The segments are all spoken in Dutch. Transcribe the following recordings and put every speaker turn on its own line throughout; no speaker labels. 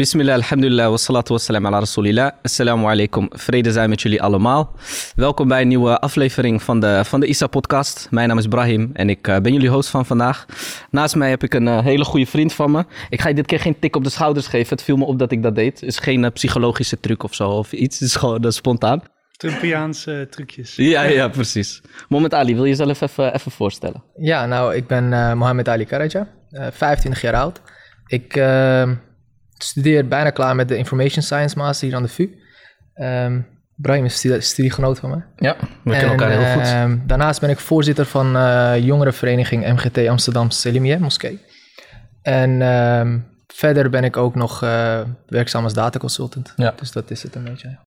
Bismillah, alhamdulillah, wassalatu wassalam ala rasulillah. Assalamu alaikum, vrede zijn met jullie allemaal. Welkom bij een nieuwe aflevering van de, van de ISA-podcast. Mijn naam is Brahim en ik eh, ben jullie host van vandaag. Naast mij heb ik een eh, hele goede vriend van me. Ik ga je dit keer geen tik op de schouders geven. Het viel me op dat ik dat deed. Het is geen eh, psychologische truc of zo of iets. Het is gewoon spontaan.
Trumpiaanse trucjes.
Ja, ja, precies. Mohamed Ali, wil je jezelf even, even voorstellen?
Ja, nou, ik ben uh, Mohamed Ali Karaja, uh, 25 jaar oud. Ik uh, studeer bijna klaar met de Information Science Master hier aan de VU. Um, Brahim is studie studiegenoot van me.
Ja, we kennen elkaar heel goed.
Uh, daarnaast ben ik voorzitter van uh, jongerenvereniging MGT Amsterdam Selimie Moskee. En um, verder ben ik ook nog uh, werkzaam als dataconsultant.
Ja.
Dus dat is het een beetje.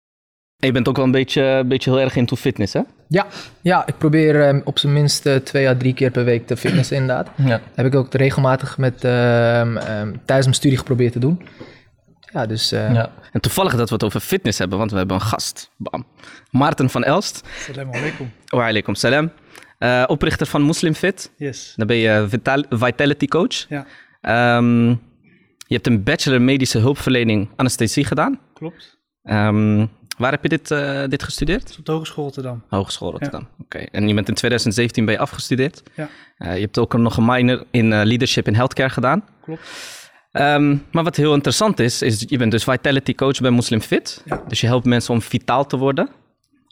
En je bent ook wel een beetje, een beetje heel erg into fitness, hè?
Ja, ja ik probeer um, op zijn minst uh, twee à drie keer per week te fitnessen, inderdaad.
Ja.
Heb ik ook regelmatig met, um, tijdens mijn studie geprobeerd te doen. Ja, dus... Uh,
ja. En toevallig dat we het over fitness hebben, want we hebben een gast. Bam. Maarten van Elst.
Salam alaikum.
Wa alaikum salam. Uh, oprichter van Muslim Fit.
Yes.
Dan ben je vital vitality coach.
Ja.
Um, je hebt een bachelor medische hulpverlening anesthesie gedaan.
Klopt.
Um, Waar heb je dit, uh, dit gestudeerd?
Op de Hogeschool Rotterdam.
Hogeschool Rotterdam, ja. oké. Okay. En je bent in 2017 ben je afgestudeerd.
Ja.
Uh, je hebt ook nog een minor in uh, leadership in healthcare gedaan.
Klopt.
Um, maar wat heel interessant is, is je bent dus vitality coach bij Muslim Fit.
Ja.
Dus je helpt mensen om vitaal te worden.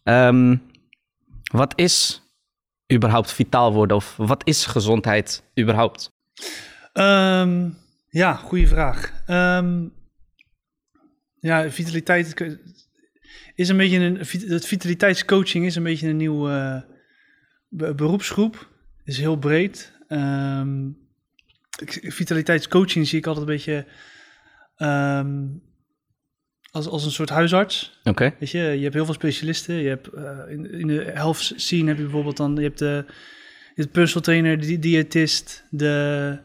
Um, wat is überhaupt vitaal worden of wat is gezondheid überhaupt?
Um, ja, goede vraag. ja, vitaliteit is een beetje een, het vitaliteitscoaching is een beetje een nieuwe uh, beroepsgroep. Is heel breed. Um, vitaliteitscoaching zie ik altijd een beetje um, als, als een soort huisarts.
Oké. Okay.
Weet je, je hebt heel veel specialisten. Je hebt uh, in, in de health scene heb je bijvoorbeeld dan, je hebt de, hebt personal trainer, de diëtist, de,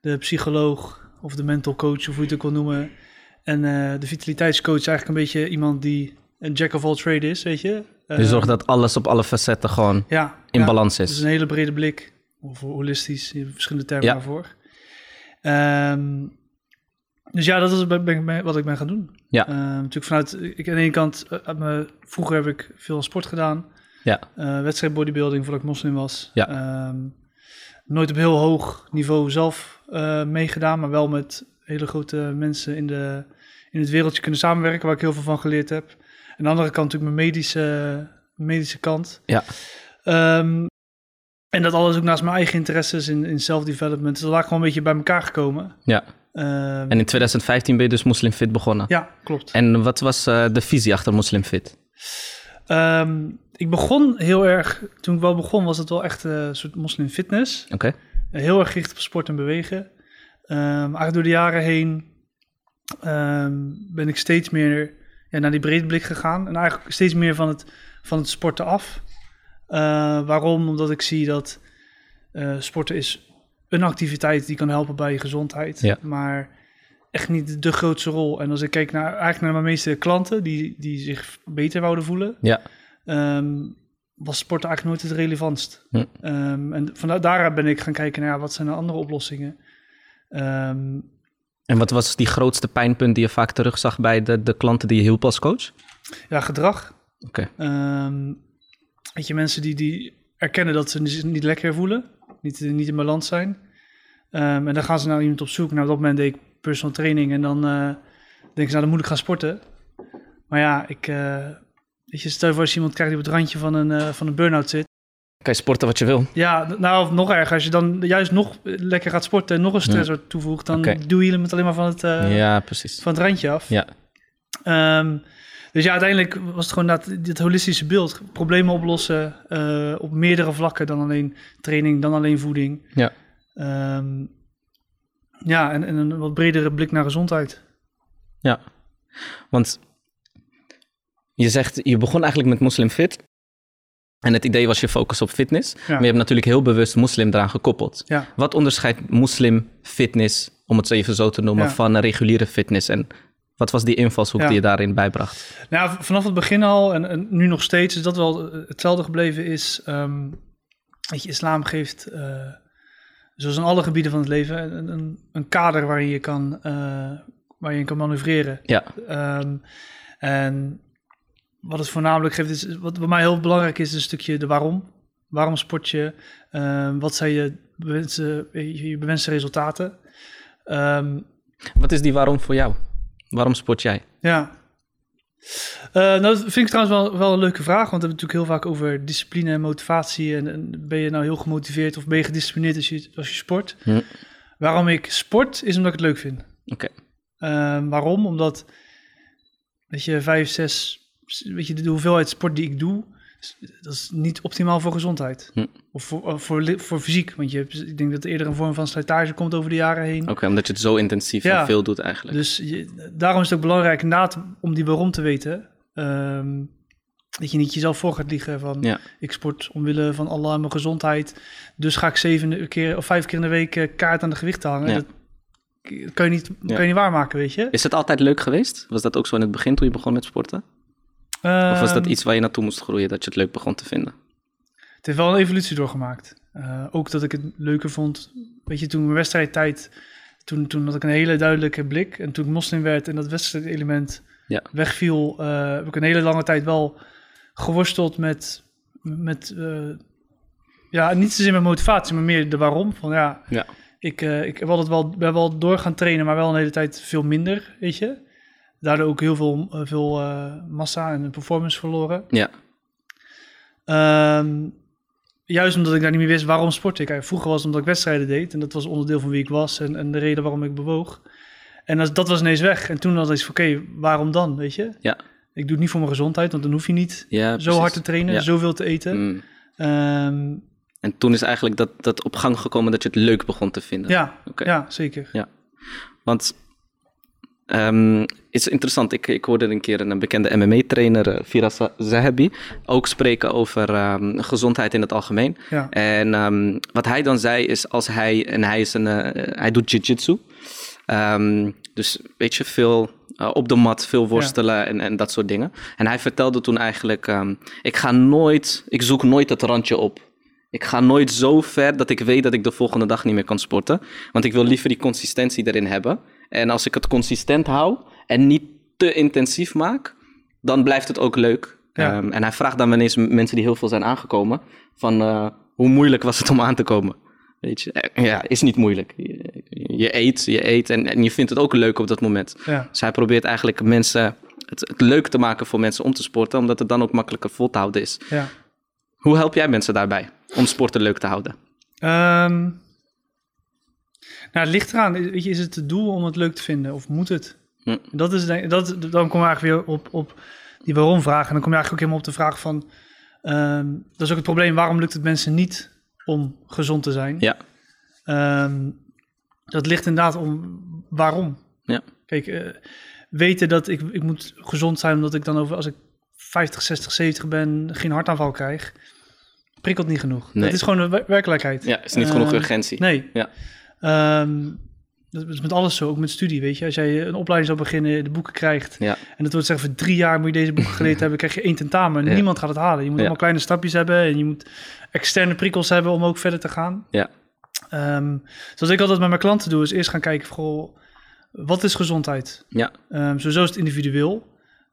de psycholoog of de mental coach, of hoe je het ook wil noemen. En uh, de vitaliteitscoach is eigenlijk een beetje iemand die een jack of all trade is, weet je.
Uh, je zorgt dat alles op alle facetten gewoon
ja,
in
ja,
balans is.
Dus een hele brede blik, of holistisch, je hebt verschillende termen daarvoor. Um, dus ja, dat is wat ik ben gaan doen.
Ja.
Uh, natuurlijk vanuit, ik aan de ene kant, me, vroeger heb ik veel sport gedaan.
Ja.
Uh, wedstrijd bodybuilding voordat ik moslim was.
Ja.
Um, nooit op heel hoog niveau zelf uh, meegedaan, maar wel met hele grote mensen in, de, in het wereldje kunnen samenwerken, waar ik heel veel van geleerd heb. Aan de andere kant natuurlijk mijn medische, medische kant.
Ja.
Um, en dat alles ook naast mijn eigen interesses in, in self-development. Dus dat gewoon een beetje bij elkaar gekomen.
Ja.
Um,
en in 2015 ben je dus Muslim Fit begonnen.
Ja, klopt.
En wat was uh, de visie achter Muslim Fit?
Um, ik begon heel erg, toen ik wel begon, was het wel echt een soort moslim fitness.
Oké. Okay.
Heel erg gericht op sport en bewegen. eigenlijk door de jaren heen ben ik steeds meer ja, naar die brede blik gegaan. En eigenlijk steeds meer van het, van het sporten af. Uh, waarom? Omdat ik zie dat uh, sporten is een activiteit die kan helpen bij je gezondheid.
Ja.
Maar echt niet de grootste rol. En als ik kijk naar, eigenlijk naar mijn meeste klanten die, die zich beter wouden voelen...
Ja.
Um, was sporten eigenlijk nooit het relevantst.
Hm.
Um, en vanuit daar ben ik gaan kijken naar ja, wat zijn de andere oplossingen. Um,
en wat was die grootste pijnpunt die je vaak terugzag bij de, de klanten die je hielp als coach?
Ja, gedrag.
Oké.
Okay. Um, weet je, mensen die, die erkennen dat ze zich niet lekker voelen, niet, niet in balans zijn. Um, en dan gaan ze naar iemand op zoek. Nou, op dat moment deed ik personal training en dan uh, denken ze, nou, dan moet ik gaan sporten. Maar ja, ik, uh, weet je, stel je voor als je iemand krijgt die op het randje van een, uh, van een burn-out zit.
Kan je sporten wat je wil?
Ja, nou, of nog erger. Als je dan juist nog lekker gaat sporten en nog een stressor ja. toevoegt, dan
okay.
doe je hem het alleen maar van het, uh,
ja, precies.
van het randje af.
Ja.
Um, dus ja, uiteindelijk was het gewoon dat dit holistische beeld. Problemen oplossen uh, op meerdere vlakken dan alleen training, dan alleen voeding.
Ja.
Um, ja, en, en, een wat bredere blik naar gezondheid.
Ja, want je zegt, je begon eigenlijk met Muslim Fit. En het idee was je focus op fitness.
Ja.
Maar je hebt natuurlijk heel bewust moslim eraan gekoppeld.
Ja.
Wat onderscheidt moslim fitness, om het even zo te noemen,
Ja.
van een reguliere fitness? En wat was die invalshoek die je daarin bijbracht?
Nou, vanaf het begin al, en, en nu nog steeds, is dat wel eh, hetzelfde gebleven, is weet je, islam geeft, eh, zoals in alle gebieden van het leven, een, een, een kader waarin je kan, eh, waar je kan manoeuvreren.
Ja,
Ehm, en wat het voornamelijk geeft, is wat bij mij heel belangrijk is, is een stukje de waarom. Waarom sport je? Ehm, wat zijn je bewenste, je je bewenste resultaten? Ehm,
wat is die waarom voor jou? Waarom sport jij?
ja. Eh, nou, dat vind ik trouwens wel, wel een leuke vraag, want we hebben het natuurlijk heel vaak over discipline en motivatie. En, en ben je nou heel gemotiveerd of ben je gedisciplineerd als je, als je sport?
Hm.
Waarom ik sport, is omdat ik het leuk vind.
Oké.
Ehm, waarom? Omdat, weet je, vijf, zes, weet je, de hoeveelheid sport die ik doe, dat is niet optimaal voor gezondheid.
Hm.
Of voor, of voor, voor fysiek. Want je, hebt- ik denk dat er eerder een vorm van slijtage komt over de jaren heen.
Oké, omdat je het zo intensief
Ja.
en veel doet eigenlijk.
Dus je, daarom is het ook belangrijk inderdaad om die waarom te weten. Ehm, dat je niet jezelf voor gaat liegen van
Ja.
ik sport omwille van Allah en mijn gezondheid. Dus ga ik zeven keer of vijf keer in de week eh, kaart aan de gewichten hangen.
Ja.
Dat kan je, niet, kan je niet waarmaken, weet je.
Is het altijd leuk geweest? Was dat ook zo in het begin toen je begon met sporten? Of was dat
Ehm,
iets waar je naartoe moest groeien, dat je het leuk begon te vinden?
Het heeft wel een evolutie doorgemaakt. Eh, ook dat ik het leuker vond. Weet je, toen mijn wedstrijdtijd, toen, toen had ik een hele duidelijke blik. En toen ik moslim werd en dat wedstrijdelement
Ja.
wegviel, eh, heb ik een hele lange tijd wel geworsteld met, met eh, ja, niet zozeer met motivatie, maar meer de waarom. Van ja,
Ja.
ik, eh, ik heb altijd wel, ben wel door gaan trainen, maar wel een hele tijd veel minder, weet je. Daardoor ook heel veel, eh, veel eh, massa en performance verloren.
Ja,
Ehm, juist omdat ik daar niet meer wist waarom sportte ik. Vroeger was het omdat ik wedstrijden deed en dat was onderdeel van wie ik was en, en de reden waarom ik bewoog. En dat, dat was ineens weg. En toen had ik van, oké, waarom dan, weet je?
Ja.
Ik doe het niet voor mijn gezondheid, want dan hoef je niet
ja
zo
precies.
hard te trainen,
Ja.
zoveel te eten.
Mm.
Ehm,
En toen is eigenlijk dat, dat op gang gekomen dat je het leuk begon te vinden.
ja, ja, zeker.
Want ehm, het is interessant, ik, ik hoorde een keer een bekende MMA-trainer, eh, Firas Zahabi, ook spreken over ehm, gezondheid in het algemeen.
Ja,
En ehm, wat hij dan zei is als hij, en hij, is een, eh, hij doet jiu-jitsu. Ehm, dus weet je, veel eh, op de mat, veel worstelen en, en dat soort dingen. En hij vertelde toen eigenlijk, ehm, ik ga nooit, ik zoek nooit het randje op. Ik ga nooit zo ver dat ik weet dat ik de volgende dag niet meer kan sporten. Want ik wil liever die consistentie erin hebben. En als ik het consistent hou en niet te intensief maak, dan blijft het ook leuk.
Ja.
Ehm, en hij vraagt dan wel eens mensen die heel veel zijn aangekomen, van eh, hoe moeilijk was het om aan te komen? Weet je, Eh, ja, is niet moeilijk. Je, je eet, je eet en, en je vindt het ook leuk op dat moment.
ja.
Dus hij probeert eigenlijk mensen het, het leuk te maken voor mensen om te sporten, omdat het dan ook makkelijker vol te houden is.
ja.
Hoe help jij mensen daarbij om sporten leuk te houden?
Ehm, nou, het ligt eraan. Weet je, is het het doel om het leuk te vinden of moet het?
Hm.
Dat is, denk, dat, dan kom je eigenlijk weer op, op die waarom-vraag. En dan kom je eigenlijk ook helemaal op de vraag van... ehm, dat is ook het probleem, waarom lukt het mensen niet om gezond te zijn?
Ja.
Ehm, dat ligt inderdaad om waarom.
Ja.
Kijk, eh, weten dat ik, ik moet gezond zijn omdat ik dan over... als ik 50, 60, 70 ben, geen hartaanval krijg... prikkelt niet genoeg.
Nee.
Dat is gewoon de wer- werkelijkheid.
Ja, is niet genoeg
Ehm,
urgentie.
Nee.
Ja.
Ehm, dat is met alles zo, ook met studie, weet je. Als jij een opleiding zou beginnen, de boeken krijgt...
Ja.
en dat wordt zeggen, voor drie jaar moet je deze boeken geleerd hebben... krijg je één tentamen.
Ja.
Niemand gaat het halen. Je moet allemaal kleine stapjes hebben... en je moet externe prikkels hebben om ook verder te gaan.
Ja.
Ehm, zoals ik altijd met mijn klanten doe, is eerst gaan kijken... Goh, wat is gezondheid?
Ja.
Ehm, sowieso is het individueel.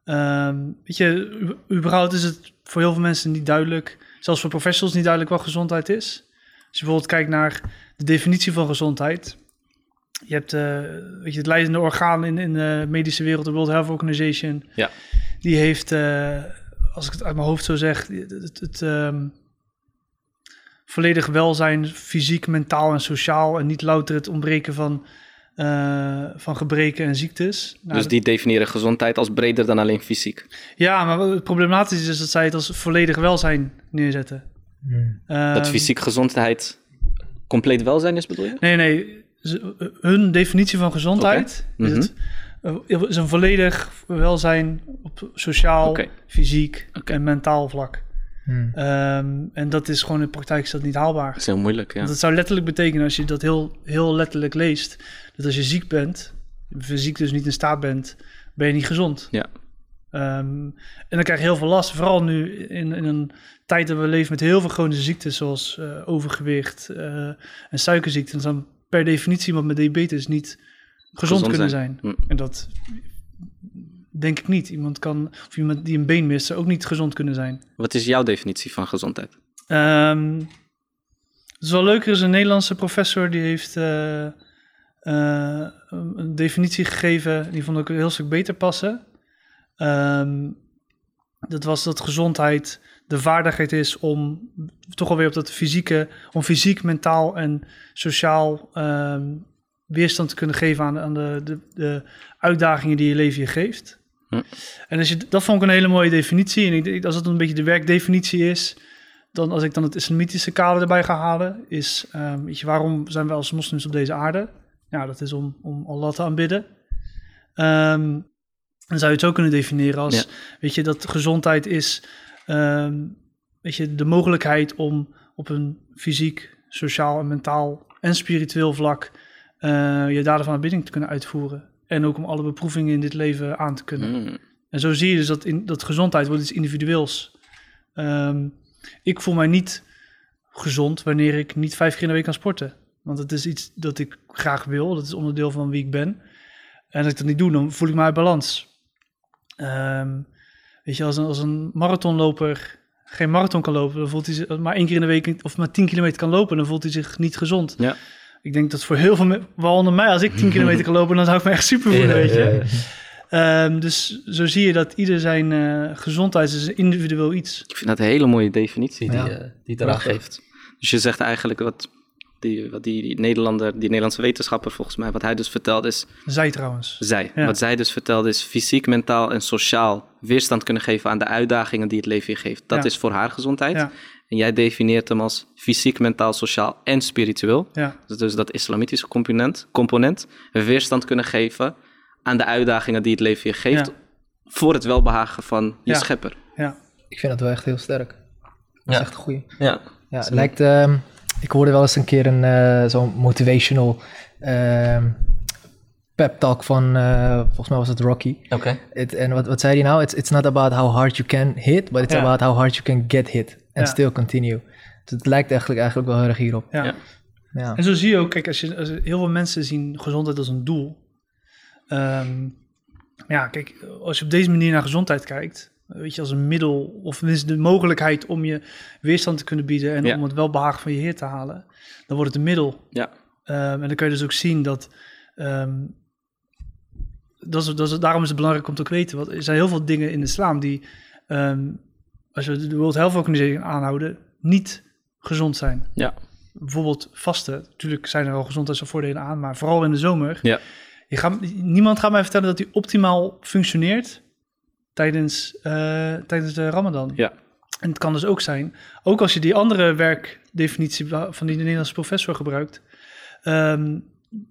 Ehm, weet je, überhaupt is het voor heel veel mensen niet duidelijk... zelfs voor professionals niet duidelijk wat gezondheid is. Als je bijvoorbeeld kijkt naar de definitie van gezondheid... Je hebt eh, weet je, het leidende orgaan in, in de medische wereld, de World Health Organization.
Ja.
Die heeft, eh, als ik het uit mijn hoofd zo zeg, het, het, het, ehm, volledig welzijn, fysiek, mentaal en sociaal. En niet louter het ontbreken van, eh, van gebreken en ziektes. Nou,
dus die definiëren gezondheid als breder dan alleen fysiek.
Ja, maar het problematisch is dat zij het als volledig welzijn neerzetten.
Hmm.
Dat
Ehm,
fysiek gezondheid compleet welzijn is, bedoel je?
Nee, nee. Ze- Hun definitie van gezondheid
Mhm.
is, het, eh, is een volledig welzijn op sociaal, fysiek en mentaal vlak.
Hmm.
Ehm, en dat is gewoon in de praktijk is dat niet haalbaar.
Dat is heel moeilijk, ja.
Want dat zou letterlijk betekenen, als je dat heel, heel letterlijk leest, dat als je ziek bent, fysiek dus niet in staat bent, ben je niet gezond.
Ja.
Ehm, en dan krijg je heel veel last, vooral nu in, in een tijd dat we leven met heel veel chronische ziektes, zoals eh, overgewicht eh, en suikerziekte. Dan dan per definitie iemand met diabetes niet gezond, kunnen
zijn.
zijn.
Hm.
En dat denk ik niet. Iemand kan, of iemand die een been mist, zou ook niet gezond kunnen zijn.
Wat is jouw definitie van gezondheid?
Ehm, het is wel leuk, er is een Nederlandse professor die heeft eh, een definitie gegeven, die vond ik een heel stuk beter passen. Ehm, dat was dat gezondheid de vaardigheid is om toch alweer op dat fysieke, om fysiek, mentaal en sociaal ehm, weerstand te kunnen geven aan, aan de, de, de uitdagingen die je leven je geeft.
Hm.
En als je, dat vond ik een hele mooie definitie. En ik, denk, als het een beetje de werkdefinitie is, dan als ik dan het islamitische kader erbij ga halen, is, ehm, weet je, waarom zijn we als moslims op deze aarde? Ja, dat is om, om Allah te aanbidden. Dan zou je het zo kunnen definiëren als,
Ja.
weet je, dat gezondheid is, ehm, weet je, de mogelijkheid om op een fysiek, sociaal en mentaal en spiritueel vlak eh, je daden van aanbidding te kunnen uitvoeren. En ook om alle beproevingen in dit leven aan te kunnen.
Mm.
En zo zie je dus dat, in, dat gezondheid wordt iets individueels. Ehm, ik voel mij niet gezond wanneer ik niet vijf keer in de week kan sporten. Want het is iets dat ik graag wil. Dat is onderdeel van wie ik ben. En als ik dat niet doe, dan voel ik me uit balans. Ehm, weet je, als een, als een marathonloper geen marathon kan lopen, dan voelt hij zich maar één keer in de week of maar 10 kilometer kan lopen, dan voelt hij zich niet gezond.
Ja.
Ik denk dat voor heel veel, me- waaronder mij, als ik 10 kilometer kan lopen, dan zou ik me echt super voelen, weet je. Ehm, dus zo zie je dat ieder zijn eh, gezondheid is een individueel iets.
Ik vind dat een hele mooie definitie die,
Ja.
eh, die het eraan geeft. Dus je zegt eigenlijk wat die, wat die, die Nederlander, die Nederlandse wetenschapper volgens mij, wat hij dus vertelt is,
Zij trouwens.
zij.
Ja.
Wat zij dus vertelde is fysiek, mentaal en sociaal weerstand kunnen geven aan de uitdagingen die het leven je geeft. Dat
Ja.
is voor haar gezondheid.
Ja.
En jij definieert hem als fysiek, mentaal, sociaal en spiritueel.
Ja,
Dus, dus dat islamitische component, component weerstand kunnen geven aan de uitdagingen die het leven je geeft.
Ja.
Voor het welbehagen van je
Ja.
schepper.
ja.
Ik vind dat wel echt heel sterk. Dat is
Ja.
echt een goeie.
Ja.
Ja, het lijkt... ehm, ik hoorde wel eens een keer een eh, zo'n motivational ehm, pep talk van... eh, volgens mij was het Rocky.
Oké.
En wat, wat zei hij nou? It's, it's not about how hard you can hit, but it's
Ja.
about how hard you can get hit. And
Ja.
still continue. Dus het lijkt eigenlijk, eigenlijk wel heel erg hierop.
Ja.
Ja.
Ja.
En zo zie je ook, kijk, als je, als heel veel mensen zien gezondheid als een doel. Ehm, ja, kijk, als je op deze manier naar gezondheid kijkt, weet je, als een middel, of tenminste de mogelijkheid om je weerstand te kunnen bieden en
Ja.
om het welbehagen van je Heer te halen, dan wordt het een middel.
Ja.
Ehm, en dan kun je dus ook zien dat. ehm, dat is, dat is, daarom is het belangrijk om te weten. Want er zijn heel veel dingen in de islam die, ehm, als we de World Health Organization aanhouden, niet gezond zijn.
Ja.
Bijvoorbeeld vasten. Natuurlijk zijn er wel gezondheidsvoordelen aan, maar vooral in de zomer.
Ja.
Je gaat, niemand gaat mij vertellen dat hij optimaal functioneert tijdens, eh, tijdens de Ramadan.
Ja.
En het kan dus ook zijn, ook als je die andere werkdefinitie van die Nederlandse professor gebruikt, ehm,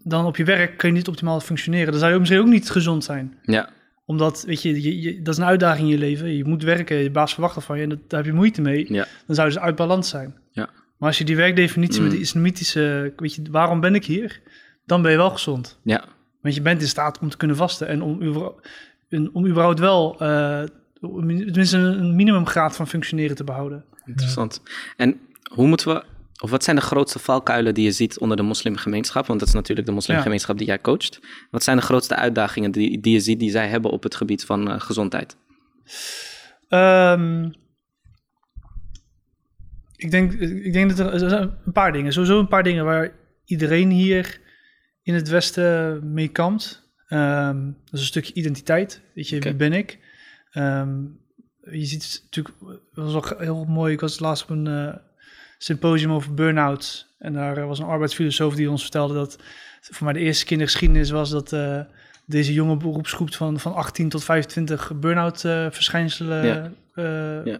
dan op je werk kun je niet optimaal functioneren. Dan zou je misschien ook niet gezond zijn.
Ja.
Omdat, weet je, je, je- dat is een uitdaging in je leven. Je moet werken, je baas verwacht dat van je en dat, daar heb je moeite mee.
Ja.
Dan zou je dus uit balans zijn.
Ja.
Maar als je die werkdefinitie met
Mm.
de islamitische, weet je, waarom ben ik hier? Dan ben je wel gezond.
Ja.
Want je bent in staat om te kunnen vasten en om, om überhaupt wel, eh, tenminste een minimumgraad van functioneren te behouden.
Interessant. En hoe moeten we, of wat zijn de grootste valkuilen die je ziet onder de moslimgemeenschap? Want dat is natuurlijk de moslimgemeenschap die jij coacht. Wat zijn de grootste uitdagingen die, die je ziet die zij hebben op het gebied van eh, gezondheid?
Ehm, ik, denk, ik denk dat er, er zijn een paar dingen, sowieso een paar dingen waar iedereen hier in het Westen mee kampt. Ehm, dat is een stukje identiteit. Weet je, wie ben ik? Ehm, je ziet natuurlijk, dat was ook heel mooi. Ik was laatst op een eh, symposium over burn-out. En daar eh, was een arbeidsfilosoof die ons vertelde dat voor mij de eerste keer in de geschiedenis was dat eh, deze jonge beroepsgroep van, van 18 tot 25 burn-out verschijnselen
Ja. Ja.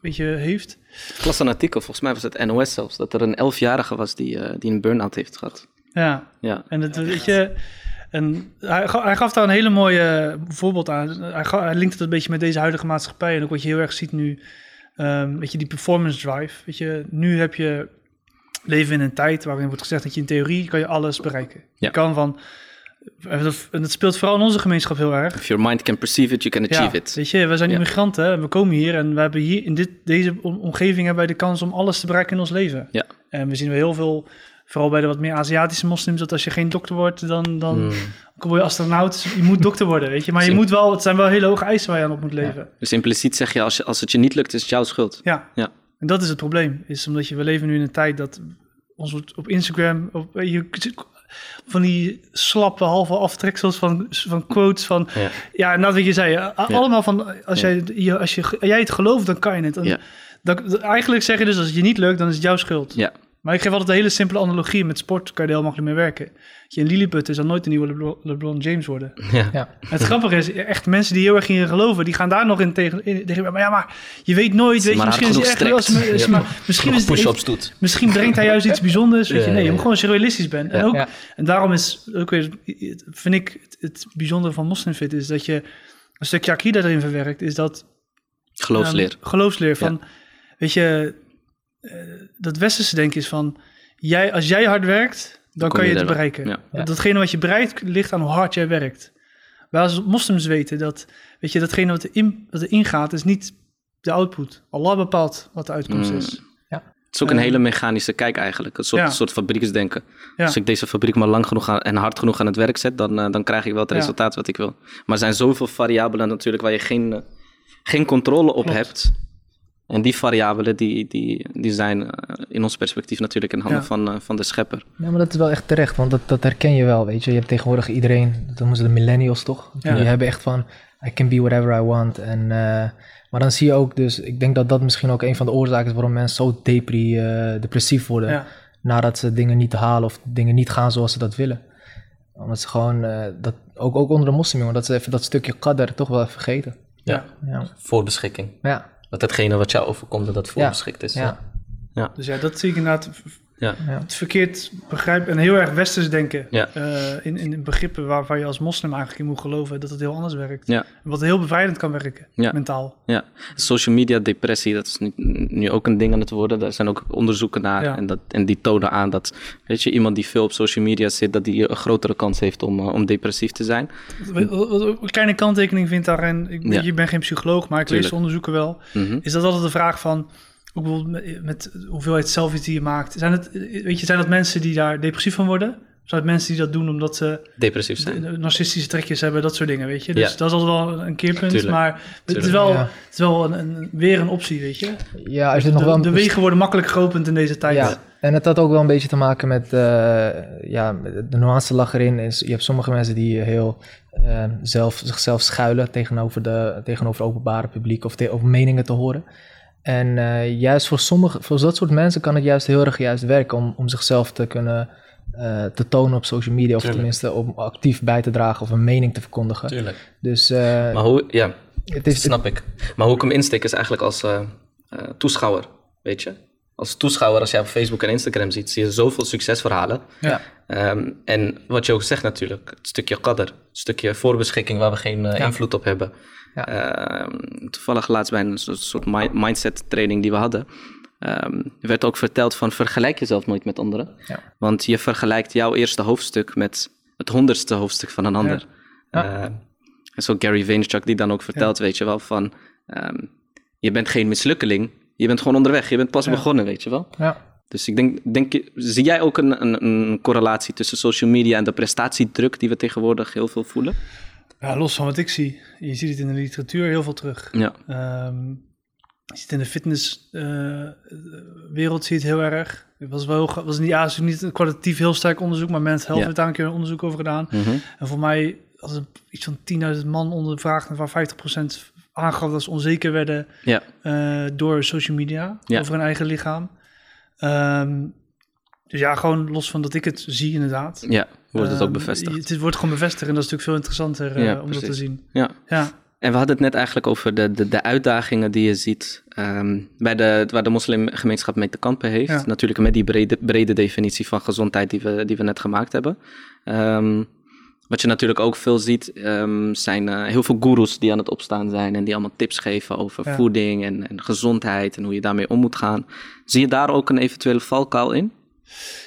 weet je, heeft.
Ik las een artikel, volgens mij was het NOS zelfs, dat er een elfjarige was die, die een burn-out heeft gehad.
Ja,
Ja.
en het, weet je, en hij, ga- hij gaf daar een hele mooie voorbeeld aan. Hij, linkt het een beetje met deze huidige maatschappij en ook wat je heel erg ziet nu, ehm, weet je, die performance drive. Weet je, nu heb je leven in een tijd waarin wordt gezegd dat je in theorie kan je alles bereiken.
Ja.
Je kan van, en dat- speelt vooral in onze gemeenschap heel erg.
If your mind can perceive it, you can achieve
ja,
it.
Weet je, we zijn immigranten en we komen hier en we hebben hier in dit, deze om- omgeving hebben wij de kans om alles te bereiken in ons leven.
Ja.
En we zien heel veel vooral bij de wat meer Aziatische moslims, dat als je geen dokter wordt, dan, dan
Mm.
al word je astronaut, je moet dokter worden, weet je. Maar je moet wel, het zijn wel hele hoge eisen waar je aan op moet leven.
Dus impliciet zeg je, als, je, als het je niet lukt, is het jouw schuld.
Ja.
Ja.
En dat is het probleem. Is omdat je, we leven nu in een tijd dat ons wordt op Instagram, op, je, van die slappe halve aftreksels van, van quotes van...
Ja.
Ja, nou wat je zei, a- allemaal van als,
Ja.
jij, je, als je, jij het gelooft, dan kan je het. En
Ja.
dat, eigenlijk zeg je dus, als het je niet lukt, dan is het jouw schuld.
Ja.
Maar ik geef altijd een hele simpele analogie. Met sport kan je er heel makkelijk mee werken. Je een Lilliput zal nooit een nieuwe LeBron, LeBron James worden.
Ja.
Ja.
Het grappige is, echt mensen die heel erg in geloven, die gaan daar nog in tegen. In, tegen maar ja, maar je weet nooit, weet je, misschien is hij echt, als, maar, misschien, is,
push-ups doet.
misschien brengt hij juist iets bijzonders. Weet je,
Ja,
nee, je moet gewoon als je realistisch bent. En,
Ja.
ook,
Ja.
en daarom is ook weer, vind ik het, het bijzondere van moslimfit is dat je een stukje akida erin verwerkt, is dat
Geloofsleer.
Ehm, geloofsleer. Van, weet je, dat westerse denken is van, jij, als jij hard werkt, dan kan je
je
het
er
bereiken.
Ja.
Ja.
Datgene wat je bereikt, ligt aan hoe hard jij werkt. Wij als moslims weten dat, weet je, datgene wat, er in, wat erin gaat, is niet de output. Allah bepaalt wat de uitkomst
Mm.
is.
Het is ook een
Eh,
hele mechanische kijk eigenlijk. Een soort,
Ja.
soort fabrieksdenken.
Ja.
Als ik deze fabriek maar lang genoeg aan, en hard genoeg aan het werk zet, dan, eh, dan krijg ik wel het
Ja.
resultaat wat ik wil. Maar er zijn zoveel variabelen natuurlijk waar je geen, eh, geen controle op
Klopt.
hebt. En die variabelen die, die, die zijn eh, in ons perspectief natuurlijk in handen
Ja.
van, eh, van de schepper.
Ja, maar dat is wel echt terecht, want dat, dat herken je wel, weet je. Je hebt tegenwoordig iedereen, dat noemen ze de millennials toch?
Ja.
Die hebben echt van, I can be whatever I want. En, eh, maar dan zie je ook dus, ik denk dat dat misschien ook een van de oorzaken is waarom mensen zo depri, eh, depressief worden.
Ja.
Nadat ze dingen niet halen of dingen niet gaan zoals ze dat willen. Omdat ze gewoon, eh, dat, ook, ook onder de moslimjongen, dat ze even dat stukje qadr toch wel even vergeten.
Ja.
Ja,
Voorbeschikking.
ja,
Dat hetgene wat jou overkomt, dat dat voorbeschikt is.
ja.
Dus ja, dat zie ik inderdaad
Ja.
ja.
het verkeerd begrijpen en heel erg westers denken.
Ja.
eh, in, in begrippen waar, waar je als moslim eigenlijk in moet geloven dat het heel anders werkt.
Ja.
Wat heel bevrijdend kan werken,
Ja.
mentaal.
Ja, social media depressie, dat is nu, nu ook een ding aan het worden. Daar zijn ook onderzoeken naar. En, dat, en die tonen aan dat, weet je, iemand die veel op social media zit, dat die een grotere kans heeft om, eh, om depressief te zijn.
Een kleine kanttekening vind daarin, ik, je bent geen psycholoog, maar ik lees onderzoeken wel.
Mhm.
Is dat altijd de vraag van, ook bijvoorbeeld met, met hoeveelheid selfies die je maakt. Zijn het, weet je, zijn dat mensen die daar depressief van worden? Zijn het mensen die dat doen omdat ze
Depressief zijn.
de- narcistische trekjes hebben, dat soort dingen, weet je? Dus
Ja.
dat is altijd wel een keerpunt,
Tuurlijk.
maar het is wel,
Ja.
het is wel een, een- weer een optie, weet je?
ja er zit nog
De,
wel
de wegen worden makkelijk geopend in deze tijd.
Ja, en het had ook wel een beetje te maken met, eh, ja, de nuance lag erin. Is, je hebt sommige mensen die heel eh, zelf, zichzelf schuilen tegenover, de, tegenover het openbare publiek of te- over meningen te horen. En eh, juist voor sommige, voor dat soort mensen kan het juist heel erg juist werken om, om zichzelf te kunnen eh, te tonen op social media. Of
Tuurlijk.
tenminste om actief bij te dragen of een mening te verkondigen.
Tuurlijk.
Dus eh,
Maar hoe, ja,
het
dat
is,
snap ik. Maar hoe ik hem insteek is eigenlijk als eh, eh, toeschouwer, weet je. Als toeschouwer, als jij op Facebook en Instagram ziet, zie je zoveel succesverhalen.
ja,
Ehm, en wat je ook zegt natuurlijk, het stukje qadr, het stukje voorbeschikking waar we geen eh,
Ja.
invloed op hebben.
Ja.
Ehm, toevallig laatst bij een soort, soort mi- mindset training die we hadden, ehm, werd ook verteld van vergelijk jezelf nooit met anderen.
Ja.
Want je vergelijkt jouw eerste hoofdstuk met het honderdste hoofdstuk van een ander.
Ja.
Ehm, en zo Gary Vaynerchuk die dan ook vertelt, weet je wel, van je bent geen mislukkeling, je bent gewoon onderweg, je bent pas begonnen, weet je wel.
ja.
Dus ik denk, denk zie jij ook een, een, een correlatie tussen social media en de prestatiedruk die we tegenwoordig heel veel voelen?
Ja, los van wat ik zie. Je ziet het in de literatuur heel veel terug.
Ja,
Ehm, je ziet in de fitnesswereld zie je het heel erg. Het was wel was niet, ja, het niet een kwalitatief heel sterk onderzoek, maar Men's Health
Ja.
heeft daar een keer een onderzoek over gedaan.
Mhm.
En voor mij als er iets van 10.000 man ondervraagd, waar 50% aangaf dat ze onzeker werden
ja,
eh, door social media
Ja.
over hun eigen lichaam. Ehm, dus ja, gewoon los van dat ik het zie inderdaad.
ja, wordt het ook
Ehm,
bevestigd.
Het wordt gewoon bevestigd en dat is natuurlijk veel interessanter eh,
Ja,
om dat te zien.
Ja.
Ja,
En we hadden het net eigenlijk over de, de, de uitdagingen die je ziet ehm, bij de, waar de moslimgemeenschap mee te kampen heeft.
Ja.
Natuurlijk met die brede, brede definitie van gezondheid die we, die we net gemaakt hebben. Ehm, wat je natuurlijk ook veel ziet, zijn eh, heel veel gurus die aan het opstaan zijn en die allemaal tips geven over
Ja.
voeding en, en gezondheid en hoe je daarmee om moet gaan. Zie je daar ook een eventuele valkuil in?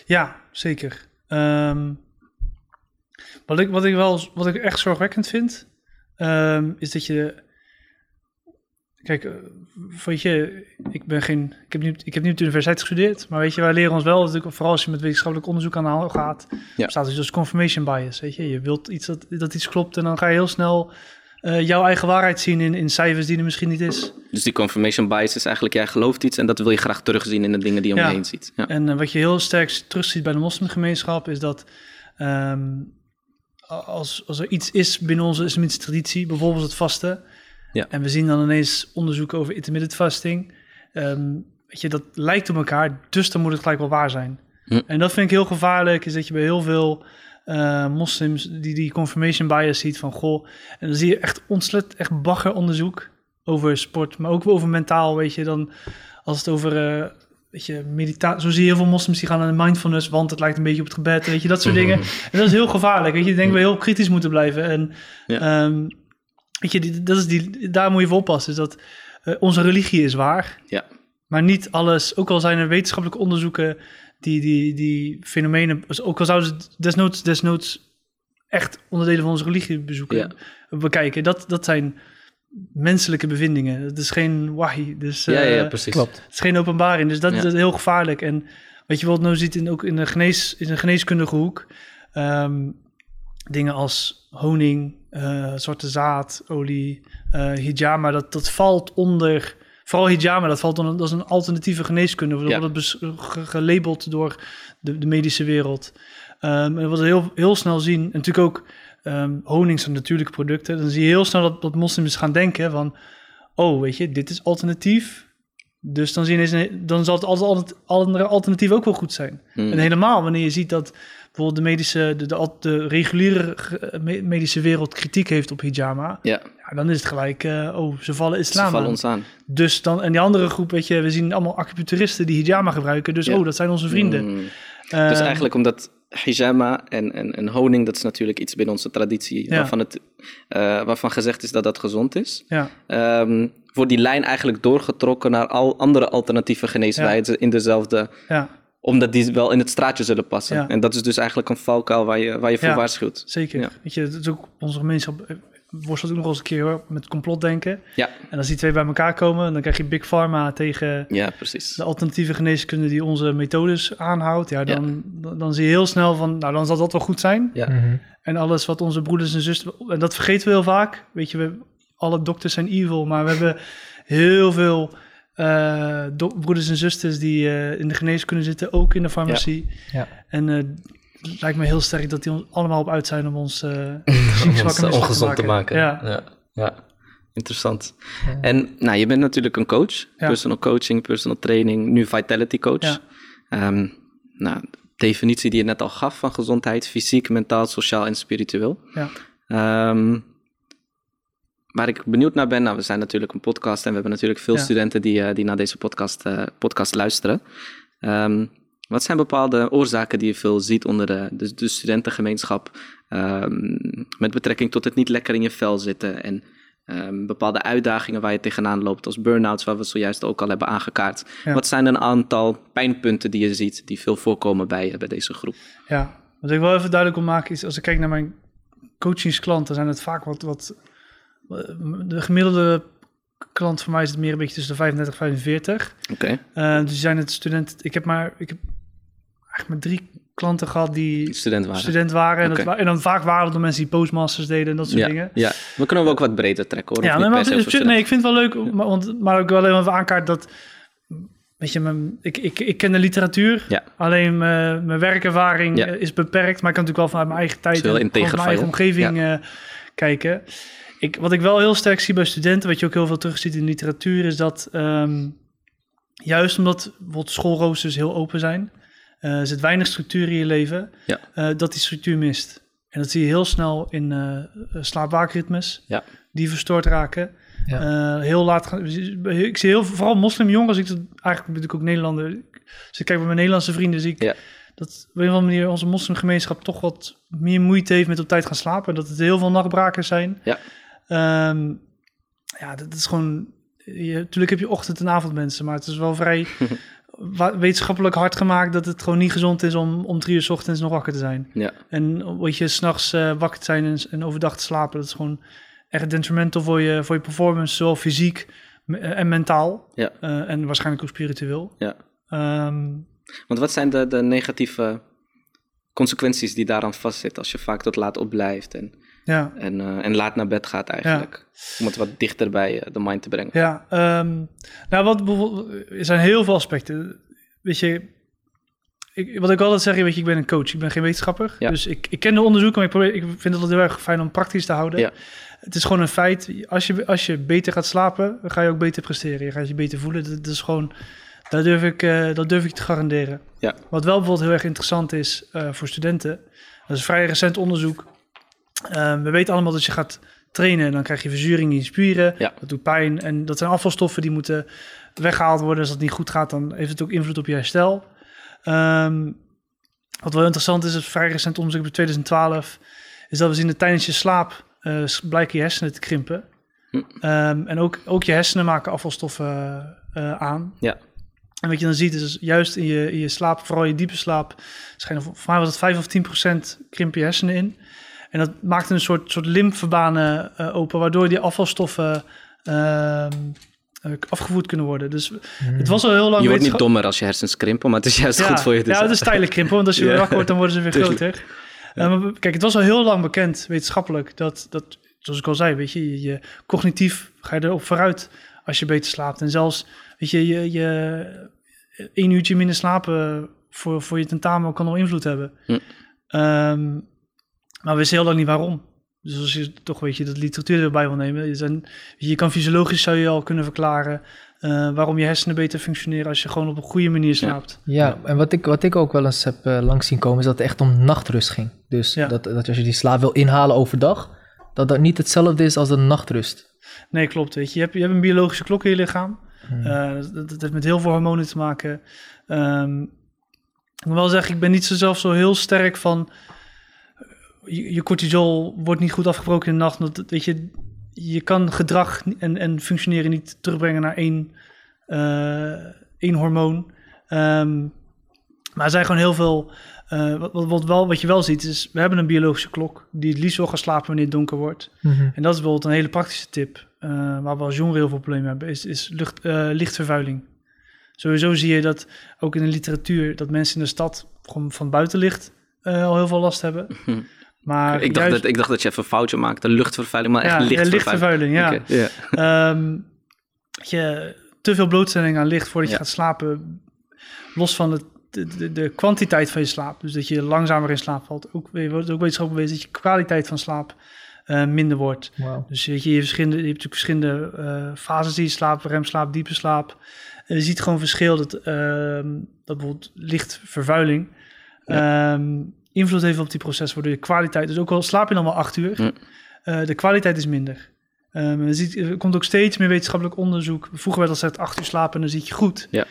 ja zeker. Ehm, wat, ik, wat, ik wel, wat ik echt zorgwekkend vind, ehm, is dat je... kijk, eh, weet je, ik ben geen, ik heb niet, ik heb niet op de universiteit gestudeerd, maar weet je, wij leren ons wel, natuurlijk, vooral als je met wetenschappelijk onderzoek aan de hand gaat,
Ja.
bestaat dus als confirmation bias, weet je. Je wilt iets dat, dat iets klopt en dan ga je heel snel eh, jouw eigen waarheid zien in, in cijfers die er misschien niet is.
Dus die confirmation bias is eigenlijk, jij gelooft iets en dat wil je graag terugzien in de dingen die je om
Ja.
je heen ziet. Ja.
En eh, wat je heel sterk terugziet bij de moslimgemeenschap is dat ehm, als, als er iets is binnen onze islamitische traditie, bijvoorbeeld het vasten,
Ja.
en we zien dan ineens onderzoeken over intermittent fasting, ehm, weet je, dat lijkt op elkaar, dus dan moet het gelijk wel waar zijn.
Hm.
En dat vind ik heel gevaarlijk, is dat je bij heel veel eh, moslims die die confirmation bias ziet van goh, en dan zie je echt ontzettend echt baggeronderzoek over sport, maar ook over mentaal, weet je, dan als het over eh, weet je, meditatie, zo zie je heel veel moslims die gaan naar de mindfulness, want het lijkt een beetje op het gebed, weet je, dat soort dingen. En dat is heel gevaarlijk, weet je, ik denk we heel kritisch moeten blijven en
Ja.
ehm, weet je, die, dat is die, daar moet je voor oppassen, is dat eh, onze religie is waar,
Ja.
maar niet alles, ook al zijn er wetenschappelijke onderzoeken die, die, die fenomenen, ook al zouden ze desnoods, desnoods echt onderdelen van onze religie bezoeken,
Ja.
bekijken, dat, dat zijn menselijke bevindingen. Dat is geen wahi, dus
Ja, ja,
eh,
precies.
Klopt.
het is geen openbaring, dus dat
Ja.
is heel gevaarlijk. En weet je wat nou ziet in, ook in de, genees, in de geneeskundige hoek? Ehm, dingen als honing, eh, zwarte zaad, olie, eh, hijama, dat, dat valt onder... Vooral hijama, dat, valt onder, dat is een alternatieve geneeskunde. Dat
Ja.
wordt bes- ge- gelabeld door de, de medische wereld. Ehm, en wat we heel, heel snel zien, en natuurlijk ook ehm, honing zijn natuurlijke producten. Dan zie je heel snel dat, dat moslims gaan denken van... Oh, weet je, dit is alternatief. Dus dan, zie je dan zal het altijd, andere alternatief ook wel goed zijn.
Hmm.
En helemaal wanneer je ziet dat bijvoorbeeld de medische, de, de, reguliere me- medische wereld kritiek heeft op hijama,
Ja,
ja, dan is het gelijk, eh, oh, ze vallen
ze
islam
vallen
aan.
ons aan.
Dus dan, en die andere groep, weet je, we zien allemaal acupuncturisten die hijama gebruiken, dus
Ja.
oh, dat zijn onze vrienden.
Mm.
Eh,
Dus eigenlijk omdat hijama en, en, en honing, dat is natuurlijk iets binnen onze traditie,
Ja.
waarvan, het, eh, waarvan gezegd is dat dat gezond is.
Ja,
Ehm, wordt die lijn eigenlijk doorgetrokken naar al andere alternatieve geneeswijzen in dezelfde,
ja,
omdat die wel in het straatje zullen passen. En dat is dus eigenlijk een valkuil waar je, waar je voor
Ja.
waarschuwt.
zeker. Weet je, dat is ook onze gemeenschap eh, worstelt ook nog eens een keer hoor, met complotdenken.
Ja,
En als die twee bij elkaar komen, dan krijg je Big Pharma tegen
ja precies.
de alternatieve geneeskunde die onze methodes aanhoudt. Ja, dan, Dan, dan zie je heel snel van, nou dan zal dat wel goed zijn.
Ja.
Mhm.
En alles wat onze broeders en zusters, en dat vergeten we heel vaak. Weet je, we, alle dokters zijn evil, maar we hebben heel veel eh, do- broeders en zusters die eh, in de geneeskunde zitten, ook in de farmacie.
Ja.
En eh, lijkt me heel sterk dat die ons allemaal op uit zijn om ons eh
Om
ziek,
ons
zwak en misselijk
ongezond te maken.
Ja.
ja. ja. Interessant. En nou, je bent natuurlijk een coach,
Ja.
personal coaching, personal training, nu vitality coach.
Ja.
Ehm, nou, definitie die je net al gaf van gezondheid, fysiek, mentaal, sociaal en spiritueel.
Ja.
Ehm, waar ik benieuwd naar ben, nou, we zijn natuurlijk een podcast en we hebben natuurlijk veel
Ja.
studenten die, eh, die naar deze podcast, eh, podcast luisteren. Ehm, wat zijn bepaalde oorzaken die je veel ziet onder de, de, de studentengemeenschap ehm, met betrekking tot het niet lekker in je vel zitten en ehm, bepaalde uitdagingen waar je tegenaan loopt als burn-outs, waar we zojuist ook al hebben aangekaart.
Ja.
Wat zijn een aantal pijnpunten die je ziet die veel voorkomen bij, bij deze groep?
Ja, wat ik wel even duidelijk wil maken is, als ik kijk naar mijn coachingsklanten, zijn het vaak wat, wat de gemiddelde klant voor mij is het meer een beetje tussen de 35 en 45.
Oké,
Eh, dus zijn het studenten. Ik heb maar, ik heb eigenlijk maar drie klanten gehad die
student waren.
student waren. En, dat wa- en dan vaak waren het de mensen die postmasters deden en dat soort
ja,
dingen.
ja, we kunnen hem ook wat breder trekken hoor.
Ja, maar het- nee, ik vind het wel leuk, maar, want, maar ook wel even aankaart dat, weet je, mijn, ik, ik, ik ken de literatuur,
Ja.
alleen mijn, mijn werkervaring
Ja.
is beperkt, maar ik kan natuurlijk wel vanuit mijn eigen tijd en mijn eigen
van
omgeving eh, kijken. Ik, wat ik wel heel sterk zie bij studenten, wat je ook heel veel terugziet in de literatuur, is dat ehm, juist omdat bijvoorbeeld schoolroosters heel open zijn, er zit weinig structuur in je leven,
Ja.
eh, dat die structuur mist. En dat zie je heel snel in eh slaapwaakritmes,
Ja.
die verstoord raken.
Ja.
Eh, heel laat gaan. Ik zie heel vooral moslimjongens. Ik eigenlijk ben ik ook Nederlander. Als ik kijk bij mijn Nederlandse vrienden, zie ik
Ja.
dat op een of andere manier onze moslimgemeenschap toch wat meer moeite heeft met op tijd gaan slapen. Dat het heel veel nachtbrakers zijn.
Ja.
Ehm, ja, dat is gewoon. Je, natuurlijk heb je ochtend- en avondmensen, maar het is wel vrij wetenschappelijk hard gemaakt dat het gewoon niet gezond is om om drie uur 's ochtends nog wakker te zijn.
Ja.
En weet je, s'nachts eh wakker te zijn en, en overdag te slapen, dat is gewoon echt detrimental voor je, voor je performance, zowel fysiek, eh, en mentaal.
Ja.
Eh, en waarschijnlijk ook spiritueel.
Ja.
Ehm,
Want wat zijn de, de negatieve consequenties die daaraan vastzitten als je vaak tot laat opblijft en,
ja.
en, eh, en laat naar bed gaat eigenlijk? Om het wat dichter bij eh, de mind te brengen.
Ja, ehm, nou wat bijvoorbeeld, er zijn heel veel aspecten. Weet je, ik, wat ik altijd zeg, weet je, ik ben een coach, ik ben geen wetenschapper.
Ja.
Dus ik, ik ken de onderzoeken, maar ik, probeer, ik vind het heel erg fijn om praktisch te houden.
Ja.
Het is gewoon een feit, als je, als je beter gaat slapen, ga je ook beter presteren. Je gaat je beter voelen, dat, dat is gewoon, dat durf ik, eh, dat durf ik te garanderen.
Ja.
Wat wel bijvoorbeeld heel erg interessant is voor studenten, dat is vrij recent onderzoek. Ehm, we weten allemaal dat je gaat trainen en dan krijg je verzuring in je spieren.
Ja.
Dat doet pijn en dat zijn afvalstoffen die moeten weggehaald worden. Als dat niet goed gaat, dan heeft het ook invloed op je herstel. Ehm, wat wel interessant is, het vrij recent onderzoek in 2012, is dat we zien dat tijdens je slaap eh, blijken je hersenen te krimpen.
Hm.
Ehm, en ook, ook je hersenen maken afvalstoffen eh, aan.
Ja.
En wat je dan ziet is juist in je, in je slaap, vooral je diepe slaap, schijnen, voor mij was het 5 of 10 procent krimpen je hersenen in. En dat maakt een soort, soort lymfebanen eh, open, waardoor die afvalstoffen ehm, eh, afgevoerd kunnen worden. Dus het was al heel lang
Je wordt niet dommer als je hersens krimpen, maar het is juist goed voor je. Dus
ja, het is tijdelijk krimpen, want als je wakker wordt, dan worden ze weer groter. Eh, maar kijk, het was al heel lang bekend, wetenschappelijk, dat, dat zoals ik al zei, weet je, je, je cognitief ga je erop vooruit als je beter slaapt. En zelfs, weet je, je, je één uurtje minder slapen voor, voor je tentamen kan al invloed hebben.
Hm.
Ehm, maar we wisten heel lang niet waarom. Dus als je toch, weet je, dat literatuur erbij wil nemen, je, zijn, je kan fysiologisch zou je al kunnen verklaren eh, waarom je hersenen beter functioneren als je gewoon op een goede manier slaapt.
Ja, en wat ik, wat ik ook wel eens heb eh, langs zien komen, is dat het echt om nachtrust ging. Dus
Ja.
dat, dat als je die slaap wil inhalen overdag, dat dat niet hetzelfde is als de nachtrust.
Nee, klopt. Weet je. Je, hebt, je hebt een biologische klok in je lichaam.
Hmm.
Eh, dat, dat heeft met heel veel hormonen te maken. Ehm, ik moet wel zeggen, ik ben niet zo zelf zo heel sterk van... Je, je cortisol wordt niet goed afgebroken in de nacht. Dat, weet je, je kan gedrag en, en functioneren niet terugbrengen naar één, eh, één hormoon. Ehm, maar er zijn gewoon heel veel... eh, wat, wat, wat wel, wat je wel ziet is, we hebben een biologische klok... die het liefst wil gaan slapen wanneer het donker wordt.
Mhm.
En dat is bijvoorbeeld een hele praktische tip, eh, waar we als jongeren heel veel problemen hebben, is, is lucht, eh, lichtvervuiling. Sowieso zie je dat ook in de literatuur dat mensen in de stad gewoon van buitenlicht eh, al heel veel last hebben.
Hm.
Maar
ik, dacht
juist-
dat, ik dacht dat je even een foutje maakte. Luchtvervuiling, maar echt
ja, ja,
lichtvervuiling.
lichtvervuiling, ja.
Ja.
Ehm, je, te veel blootstelling aan licht voordat
Ja.
je gaat slapen, los van het, de, de, de kwantiteit van je slaap, dus dat je langzamer in slaap valt, ook, wordt ook wetenschappelijk bewezen dat je kwaliteit van slaap eh, minder wordt. Dus weet je, je, hebt verschillende, je hebt natuurlijk verschillende eh, fases die je slaapt, remslaap, diepe slaap. En je ziet gewoon verschil dat, ehm, dat bijvoorbeeld lichtvervuiling ehm, invloed heeft op die proces, waardoor je kwaliteit, dus ook al slaap je dan maar acht uur,
Ja.
eh, de kwaliteit is minder. Ehm, ziet, er komt ook steeds meer wetenschappelijk onderzoek. Vroeger werd al gezegd acht uur slapen en dan zit je goed.
Ja,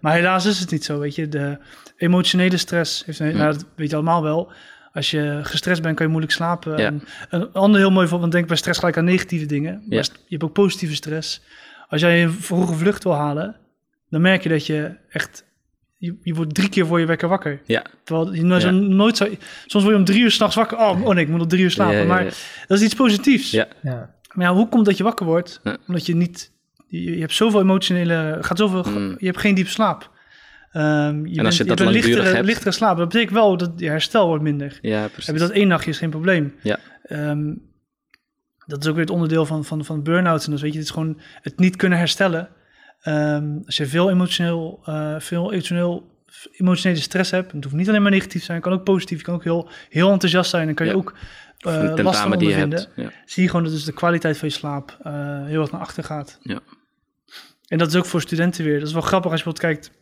Maar helaas is het niet zo, weet je. De emotionele stress, heeft een,
Ja.
nou, dat weet je allemaal wel. Als je gestrest bent, kan je moeilijk slapen.
Ja.
En een ander heel mooi voorbeeld, denk bij stress gelijk aan negatieve dingen. Maar
Ja.
st- je hebt ook positieve stress. Als jij een vroege vlucht wil halen, dan merk je dat je echt... Je, je wordt drie keer voor je wekker wakker.
Ja.
Terwijl je nooit,
Ja.
zo, nooit zo... Soms word je om drie uur s'nachts wakker. Oh, oh nee, ik moet nog drie uur slapen.
Ja, ja,
Maar dat is iets positiefs.
Ja.
ja.
Maar ja, hoe komt dat je wakker wordt?
Ja.
Omdat je niet... Je, je hebt zoveel emotionele... Gaat zoveel,
Mm.
Je hebt geen diep slaap. Ehm, je
En als je dat
hebt een
langdurig
lichtere,
hebt-
lichtere slaap. Dat betekent wel dat je herstel wordt minder.
ja, precies.
Heb je dat één nachtje is geen probleem.
Ja.
Ehm, dat is ook weer het onderdeel van, van, van burn-outs. En dus weet je, het is gewoon het niet kunnen herstellen. Ehm, als je veel emotioneel, eh, veel emotioneel, emotionele stress hebt, en het hoeft niet alleen maar negatief te zijn, het kan ook positief, je kan ook heel, heel enthousiast zijn, dan kan je
Ja.
ook
een
last van
tentamen die je
ondervinden.
Ja.
Zie je gewoon dat dus de kwaliteit van je slaap eh, heel erg naar achter gaat.
Ja.
En dat is ook voor studenten weer. Dat is wel grappig als je bijvoorbeeld kijkt.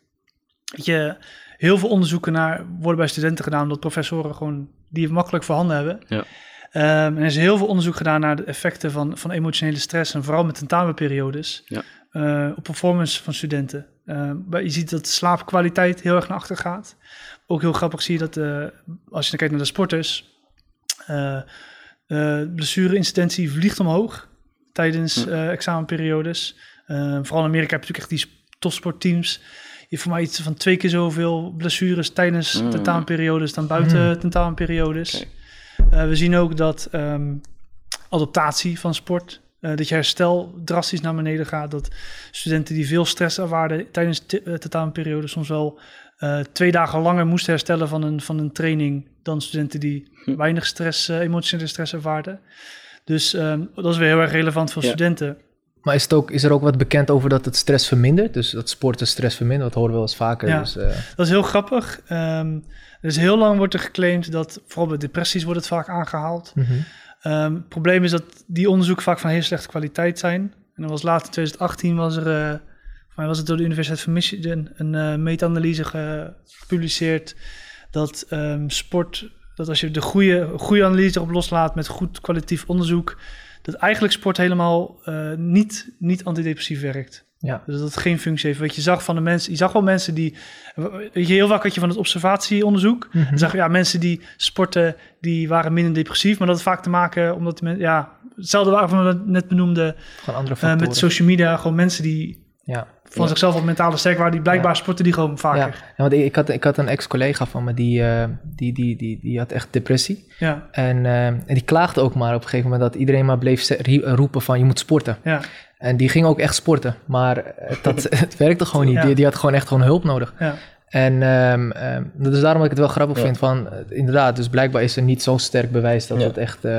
Je, heel veel onderzoeken naar worden bij studenten gedaan, omdat professoren gewoon die het makkelijk voorhanden hebben.
Ja.
Ehm, en er is heel veel onderzoek gedaan naar de effecten van, van emotionele stress en vooral met tentamenperiodes
Ja.
Eh, op performance van studenten. Ehm, maar je ziet dat de slaapkwaliteit heel erg naar achter gaat. Ook heel grappig zie je dat eh, als je dan kijkt naar de sporters, eh eh blessure-incidentie vliegt omhoog tijdens
Hm.
eh, examenperiodes. Eh, vooral in Amerika heb je natuurlijk echt die topsportteams. Je hebt voor mij iets van twee keer zoveel blessures tijdens
Mm.
tentamenperiodes dan buiten
Mm.
Eh, we zien ook dat ehm, adaptatie van sport Eh, dat je herstel drastisch naar beneden gaat. Dat studenten die veel stress ervaren tijdens de uh, tentamenperiode soms wel uh, twee dagen langer moesten herstellen van een, van een training dan studenten die
Hm.
weinig stress, uh, emotionele stress ervaarden. Dus um, dat is weer heel erg relevant voor ja. studenten.
Maar is, het ook, is er ook wat bekend over dat het stress vermindert? Dus dat sporten stress vermindert, dat horen we wel eens vaker.
Ja,
dus, uh...
dat is heel grappig. Um, dus heel lang wordt er geclaimd dat, vooral bij depressies wordt het vaak aangehaald.
Mm -hmm.
Het probleem is dat die onderzoeken vaak van heel slechte kwaliteit zijn. En dan was later in 2018 was er, voor mij was het door de Universiteit van Michigan, een uh, meta-analyse gepubliceerd dat um, sport, dat als je de goede, goede analyse erop loslaat met goed kwalitatief onderzoek, dat eigenlijk sport helemaal uh, niet, niet antidepressief werkt.
Ja.
Dus dat het geen functie heeft. Wat je zag van de mensen, je zag wel mensen die, weet je, heel vaak had je van het observatieonderzoek, dan zag je ja, mensen die sporten, die waren minder depressief, maar dat had vaak te maken omdat die ja, hetzelfde waarvan we net benoemden
Gewoon andere
uh,
factoren.
met social media, gewoon mensen die
ja.
van
ja.
zichzelf op mentale sterk waren, die blijkbaar
Ja.
sporten die gewoon vaker.
Ja, ja want ik, ik, had, ik had een ex-collega van me, die, uh, die, die, die, die had echt depressie.
Ja,
En, uh, en die klaagde ook maar op een gegeven moment dat iedereen maar bleef roepen van je moet sporten.
ja,
En die ging ook echt sporten, maar het, dat, het werkte gewoon niet.
Ja.
Die, die had gewoon echt gewoon hulp nodig.
ja.
En um, um, dus daarom dat ik het wel grappig
Ja.
vind van, uh, inderdaad, dus blijkbaar is er niet zo sterk bewijs dat
Ja.
het echt, uh,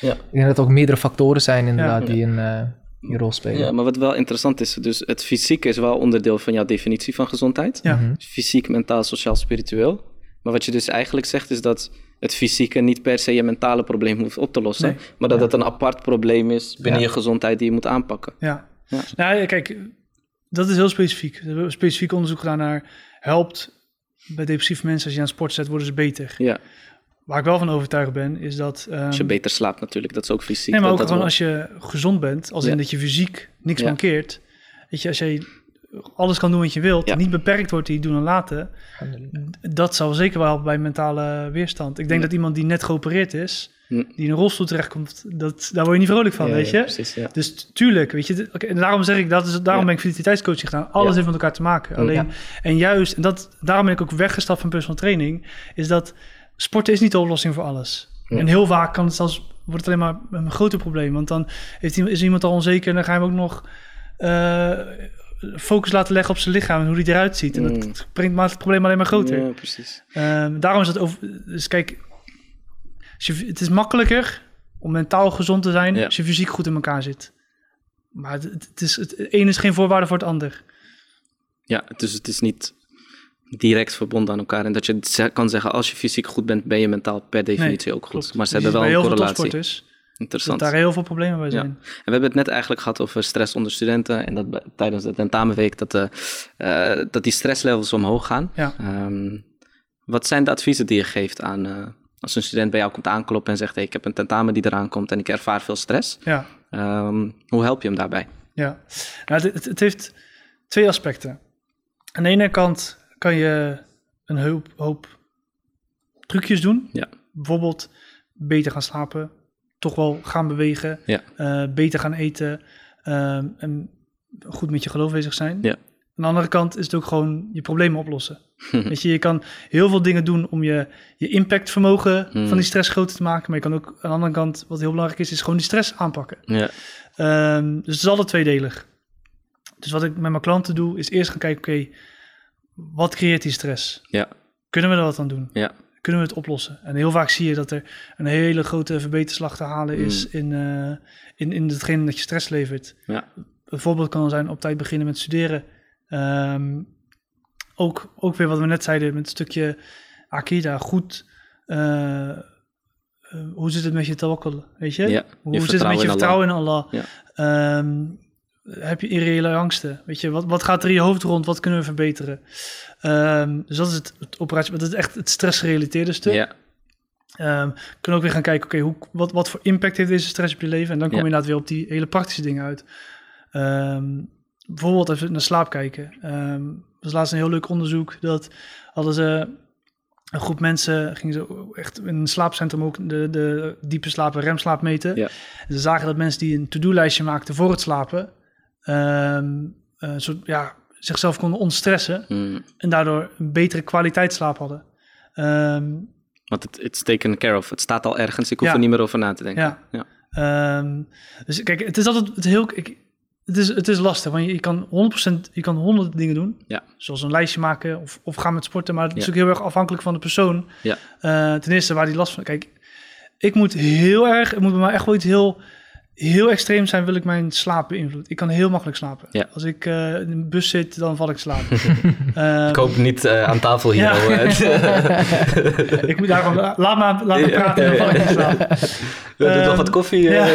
Ja.
ik denk dat er ook meerdere factoren zijn inderdaad
Ja.
die een, uh, die een rol spelen.
Ja, maar wat wel interessant is, dus het fysiek is wel onderdeel van jouw definitie van gezondheid.
Ja.
Mhm.
Fysiek, mentaal, sociaal, spiritueel. Maar wat je dus eigenlijk zegt is dat het fysieke niet per se je mentale probleem hoeft op te lossen.
Nee.
Maar dat het een apart probleem is binnen
Ja.
je gezondheid die je moet aanpakken.
Ja.
Ja.
Nou, kijk, dat is heel specifiek. Er hebben specifiek onderzoek gedaan naar helpt bij depressieve mensen als je aan sport zet, worden ze beter.
Ja,
Waar ik wel van overtuigd ben, is dat. ehm,
als je beter slaapt natuurlijk, dat is ook fysiek.
nee, maar ook
dat
gewoon
wel-
als je gezond bent, als in dat je fysiek niks mankeert. Weet je, als je alles kan doen wat je wilt,
Ja.
niet beperkt wordt je doen en laten, dat zal zeker wel helpen bij mentale weerstand. Ik denk
Ja.
dat iemand die net geopereerd is,
Hm.
die in een rolstoel terechtkomt, dat, daar word je niet vrolijk van, weet je?
precies.
Dus tuurlijk, weet je, oké, en daarom zeg ik, dat is, daarom ben ik vitaliteitscoaching gedaan. Alles heeft met elkaar te maken. Alleen. En juist, en dat, daarom ben ik ook weggestapt van personal training, is dat sporten is niet de oplossing voor alles. En heel vaak kan het zelfs, wordt het alleen maar een groter probleem. Want dan heeft iemand, is iemand al onzeker en dan ga je hem ook nog eh, focus laten leggen op zijn lichaam en hoe die eruit ziet. En
Mm.
dat brengt maar het probleem alleen maar groter.
Ja, precies.
Ehm, daarom is het over. Dus kijk, als je, het is makkelijker om mentaal gezond te zijn
Ja.
als je fysiek goed in elkaar zit. Maar het, het is, het, een is geen voorwaarde voor het ander.
Ja, dus het is niet direct verbonden aan elkaar. En dat je kan zeggen, als je fysiek goed bent, ben je mentaal per definitie ook goed.
Klopt.
Maar ze
Je
hebben wel een correlatie.
Topsporters dat
Interessant.
daar heel veel problemen bij
Ja.
zijn.
En we hebben het net eigenlijk gehad over stress onder studenten. En dat tijdens de tentamenweek dat, de, eh, dat die stresslevels omhoog gaan.
Ja.
Ehm, wat zijn de adviezen die je geeft aan eh, als een student bij jou komt aankloppen en zegt: hey, Ik heb een tentamen die eraan komt en ik ervaar veel stress.
Ja,
Ehm, hoe help je hem daarbij?
ja. Nou, het, het, het heeft twee aspecten. Aan de ene kant kan je een hoop, hoop trucjes doen.
Ja.
Bijvoorbeeld beter gaan slapen, toch wel gaan bewegen,
Ja.
eh, beter gaan eten ehm, en goed met je geloof bezig zijn.
Ja.
Aan de andere kant is het ook gewoon je problemen oplossen. Weet je, je kan heel veel dingen doen om je, je impactvermogen
Hmm.
van die stress groter te maken. Maar je kan ook aan de andere kant, wat heel belangrijk is, is gewoon die stress aanpakken.
Ja,
Ehm, dus het is altijd tweedelig. Dus wat ik met mijn klanten doe, is eerst gaan kijken, oké, wat creëert die stress?
ja,
Kunnen we er wat aan doen?
ja.
Kunnen we het oplossen? En heel vaak zie je dat er een hele grote verbeterslag te halen is in, eh, in, in hetgene dat je stress levert.
Ja.
Een voorbeeld kan zijn op tijd beginnen met studeren. Ehm, ook, ook weer wat we net zeiden met een stukje Akida. Goed, eh, eh, hoe zit het met je tawakkul? Weet je?
Ja,
hoe
je
zit het met je
vertrouwen in
vertrouwen in Allah?
Ja.
Ehm, heb je irreële angsten? Weet je, wat, wat gaat er in je hoofd rond? Wat kunnen we verbeteren? Ehm, dus dat is het, het operatie, dat is echt het stressgerelateerde stuk.
ja.
We kunnen ook weer gaan kijken, oké, hoe wat, wat voor impact heeft deze stress op je leven? En dan kom je
Ja.
inderdaad weer op die hele praktische dingen uit. Ehm, bijvoorbeeld even naar slaap kijken. Er was laatst een heel leuk onderzoek dat hadden ze een groep mensen gingen ze echt in een slaapcentrum ook de, de diepe slaap en remslaap meten.
Ja.
En ze zagen dat mensen die een to-do-lijstje maakten voor het slapen, ehm, een soort, ja, zichzelf konden ontstressen
Mm.
en daardoor een betere kwaliteit slaap hadden. Ehm,
Want het it's taken care of. Het staat al ergens. Ik hoef
Ja.
er niet meer over na te denken.
Ja.
Ja.
Ehm, dus kijk, het is altijd het heel... Ik, het is, het is lastig, want je, je kan 100%, je kan honderd dingen doen.
Ja.
Zoals een lijstje maken of, of gaan met sporten. Maar het is ook heel erg afhankelijk van de persoon.
Ja.
Eh, ten eerste waar die last van... Kijk, ik moet heel erg... Het moet bij mij echt wel iets heel, heel extreem zijn... wil ik mijn slaap beïnvloeden. Ik kan heel makkelijk slapen.
Ja.
Als ik eh, in een bus zit, dan val ik slaap. Eh,
Ik hoop niet eh, aan tafel hier.
Ja.
hoor.
ik moet daarom... Laat me, laat me praten, dan val ik in slaap.
We doen nog wat koffie.
ja.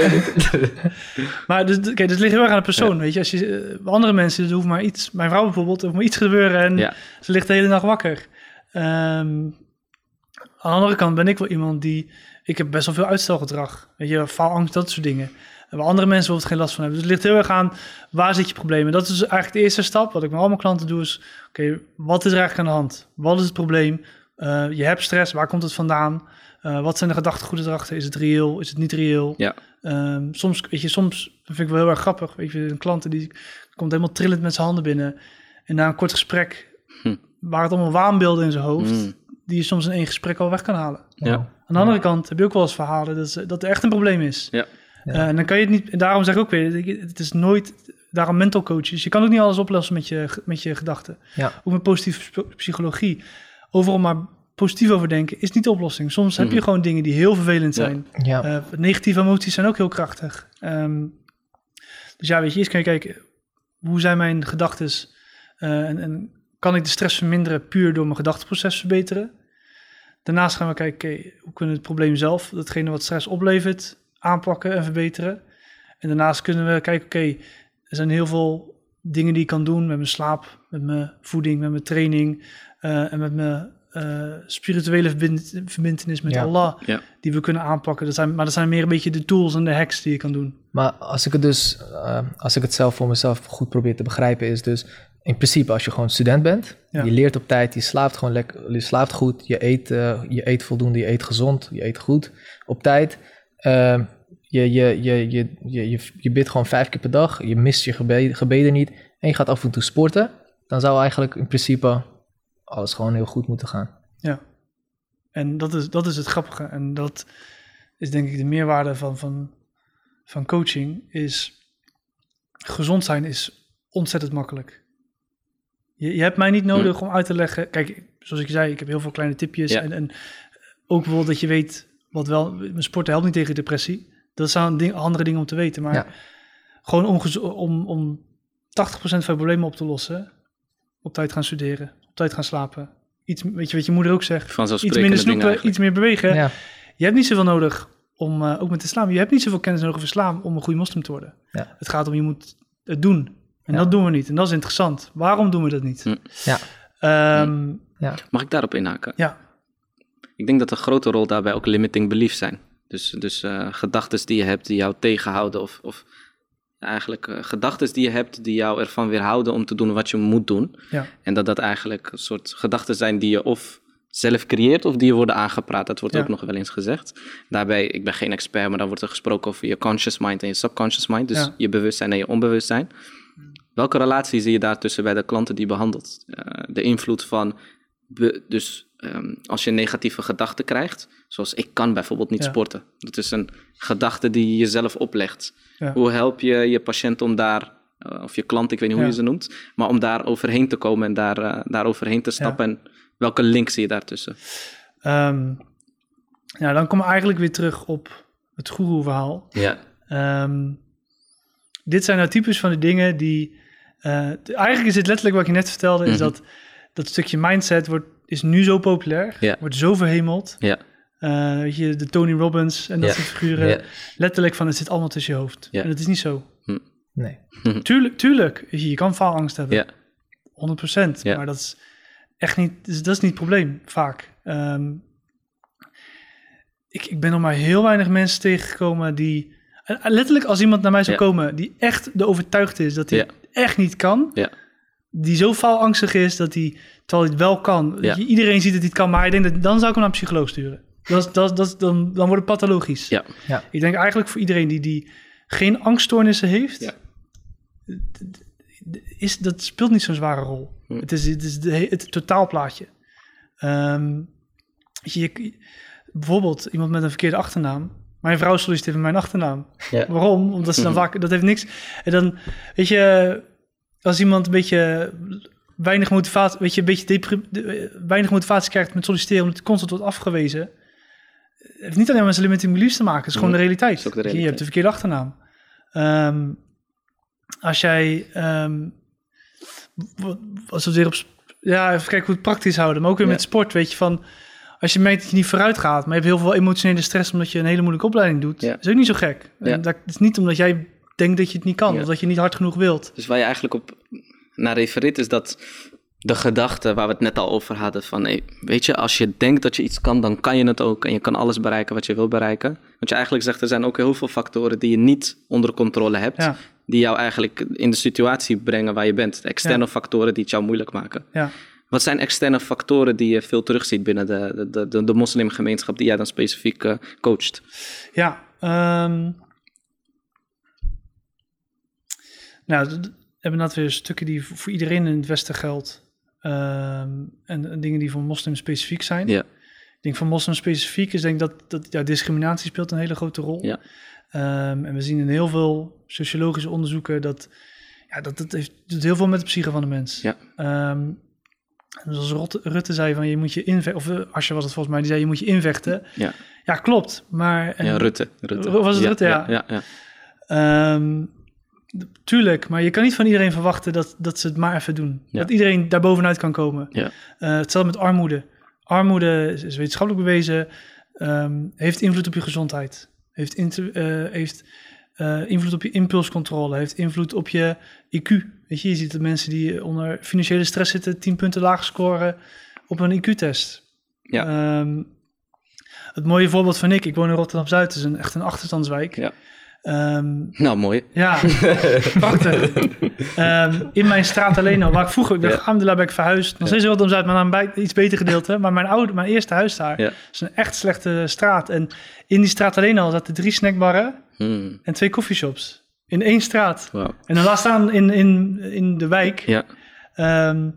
Maar dus, kijk, dus het ligt heel erg aan de persoon, weet je. Als je andere mensen, er hoeft maar iets... Mijn vrouw bijvoorbeeld, er hoeft maar iets gebeuren en ze ligt de hele nacht wakker. Ehm, aan de andere kant ben ik wel iemand die... Ik heb best wel veel uitstelgedrag. Weet je, faalangst, dat soort dingen. En waar andere mensen bijvoorbeeld geen last van hebben. Dus het ligt heel erg aan, waar zit je probleem? En dat is dus eigenlijk de eerste stap. Wat ik met al mijn klanten doe is... Oké, wat is er eigenlijk aan de hand? Wat is het probleem? Eh, je hebt stress, waar komt het vandaan? Eh, wat zijn de gedachtegoeden erachter? Is het reëel? Is het niet reëel?
Ja.
Ehm, soms, weet je, soms vind ik wel heel erg grappig. Weet je, een klant die komt helemaal trillend met zijn handen binnen. En na een kort gesprek,
Hm.
waar het allemaal waanbeelden in zijn hoofd,
Mm.
die je soms in één gesprek al weg kan halen.
Ja.
Aan de andere kant heb je ook wel eens verhalen dat, dat er echt een probleem is.
Ja.
Ja.
Eh, en dan kan je het niet, daarom zeg ik ook weer, het is nooit, daarom mental coaches. Je kan ook niet alles oplossen met je, met je gedachten.
Ja.
Ook met positieve psychologie. Overal maar positief over denken is niet de oplossing. Soms heb je gewoon dingen die heel vervelend zijn.
Ja.
Eh, negatieve emoties zijn ook heel krachtig. Ehm, dus ja, weet je, eerst kan je kijken, hoe zijn mijn gedachten en, en kan ik de stress verminderen puur door mijn gedachteproces verbeteren? Daarnaast gaan we kijken, hoe kunnen we het probleem zelf, datgene wat stress oplevert, aanpakken en verbeteren. En daarnaast kunnen we kijken, oké, er zijn heel veel dingen die ik kan doen met mijn slaap, met mijn voeding, met mijn training eh, en met mijn eh, spirituele verbind- verbintenis met
Ja.
Allah,
Ja.
die we kunnen aanpakken. Dat zijn, maar dat zijn meer een beetje de tools en de hacks die je kan doen.
Maar als ik het dus, eh, als ik het zelf voor mezelf goed probeer te begrijpen, is dus in principe als je gewoon student bent,
Ja.
je leert op tijd, je slaapt gewoon lekker, je slaapt goed, je eet, je eet voldoende, je eet gezond, je eet goed op tijd. Eh, je, je, je, je, je, je, je bidt gewoon vijf keer per dag, je mist je gebeden, gebeden niet en je gaat af en toe sporten, dan zou eigenlijk in principe alles gewoon heel goed moeten gaan.
Ja. En dat is, dat is het grappige. En dat is denk ik de meerwaarde van, van, van coaching. Is gezond zijn is ontzettend makkelijk. Je, je hebt mij niet nodig om uit te leggen. Kijk, zoals ik zei, ik heb heel veel kleine tipjes.
Ja.
En, en ook bijvoorbeeld dat je weet wat wel. Mijn sporten helpt niet tegen depressie. Dat zijn ding, andere dingen om te weten. Maar
Ja.
gewoon om, om, om 80% van je problemen op te lossen. Op tijd gaan studeren. Op tijd gaan slapen. Iets, weet je wat je moeder ook zegt? Iets minder snoepen, iets meer bewegen.
Ja,
Je hebt niet zoveel nodig om, eh, ook met islam, je hebt niet zoveel kennis nodig over islam om een goede moslim te worden.
Ja.
Het gaat om, je moet het doen. En
Ja.
dat doen we niet. En dat is interessant. Waarom doen we dat niet?
Hm.
Ja.
Ehm,
Mag ik daarop inhaken?
ja.
Ik denk dat een grote rol daarbij ook limiting beliefs zijn. Dus, dus eh gedachten die je hebt die jou tegenhouden of, of eigenlijk eh gedachten die je hebt die jou ervan weerhouden om te doen wat je moet doen.
Ja.
En dat dat eigenlijk een soort gedachten zijn die je of zelf creëert of die je worden aangepraat. Dat wordt
Ja.
ook nog wel eens gezegd. Daarbij, ik ben geen expert, maar dan wordt er gesproken over je conscious mind en je subconscious mind. Dus
Ja.
je bewustzijn en je onbewustzijn. Welke relatie zie je daartussen bij de klanten die je behandelt? Eh, de invloed van, be- dus ehm, als je negatieve gedachten krijgt, zoals ik kan bijvoorbeeld niet
Ja.
sporten. Dat is een gedachte die je jezelf oplegt.
Ja.
Hoe help je je patiënt om daar, eh, of je klant, ik weet niet hoe
Ja.
je ze noemt, maar om daar overheen te komen en daar, eh, daar overheen te stappen? En welke link zie je daartussen?
Ehm, ja, dan komen we eigenlijk weer terug op het goeroe-verhaal.
Ja,
Ehm, dit zijn nou types van de dingen die... eh, eigenlijk is het letterlijk wat ik je net vertelde, is
Mhm.
dat dat stukje mindset wordt, is nu zo populair,
Ja.
wordt zo verhemeld.
ja,
Eh, weet je, de Tony Robbins en dat
Ja.
soort figuren.
ja.
Letterlijk van, het zit allemaal tussen je hoofd.
Ja.
En dat is niet zo.
nee.
Tuurlijk, tuurlijk, weet je, kan faalangst hebben.
Ja.
100%.
Ja.
Maar dat is echt niet, dus dat is niet het probleem, vaak. Ehm, ik, ik ben nog maar heel weinig mensen tegengekomen die... en Letterlijk, als iemand naar mij zou
Ja.
komen die echt de overtuigd is dat hij echt niet kan...
Ja.
Die zo faalangstig is dat hij, terwijl hij het wel kan...
Ja.
iedereen ziet dat hij het kan, maar ik denk dat, dan zou ik hem naar een psycholoog sturen. Dat, is- dat, dat, dan, dan wordt het pathologisch.
Ja.
Ja.
Ik denk eigenlijk voor iedereen die, die geen angststoornissen heeft...
Ja.
Is, dat speelt niet zo'n zware rol.
Hm.
Het is, het, is de, het totaalplaatje. Ehm, weet je, bijvoorbeeld iemand met een verkeerde achternaam. Mijn vrouw solliciteert met mijn achternaam.
Ja.
Waarom? Omdat ze dan
Mhm.
vaak... Dat heeft niks... En dan, weet je... Als iemand een beetje weinig motivatie... Weet je, een beetje eh, weinig motivatie krijgt met solliciteren... omdat het constant wordt afgewezen... Het heeft niet alleen met zijn limiting beliefs te maken. Het is gewoon
Nee,
de realiteit.
is de
Je- Je
realiteit.
hebt de verkeerde achternaam. Ehm, als jij... w- als we het weer op... Ja, even kijken hoe het praktisch houden. Maar ook weer
Ja.
met sport, weet je, van... Als je merkt dat je niet vooruit gaat, maar je hebt heel veel emotionele stress omdat je een hele moeilijke opleiding doet,
Ja.
is ook niet zo gek.
Ja.
En dat is niet omdat jij denkt dat je het niet kan,
Ja.
of dat je niet hard genoeg wilt.
Dus waar je eigenlijk op naar refereert is dat de gedachte waar we het net al over hadden van hey, weet je, als je denkt dat je iets kan, dan kan je het ook en je kan alles bereiken wat je wil bereiken. Want je eigenlijk zegt er zijn ook heel veel factoren die je niet onder controle hebt,
Ja,
die jou eigenlijk in de situatie brengen waar je bent. De externe
Ja.
factoren die het jou moeilijk maken.
ja.
Wat zijn externe factoren die je veel terugziet binnen de, de, de, de, moslimgemeenschap die jij dan specifiek eh, coacht?
Ja, ehm, nou, we hebben net weer stukken die voor iedereen in het Westen geldt. ehm, en, en dingen die voor moslims specifiek zijn.
Ja.
Ik denk voor moslims specifiek is denk ik dat, dat ja, discriminatie speelt een hele grote rol.
Ja.
Ehm, en we zien in heel veel sociologische onderzoeken dat ja, dat, dat heeft, doet heel veel met de psyche van de mens.
Ja.
En zoals Rot- Rutte zei van je moet je invechten, of eh, Asje was het volgens mij, die zei je moet je invechten.
Ja.
Ja, klopt. Maar en-
ja, Rutte. Rutte.
Was het Rutte? Ja.
ja, ja.
Tuurlijk, maar je kan niet van iedereen verwachten dat, dat ze het maar even doen.
Ja.
Dat iedereen daar bovenuit kan komen.
Ja.
Eh, hetzelfde met armoede. Armoede is, is wetenschappelijk bewezen, ehm, heeft invloed op je gezondheid. Heeft, eh, heeft eh, invloed op je impulscontrole. Heeft invloed op je IQ. Weet je, je ziet dat mensen die onder financiële stress zitten... 10 punten lager scoren op een IQ-test.
Ja.
Ehm, het mooie voorbeeld van ik, ik woon in Rotterdam-Zuid, is een, echt een achterstandswijk.
Ja.
Ehm,
Nou, mooi.
ja, prachtig. Ehm, in mijn straat alleen al, waar ik vroeger,
Ja.
alhamdulillah ben ik verhuisd. Nog steeds Rotterdam Zuid, maar naar een iets beter gedeelte. Maar mijn oude, mijn eerste huis daar,
Ja.
is een echt slechte straat. En in die straat alleen al zaten drie snackbarren
Hmm.
en twee coffeeshops. In één straat.
Wauw.
En dan laat staan in, in, in de wijk.
Ja.
Ehm,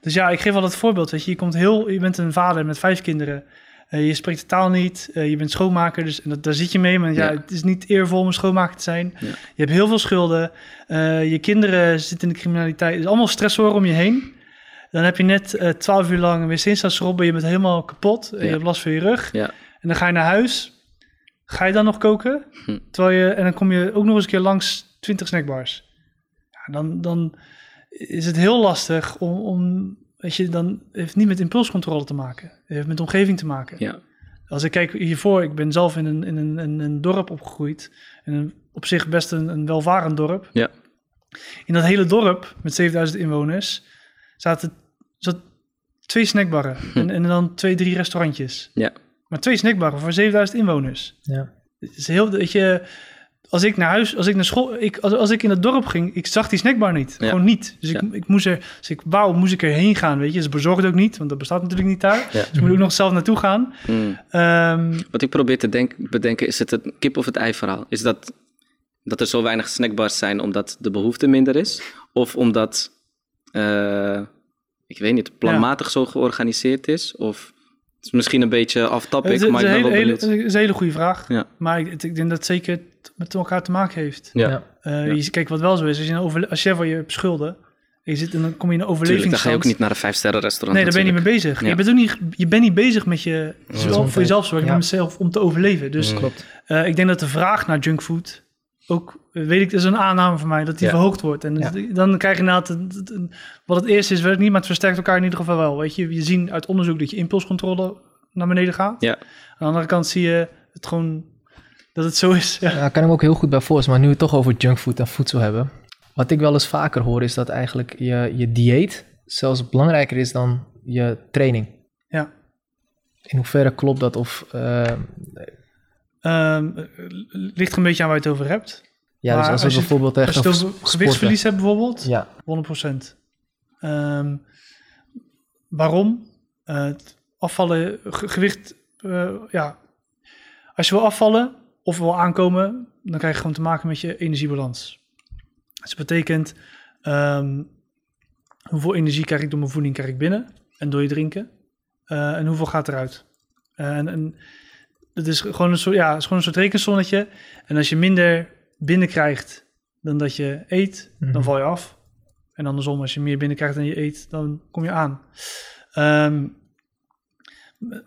dus ja, ik geef wel het voorbeeld. Weet je, je, komt heel, je bent een vader met vijf kinderen. Eh, je spreekt de taal niet. eh, je bent schoonmaker, dus en dat, daar zit je mee. Maar ja, het is niet eervol om een schoonmaker te zijn. Je hebt heel veel schulden. eh, je kinderen zitten in de criminaliteit. Het is allemaal stressoren om je heen. Dan heb je net twaalf uur lang een wc-stadsrob. Je bent helemaal kapot. en Je hebt last van je rug.
Ja.
En dan ga je naar huis. Ga je dan nog koken?
Hm.
Terwijl je, en dan kom je ook nog eens een keer langs 20 snackbars. Ja, dan, dan is het heel lastig om, om weet je, dan heeft het niet met impulscontrole te maken. Het heeft met omgeving te maken.
Ja.
Als ik kijk hiervoor, ik ben zelf in een, in een, een, een dorp opgegroeid. En een, op zich best een, een welvarend dorp.
Ja.
In dat hele dorp met 7000 inwoners zaten, zat twee snackbarren. En, en dan twee, drie restaurantjes.
Ja.
Maar twee snackbarren voor 7000 inwoners.
Ja.
Het is heel, weet je, als ik naar huis, als ik naar school, ik, als, als ik in het dorp ging, ik zag die snackbar niet.
Ja.
Gewoon niet. Dus ik,
Ja.
ik moest er, dus ik wou, moest ik erheen gaan, weet je. Ze bezorgde ook niet, want dat bestaat natuurlijk niet daar.
Ja.
Dus ik moet ook nog zelf naartoe gaan.
Hmm.
Ehm,
Wat ik probeer te denk, bedenken, is het het kip of het ei verhaal? Is dat, dat er zo weinig snackbars zijn omdat de behoefte minder is? Of omdat, eh, ik weet niet, planmatig zo georganiseerd is? Of is misschien een beetje
is
maar ik ben wel
hele, hele,
benieuwd.
het is een hele goede vraag.
Ja.
Maar ik, ik denk dat het zeker met elkaar te maken heeft.
Ja.
Eh, je, kijk, wat wel zo is, als je, een overle- als je voor je hebt schulden, en je zit en dan kom je in een
Tuurlijk, dan ga je ook niet naar een vijfsterren restaurant.
Nee, daar ben je niet mee bezig.
Ja.
Je, bent ook niet, je bent niet bezig met je, zowel voor jezelf zorgen,
Ja.
maar met jezelf om te overleven. Dus
Mm.
Klopt.
eh, ik denk dat de vraag naar junkfood ook, weet ik, dat is een aanname van mij, dat die
Ja.
verhoogd wordt. En
Ja.
dan krijg je inderdaad, wat het eerste is, weet ik niet, maar het versterkt elkaar in ieder geval wel. Weet je, je ziet uit onderzoek dat je impulscontrole naar beneden gaat.
Ja.
Aan de andere kant zie je het gewoon, dat het zo is. Ja.
Kan ik me ook heel goed bij voorstellen. Maar nu we het toch over junkfood en voedsel hebben. Wat ik wel eens vaker hoor is dat eigenlijk je, je dieet zelfs belangrijker is dan je training.
Ja.
In hoeverre klopt dat? Of, eh,
Eh, ligt er een beetje aan waar je het over hebt.
ja, dus als we
als je-
bijvoorbeeld
Als
echt
je het
over
over
sporten-
gewichtsverlies hebt bijvoorbeeld,
Ja,
100%. Ehm, waarom? Eh, het afvallen, ge- gewicht, eh, ja. Als je wil afvallen of wil aankomen, dan krijg je gewoon te maken met je energiebalans. Dus dat betekent, ehm, hoeveel energie krijg ik door mijn voeding krijg ik binnen en door je drinken. Eh, en hoeveel gaat eruit. En, en dat is gewoon een soort, ja, het is gewoon een soort rekensonnetje. En als je minder binnenkrijgt dan dat je eet,
Mhm.
dan val je af. En andersom, als je meer binnenkrijgt dan je eet, dan kom je aan. Ehm,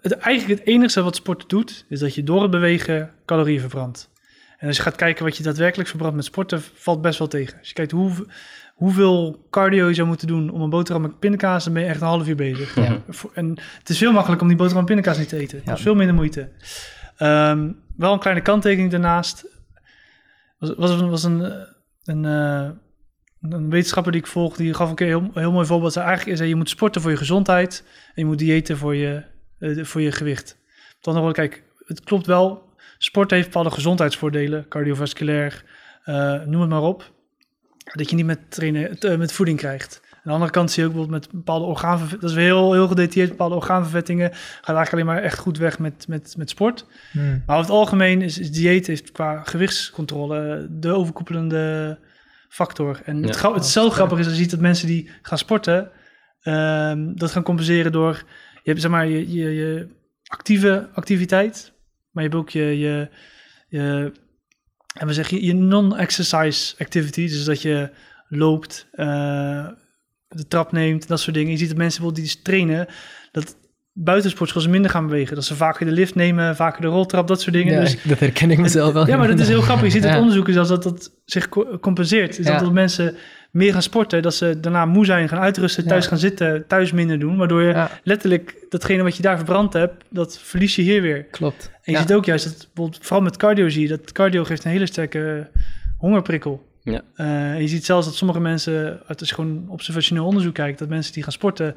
het, eigenlijk het enige wat sport doet, is dat je door het bewegen calorieën verbrandt. En als je gaat kijken wat je daadwerkelijk verbrandt met sporten, valt best wel tegen. Als je kijkt hoe, hoeveel cardio je zou moeten doen om een boterham met pindakaas, dan ben je echt een half uur bezig.
Ja.
En het is veel makkelijker om die boterham met pindakaas niet te eten. Dat is veel minder moeite. Ehm, wel een kleine kanttekening daarnaast. Was, was, was een, eh, een, eh, een wetenschapper die ik volg, die gaf een keer een heel, heel mooi voorbeeld. Hij eigenlijk hij, je moet sporten voor je gezondheid en je moet diëten voor je, eh, voor je gewicht. Dan nog wel, kijk, het klopt wel. Sport heeft bepaalde gezondheidsvoordelen, cardiovasculair, noem het maar op. Dat je niet met, trainen, met voeding krijgt. Aan de andere kant zie je ook bijvoorbeeld met bepaalde orgaanvervettingen, dat is weer heel, heel gedetailleerd, bepaalde orgaanvervettingen gaat eigenlijk alleen maar echt goed weg met, met, met sport.
Hmm.
Maar over het algemeen is, is dieet heeft qua gewichtscontrole de overkoepelende factor. En het,
Ja.
grap- het is zo grappig is als je ziet dat mensen die gaan sporten, ehm, dat gaan compenseren door, je hebt zeg maar je, je, je actieve activiteit, maar je hebt ook je, je, je en we zeggen je non-exercise activity, dus dat je loopt, eh, de trap neemt, dat soort dingen. Je ziet dat mensen bijvoorbeeld die trainen, dat buitensportschool ze minder gaan bewegen. Dat ze vaker de lift nemen, vaker de roltrap, dat soort dingen.
Ja,
dus,
dat herken ik mezelf wel.
ja, maar dat is heel grappig. Je ziet het
Ja.
onderzoek is als dat dat zich co- compenseert. Is dat, dat mensen meer gaan sporten, dat ze daarna moe zijn, gaan uitrusten, thuis gaan zitten, thuis minder doen. Waardoor je letterlijk datgene wat je daar verbrand hebt, dat verlies je hier weer.
klopt.
En je ziet ook juist dat bijvoorbeeld, vooral met cardio zie je dat cardio geeft een hele sterke hongerprikkel.
Ja.
Eh, je ziet zelfs dat sommige mensen, uit als je gewoon observationeel onderzoek kijkt, dat mensen die gaan sporten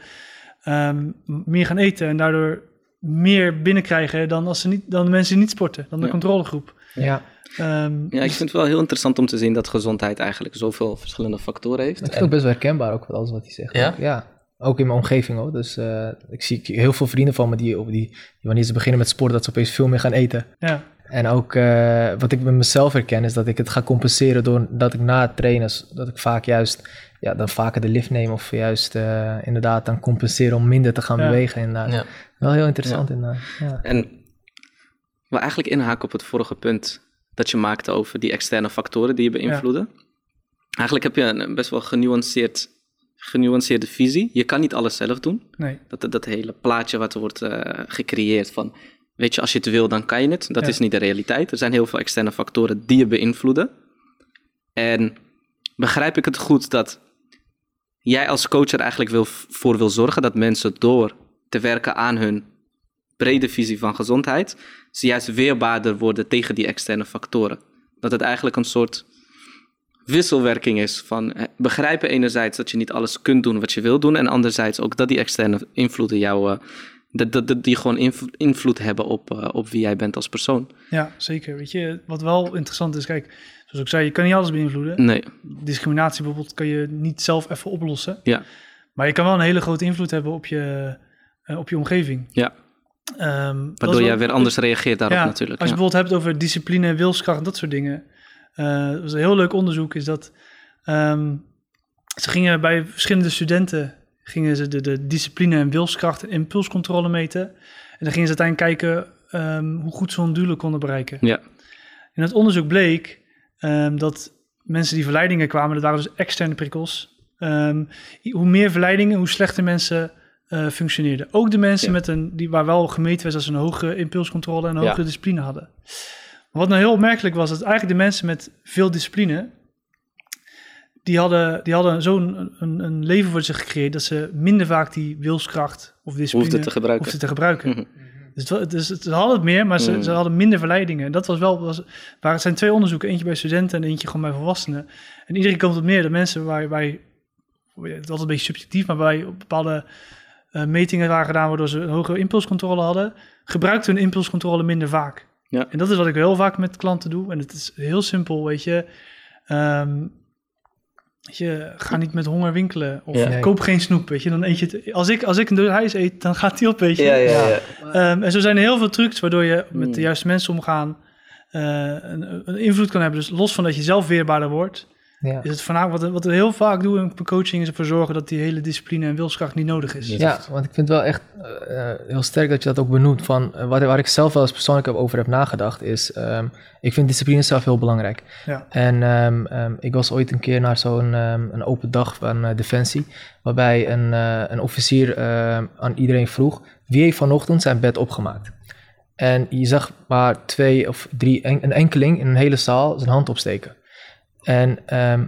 ehm, meer gaan eten en daardoor meer binnenkrijgen dan, als ze niet, dan de mensen die niet sporten, dan de
Ja.
controlegroep.
Ja,
Ehm,
Ja, ik vind het wel heel interessant om te zien dat gezondheid eigenlijk zoveel verschillende factoren heeft.
ik vind het ook best wel herkenbaar ook, alles wat hij zegt.
Ja?
Ook, ja. Ook in mijn omgeving hoor. Dus eh, ik zie heel veel vrienden van me die, die, die wanneer ze beginnen met sport, dat ze opeens veel meer gaan eten.
ja.
En ook eh, wat ik bij mezelf herken is dat ik het ga compenseren doordat ik na het trainen, dat ik vaak juist ja, dan vaker de lift neem of juist eh, inderdaad dan compenseren om minder te gaan
Ja.
bewegen. Inderdaad.
Ja.
Wel heel interessant inderdaad. Ja.
En we eigenlijk inhaken op het vorige punt dat je maakte over die externe factoren die je beïnvloeden. Eigenlijk heb je een best wel genuanceerd, genuanceerde visie. Je kan niet alles zelf doen.
Nee.
Dat, dat hele plaatje wat er wordt eh, gecreëerd van, weet je, als je het wil, dan kan je het. Dat
Ja.
is niet de realiteit. Er zijn heel veel externe factoren die je beïnvloeden. En begrijp ik het goed dat jij als coach er eigenlijk wil, voor wil zorgen dat mensen door te werken aan hun brede visie van gezondheid, ze juist weerbaarder worden tegen die externe factoren. Dat het eigenlijk een soort wisselwerking is van eh, begrijpen enerzijds dat je niet alles kunt doen wat je wil doen en anderzijds ook dat die externe invloeden jou, eh, dat, dat, dat die gewoon inv- invloed hebben op, eh, op wie jij bent als persoon.
Ja, zeker. Weet je, wat wel interessant is, kijk, zoals ik zei, je kan niet alles beïnvloeden.
Nee,
Discriminatie bijvoorbeeld kan je niet zelf even oplossen.
ja,
Maar je kan wel een hele grote invloed hebben op je, eh, op je omgeving.
ja.
Ehm,
Waardoor
wel-
jij weer anders reageert daarop
ja,
natuurlijk.
Als je
ja.
bijvoorbeeld hebt over discipline, wilskracht en dat soort dingen. Eh, dat was een heel leuk onderzoek, is dat ehm, ze gingen bij verschillende studenten gingen ze de, de discipline en wilskracht en impulscontrole meten. En dan gingen ze uiteindelijk kijken ehm, hoe goed ze hun doelen konden bereiken.
Ja.
In het onderzoek bleek ehm, dat mensen die verleidingen kwamen, dat waren dus externe prikkels. ehm, hoe meer verleidingen, hoe slechter mensen eh, functioneerden. Ook de mensen
Ja.
met een, die, waar wel gemeten was dat ze een hogere impulscontrole en een
Ja.
hogere discipline hadden. Maar wat nou heel opmerkelijk was, dat eigenlijk de mensen met veel discipline, die hadden, die hadden zo'n een, een leven voor zich gecreëerd dat ze minder vaak die wilskracht of discipline
Hoefde te gebruiken.
hoefden te gebruiken.
Mhm.
Dus, het, dus het- ze hadden het meer, maar ze,
Mhm.
ze hadden minder verleidingen. En dat was wel, was, waar het zijn twee onderzoeken, eentje bij studenten en eentje gewoon bij volwassenen. En iedere keer komt het meer, de mensen waar wij, het is altijd een beetje subjectief, maar bij bepaalde eh, metingen waren gedaan waardoor ze een hogere impulscontrole hadden, gebruikten hun impulscontrole minder vaak.
Ja.
En dat is wat ik heel vaak met klanten doe. En het is heel simpel, weet je. Ehm, je, ga niet met honger winkelen. Of
Ja.
Koop geen snoep, weet je. Dan eet je het. Als ik, als ik een huis eet, dan gaat die op, weet je.
Ja, ja, ja.
Ehm, en zo zijn er heel veel trucs waardoor je met de juiste mensen omgaan. eh, een, een invloed kan hebben. Dus los van dat je zelf weerbaarder wordt.
Ja.
is het voornamelijk wat, we- wat we heel vaak doen in coaching is ervoor zorgen dat die hele discipline en wilskracht niet nodig is.
Ja, want ik vind het wel echt eh, eh, heel sterk dat je dat ook benoemt. Van, eh, waar, waar ik zelf wel eens persoonlijk over heb nagedacht, is... ehm, ik vind discipline zelf heel belangrijk.
Ja.
En ehm, ehm, ik was ooit een keer naar zo'n een open dag van Defensie... waarbij een, een officier aan iedereen vroeg... wie heeft vanochtend zijn bed opgemaakt? En je zag maar twee of drie, en, een enkeling in een hele zaal zijn hand opsteken. En ehm,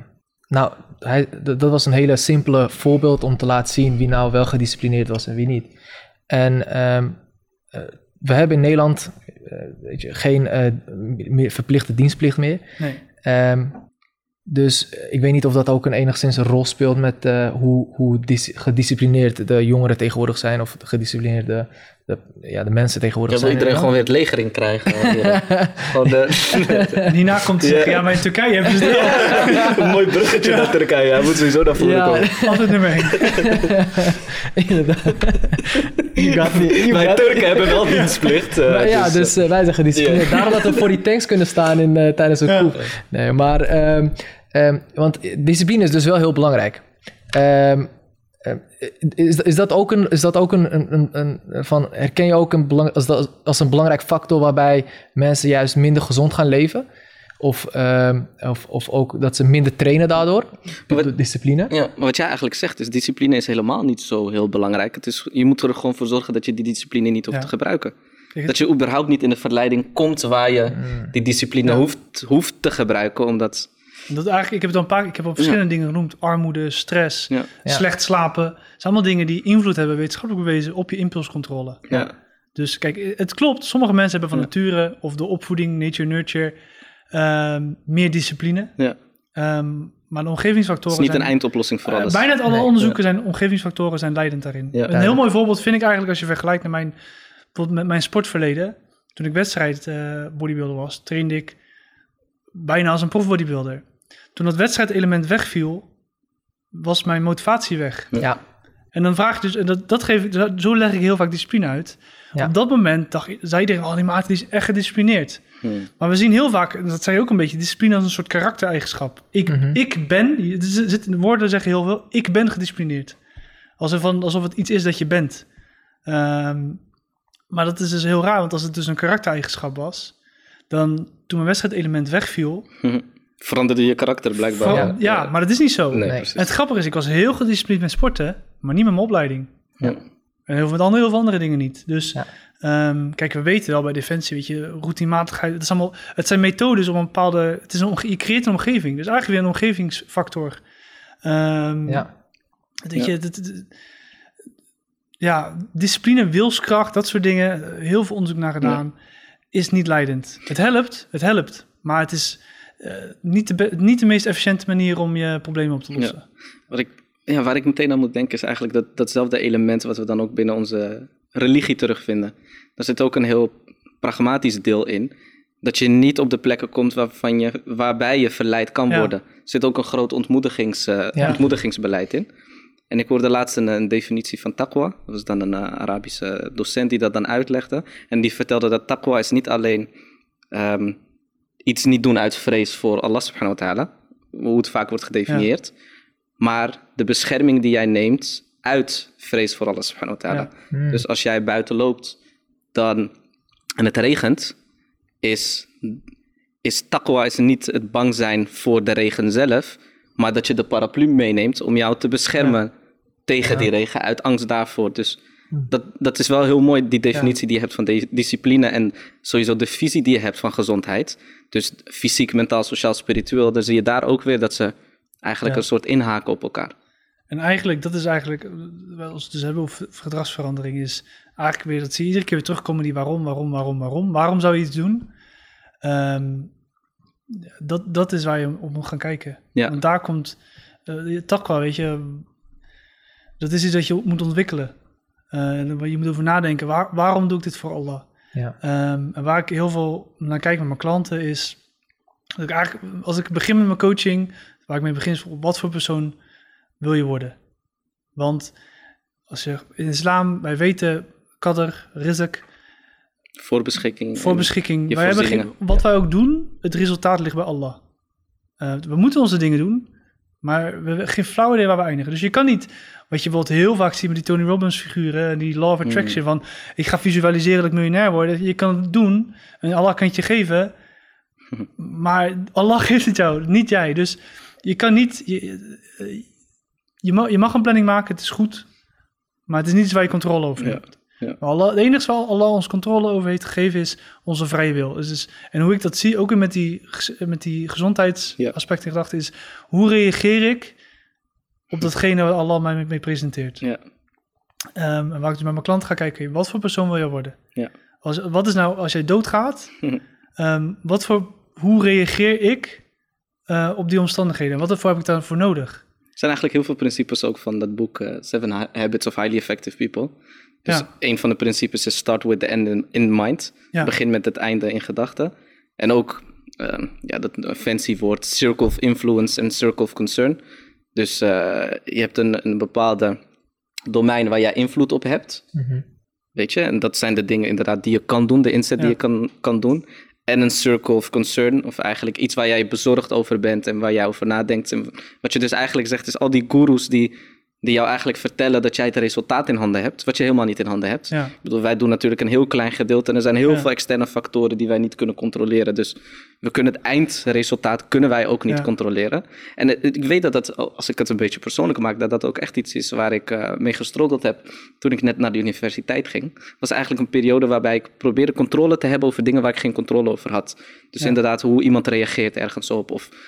nou, hij, dat was een hele simpele voorbeeld om te laten zien wie nou wel gedisciplineerd was en wie niet. En ehm, eh, we hebben in Nederland eh, weet je, geen eh, meer verplichte dienstplicht meer.
Nee.
Ehm, dus ik weet niet of dat ook een enigszins een rol speelt met hoe, hoe dis- gedisciplineerd de jongeren tegenwoordig zijn, of de gedisciplineerde de, ja, de mensen tegenwoordig
Ja, wil iedereen gewoon weer het leger in krijgen. gewoon de,
En hierna komt hij zeggen, ja, maar in Turkije hebben ze het
een mooi bruggetje naar Turkije. Hij moet sowieso naar voren
Ja.
komen.
Altijd nummer één.
Inderdaad.
Wij Turken hebben wel dienstplicht. eh,
Maar ja,
dus,
dus eh, wij zijn gedisciplineerd. Daarom dat we voor die tanks kunnen staan in, eh, tijdens een
Ja.
coup. Nee, maar... ehm, ehm, want discipline is dus wel heel belangrijk. Ehm, is, is dat ook een... Is dat ook een, een, een, een- van, herken je ook een belang, als, dat, als een belangrijk factor... waarbij mensen juist minder gezond gaan leven? Of, ehm, of, of ook dat ze minder trainen daardoor?
Wat-
Door discipline?
Ja, maar wat jij eigenlijk zegt is, discipline is helemaal niet zo heel belangrijk. Het is, je moet er gewoon voor zorgen dat je die discipline niet hoeft
Ja.
te gebruiken. Dat je überhaupt niet in de verleiding komt waar je die discipline
Ja.
hoeft, hoeft te gebruiken, omdat...
Dat eigenlijk, ik heb het al een paar ik heb al verschillende dingen genoemd. Armoede, stress, slecht slapen. Het zijn allemaal dingen die invloed hebben, wetenschappelijk bewezen, op je impulscontrole.
ja,
Dus kijk, het klopt. Sommige mensen hebben van
Ja.
nature of de opvoeding, nature, nurture, ehm, meer discipline.
ja.
Ehm, maar de
Het
omgevingsfactoren
is niet een eindoplossing voor
eh,
alles.
bijna alle
Nee,
onderzoeken zijn omgevingsfactoren zijn leidend daarin.
Ja.
Een heel mooi voorbeeld vind ik eigenlijk als je vergelijkt naar mijn, met mijn sportverleden. Toen ik wedstrijd eh, bodybuilder was, trainde ik bijna als een profbodybuilder. Toen dat wedstrijdelement wegviel, was mijn motivatie weg.
Ja.
En dan vraag ik dus, en dat, dat geef ik, zo leg ik heel vaak discipline uit.
Ja.
Op dat moment dacht, ik- zei iedereen, oh die maat die is echt gedisciplineerd.
Hmm.
Maar we zien heel vaak, en dat zei je ook een beetje, discipline als een soort karaktereigenschap. Ik,
Mhm.
ik ben, de woorden zeggen heel veel, ik ben gedisciplineerd. Alsof, van, alsof het iets is dat je bent. Ehm, maar dat is dus heel raar, want als het dus een karaktereigenschap was, dan toen mijn wedstrijdelement wegviel,
Hm. Veranderde je karakter blijkbaar.
van- ja, maar dat is niet zo.
Nee,
het grappige is, ik was heel gedisciplineerd met sporten, maar niet met mijn opleiding.
Ja.
En heel veel met andere, heel veel andere dingen niet. Dus
Ja.
ehm, kijk, we weten wel bij Defensie, weet je, routinematigheid. Het, is allemaal, het zijn methodes om een bepaalde... Het is een, omge- je creëert een omgeving. Dus eigenlijk weer een omgevingsfactor. Ehm,
Ja.
Weet je, het- ja, discipline, wilskracht, dat soort dingen. Heel veel onderzoek naar gedaan. Is niet leidend. Het helpt, het helpt. Maar het is niet, de niet de meest efficiënte manier om je problemen op te lossen.
Wat ik, ja, waar ik meteen aan moet denken is eigenlijk dat, datzelfde element wat we dan ook binnen onze religie terugvinden. Daar zit ook een heel pragmatisch deel in. Dat je niet op de plekken komt waarvan je, waarbij je verleid kan
Ja.
worden. Er zit ook een groot ontmoedigings, eh,
Ja.
ontmoedigingsbeleid in. En ik hoorde laatst een, een definitie van taqwa. Dat was dan een eh, Arabische docent die dat dan uitlegde. En die vertelde dat taqwa is niet alleen ehm, iets niet doen uit vrees voor Allah subhanahu wa ta'ala. Hoe het vaak wordt gedefinieerd. Maar de bescherming die jij neemt uit vrees voor Allah subhanahu wa ta'ala.
Ja.
Dus als jij buiten loopt dan, en het regent, is, is taqwa is niet het bang zijn voor de regen zelf, maar dat je de paraplu meeneemt om jou te beschermen tegen die regen uit angst daarvoor. Dus dat, dat is wel heel mooi, die definitie die je hebt van de discipline en sowieso de visie die je hebt van gezondheid. Dus fysiek, mentaal, sociaal, spiritueel, dan zie je daar ook weer dat ze eigenlijk
Ja.
een soort inhaken op elkaar.
En eigenlijk, dat is eigenlijk, eh, als we het dus hebben over gedragsverandering, is eigenlijk weer dat je iedere keer weer terugkomen die waarom, waarom, waarom, waarom. Waarom zou je iets doen? Ehm, dat, dat is waar je op moet gaan kijken.
Ja.
Want daar komt, uh, je takwa, weet je, dat is iets dat je moet ontwikkelen. Eh, je moet over nadenken, waar, waarom doe ik dit voor Allah?
Ja.
Ehm, en waar ik heel veel naar kijk met mijn klanten is, dat ik eigenlijk, als ik begin met mijn coaching, waar ik mee begin is, wat voor persoon wil je worden? Want als je in islam, wij weten, kader, rizq,
Voor beschikking.
voor
en
beschikking.
je
Wij hebben geen, wat wij ook doen, het resultaat ligt bij Allah. Eh, we moeten onze dingen doen, maar we hebben geen flauw idee waar we eindigen. Dus je kan niet, wat je bijvoorbeeld heel vaak ziet met die Tony Robbins figuren, en die Law of Attraction, van ik ga visualiseren dat ik miljonair word. Je kan het doen en Allah kan het je geven, maar Allah geeft het jou, niet jij. Dus je kan niet, je, je, mag, je mag een planning maken, het is goed, maar het is niet iets waar je controle over
Ja,
hebt.
ja.
Allah, het enige waar Allah ons controle over heeft gegeven is onze vrije wil. Dus, dus- en hoe ik dat zie, ook met die, met die gezondheidsaspecten gedacht is, hoe reageer ik op datgene wat Allah mij mee, presenteert?
Ja.
Ehm, en waar ik dus met mijn klant ga kijken, wat voor persoon wil je worden?
Ja.
Als, wat is nou, als jij doodgaat, ehm, wat voor, hoe reageer ik eh, op die omstandigheden? Wat ervoor heb ik daarvoor nodig?
Er zijn eigenlijk heel veel principes ook van dat boek eh, Seven Ha- Habits of Highly Effective People. Dus
Ja.
een van de principes is start with the end in, in mind.
Ja.
Begin met het einde in gedachten. En ook, ehm, ja, dat fancy woord, circle of influence en circle of concern. Dus eh, je hebt een, een bepaalde domein waar jij invloed op hebt.
Mhm.
Weet je, en dat zijn de dingen inderdaad die je kan doen, de inzet die je kan, kan doen. En een circle of concern, of eigenlijk iets waar jij bezorgd over bent en waar jij over nadenkt. En wat je dus eigenlijk zegt, is al die gurus die, die jou eigenlijk vertellen dat jij het resultaat in handen hebt, wat je helemaal niet in handen hebt.
Ja.
Ik bedoel, wij doen natuurlijk een heel klein gedeelte en er zijn heel
Ja.
veel externe factoren die wij niet kunnen controleren. Dus we kunnen het eindresultaat kunnen wij ook niet
Ja.
controleren. En het- ik weet dat dat, als ik het een beetje persoonlijk maak, dat dat ook echt iets is waar ik eh, mee gestruggeld heb toen ik net naar de universiteit ging. Was eigenlijk een periode waarbij ik probeerde controle te hebben over dingen waar ik geen controle over had. Dus inderdaad, hoe iemand reageert ergens op of eh,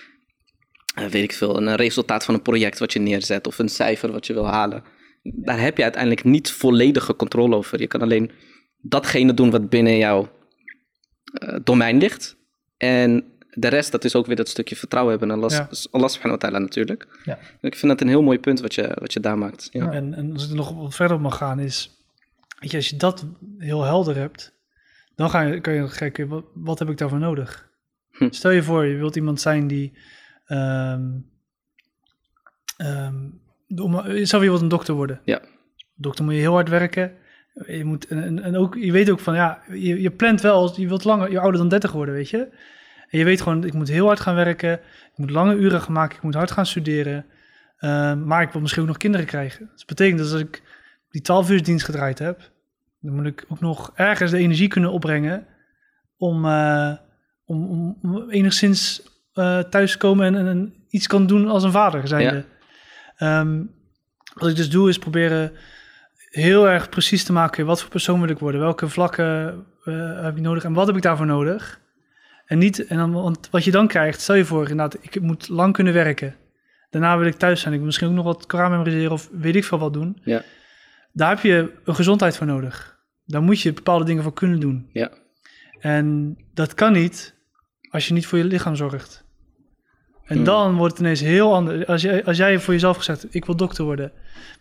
weet ik veel, een resultaat van een project wat je neerzet of een cijfer wat je wil halen. Daar heb je uiteindelijk niet volledige controle over. Je kan alleen datgene doen wat binnen jouw eh, domein ligt. En de rest, dat is ook weer dat stukje vertrouwen hebben Allah,
Ja.
Allah subhanahu wa ta'ala natuurlijk.
Ja.
Ik vind dat een heel mooi punt wat je, wat je daar maakt. Ja.
En, en als ik er nog wat verder op mag gaan, is, weet je, als je dat heel helder hebt, dan ga je, kan je kijken, wat, wat heb ik daarvoor nodig?
Hm.
Stel je voor, je wilt iemand zijn die, om, stel je wilt een dokter worden.
Ja.
Dokter moet je heel hard werken. Je moet, en, ook, je weet ook van, ja, je, je plant wel, je wilt langer, je ouder dan 30 worden, weet je. En je weet gewoon, ik moet heel hard gaan werken, ik moet lange uren gaan maken, ik moet hard gaan studeren. Ehm, maar ik wil misschien ook nog kinderen krijgen. Dus dat betekent dat als ik die 12 uur dienst gedraaid heb, dan moet ik ook nog ergens de energie kunnen opbrengen om, eh, om, om, om enigszins eh, thuis te komen en, en, en iets kan doen als een vader zijnde. Ehm, wat ik dus doe is proberen heel erg precies te maken wat voor persoon wil ik worden, welke vlakken eh, heb ik nodig en wat heb ik daarvoor nodig. En niet, en dan, want wat je dan krijgt, stel je voor inderdaad, ik moet lang kunnen werken. Daarna wil ik thuis zijn. Ik wil misschien ook nog wat Koran memoriseren of weet ik veel wat doen.
Ja.
Daar heb je een gezondheid voor nodig. Daar moet je bepaalde dingen voor kunnen doen.
Ja.
En dat kan niet als je niet voor je lichaam zorgt. En
Hmm.
dan wordt het ineens heel anders. Als, jij als jij voor jezelf gezegd, ik wil dokter worden,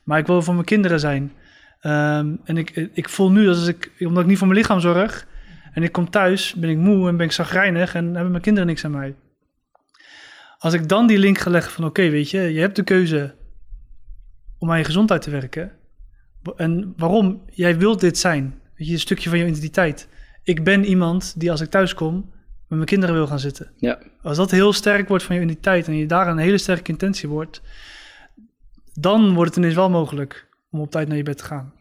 maar ik wil voor mijn kinderen zijn. Ehm, en ik, ik voel nu, dat als ik, omdat ik niet voor mijn lichaam zorg, en ik kom thuis, ben ik moe en ben ik zagrijnig en hebben mijn kinderen niks aan mij. Als ik dan die link ga leggen van, oké, weet je, je hebt de keuze om aan je gezondheid te werken. En waarom? Jij wilt dit zijn. Weet je, een stukje van je identiteit. Ik ben iemand die als ik thuis kom met mijn kinderen wil gaan zitten.
Ja.
Als dat heel sterk wordt van je identiteit en je daar een hele sterke intentie wordt, dan wordt het ineens wel mogelijk om op tijd naar je bed te gaan.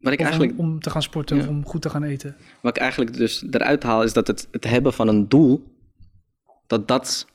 Wat ik
Of
eigenlijk
om, om te gaan sporten
Ja.
of om goed te gaan eten.
Wat ik eigenlijk dus eruit haal, is dat het, het hebben van een doel, dat dat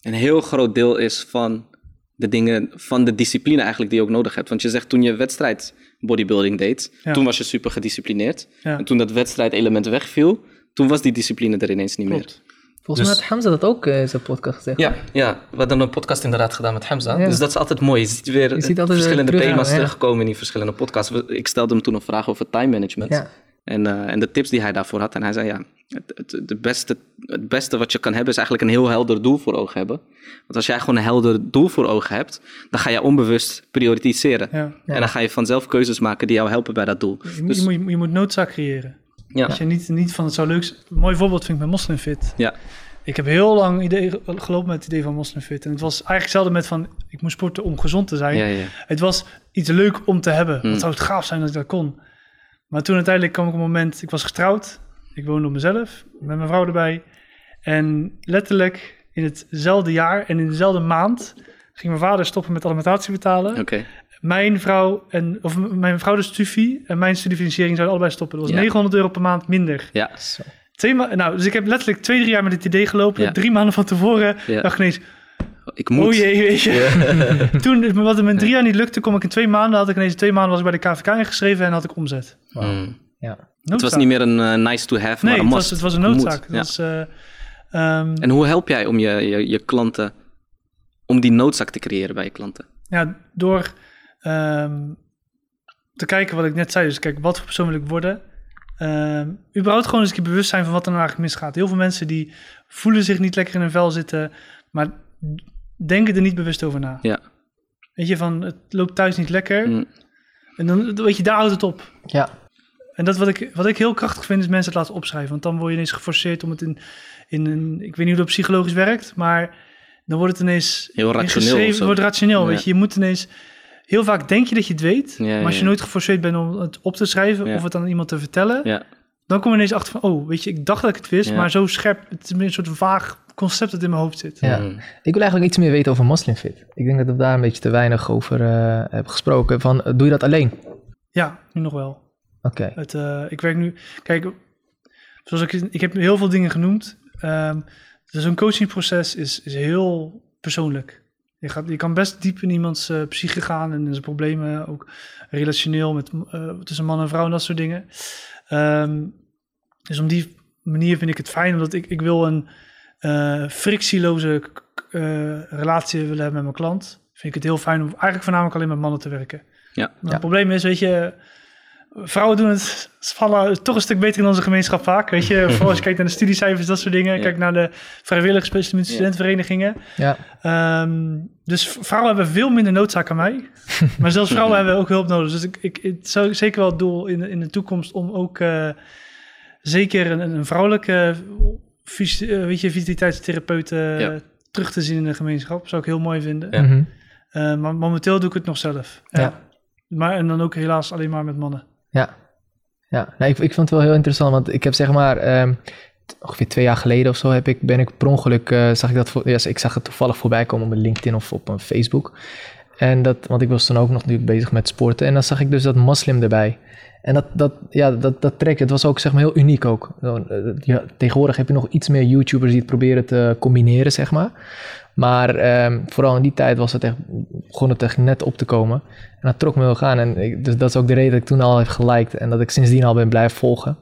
een heel groot deel is van de dingen, van de discipline eigenlijk die je ook nodig hebt. Want je zegt toen je wedstrijd bodybuilding deed,
Ja.
toen was je super gedisciplineerd.
Ja.
En toen dat wedstrijdelement wegviel, toen was die discipline er ineens niet
Klopt.
Volgens mij
Dus-
had Hamza dat ook eh, in zijn podcast gezegd.
meer. Ja, ja, we hadden een podcast inderdaad gedaan met Hamza.
Ja.
Dus dat is altijd mooi. Je ziet weer
Je ziet altijd
verschillende
weer terug,
thema's
ja.
terugkomen in die verschillende podcasts. Ik stelde hem toen een vraag over time management.
Ja.
En, eh, en de tips die hij daarvoor had. En hij zei, ja, het, het, de beste, het beste wat je kan hebben is eigenlijk een heel helder doel voor ogen hebben. Want als jij gewoon een helder doel voor ogen hebt, dan ga je onbewust prioritiseren.
Ja.
En dan ga je vanzelf keuzes maken die jou helpen bij dat doel.
Je, moet-
Dus-
je, moet, je moet noodzaak creëren.
Ja,
Als je niet, niet van het zou leuk zijn. Een mooi voorbeeld vind ik met Moslimfit.
ja,
Ik heb heel lang idee, gelopen met het idee van Moslimfit. En het was eigenlijk hetzelfde met van, ik moet sporten om gezond te zijn.
ja, ja.
Het was iets leuk om te hebben.
Hmm.
Wat zou het gaaf zijn als ik dat kon. Maar toen uiteindelijk kwam ik op een moment, ik was getrouwd. Ik woonde op mezelf, met mijn vrouw erbij. En letterlijk, in hetzelfde jaar en in dezelfde maand ging mijn vader stoppen met alimentatie betalen.
Oké.
Mijn vrouw en of mijn vrouw de studie en mijn studiefinanciering zouden allebei stoppen. Dat was
Ja.
900 euro per maand minder.
Ja.
Zo.
Twee ma- nou, dus ik heb letterlijk twee, drie jaar met dit idee gelopen.
Ja.
Drie maanden van tevoren
Ja.
dacht ik ineens,
Ik moet.
oh jee, weet je. Toen, wat het in drie jaar niet lukte, kom ik in twee maanden. Had ik ineens in twee maanden was ik bij de KVK ingeschreven en had ik omzet.
Mm.
Ja.
Het was niet meer een eh, nice to have, maar
Nee,
een
het
must.
was, het was een noodzaak.
Ja.
was, eh, ehm,
En hoe help jij om je, je, je klanten, om die noodzaak te creëren bij je klanten?
ja, door ehm, te kijken wat ik net zei. Dus kijk, wat voor persoon wil ik worden? Ehm überhaupt gewoon eens een keer bewust zijn van wat er nou eigenlijk misgaat. Heel veel mensen die voelen zich niet lekker in hun vel zitten, maar denken er niet bewust over na.
Ja.
Weet je, van het loopt thuis niet lekker.
Mm.
En dan weet je, daar houdt het op.
Ja.
En dat wat ik, wat ik heel krachtig vind, is mensen het laten opschrijven. Want dan word je ineens geforceerd om het in, in een... Ik weet niet hoe dat psychologisch werkt, maar dan wordt het ineens...
Heel rationeel
wordt rationeel,
Ja.
weet je. Je moet ineens... Heel vaak denk je dat je het weet,
Ja,
maar als je
ja.
nooit geforceerd bent om het op te schrijven
Ja.
of het aan iemand te vertellen,
Ja.
dan kom je ineens achter van, oh, weet je, ik dacht dat ik het wist,
Ja.
maar zo scherp, het is meer een soort vaag concept dat in mijn hoofd zit.
Ja.
Mm.
Ik wil eigenlijk iets meer weten over Moslimfit. Ik denk dat we daar een beetje te weinig over eh, hebben gesproken. Van, eh, doe je dat alleen?
Ja, nu nog wel.
Oké.
Het, eh, ik werk nu, kijk, zoals ik, ik heb heel veel dingen genoemd. Ehm dus een coachingproces is, is heel persoonlijk. Je, gaat, je kan best diep in iemands eh, psyche gaan en zijn problemen, ook relationeel met, eh, tussen man en vrouw en dat soort dingen. Ehm, dus op die manier vind ik het fijn, omdat ik, ik wil een eh, frictieloze relatie willen hebben met mijn klant. Vind ik het heel fijn om eigenlijk voornamelijk alleen met mannen te werken.
Ja.
Maar
Ja.
Het probleem is, weet je, vrouwen doen het, vallen toch een stuk beter in onze gemeenschap vaak. Weet je, vooral als je kijkt naar de studiecijfers, dat soort dingen.
Ja.
Kijk naar de vrijwillige studentenverenigingen.
Ja.
Ehm, dus vrouwen hebben veel minder noodzaak aan mij. maar zelfs vrouwen hebben ook hulp nodig. Dus ik, ik, het is ook zeker wel het doel in, de- in de toekomst om ook eh, zeker een, een vrouwelijke eh, weet je, vitaliteitstherapeut eh,
Ja.
terug te zien in de gemeenschap. Zou ik heel mooi vinden.
Ja.
Mhm.
Eh, maar momenteel doe ik het nog zelf. Ja.
Ja.
Maar en dan ook helaas alleen maar met mannen.
Ja, ja. Ik, ik vond het wel heel interessant, want ik heb zeg maar ehm, ongeveer twee jaar geleden of zo heb ik, ben ik per ongeluk, eh, zag ik dat, voor, ja, ik zag het toevallig voorbij komen op mijn LinkedIn of op mijn Facebook. En dat, want ik was toen ook nog bezig met sporten en dan zag ik dus dat moslim erbij. En dat, dat, ja, dat, dat trekt, het was ook zeg maar heel uniek ook. Eh, tegenwoordig heb je nog iets meer YouTubers die het proberen te combineren, zeg maar. Maar ehm, vooral in die tijd was het echt, begon het echt net op te komen. En dat trok me heel gaan. En dus dat is ook de reden dat ik toen al heb geliked. En dat ik sindsdien al ben blijven volgen.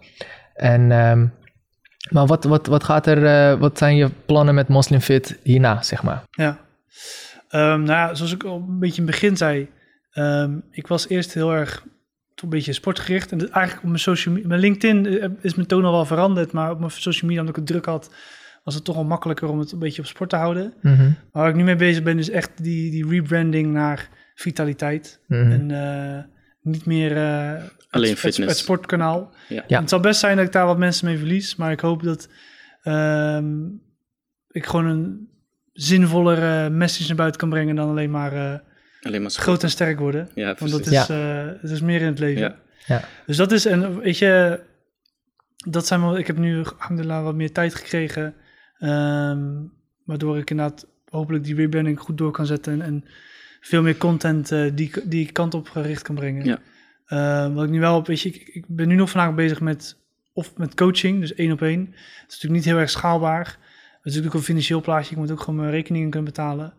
En, ehm, maar wat, wat, wat, gaat er, eh, wat zijn je plannen met Muslim Fit hierna, zeg maar?
Ja. Ehm, nou ja, zoals ik al een beetje in het begin zei, ik was eerst heel erg een beetje sportgericht. En eigenlijk op mijn social mijn LinkedIn eh, is mijn toon al wel veranderd, maar op mijn social media, omdat ik het druk had, was het toch wel makkelijker om het een beetje op sport te houden.
Mhm,
Maar waar ik nu mee bezig ben, is echt die, die rebranding naar vitaliteit.
mhm.
En eh, niet meer eh,
Alleen
het,
fitness.
Het, het sportkanaal.
Ja.
Ja.
Het zal best zijn dat ik daar wat mensen mee verlies, maar ik hoop dat ehm, ik gewoon een zinvollere message naar buiten kan brengen dan alleen maar eh,
Alleen maar
groot en sterk worden.
Ja,
Want dat is, eh, het is meer in het leven.
Ja.
Ja.
Dus dat is, en weet je, dat zijn wel, ik heb nu alhamdulillah wat meer tijd gekregen, ehm, waardoor ik inderdaad hopelijk die rebranding goed door kan zetten en, en veel meer content eh, die, die kant op gericht kan brengen.
Ja.
Ehm, wat ik nu wel op, weet je, ik, ik ben nu nog vandaag bezig met, of met coaching, dus één op één. Dat is natuurlijk niet heel erg schaalbaar. Het is natuurlijk ook een financieel plaatje, ik moet ook gewoon mijn rekeningen kunnen betalen.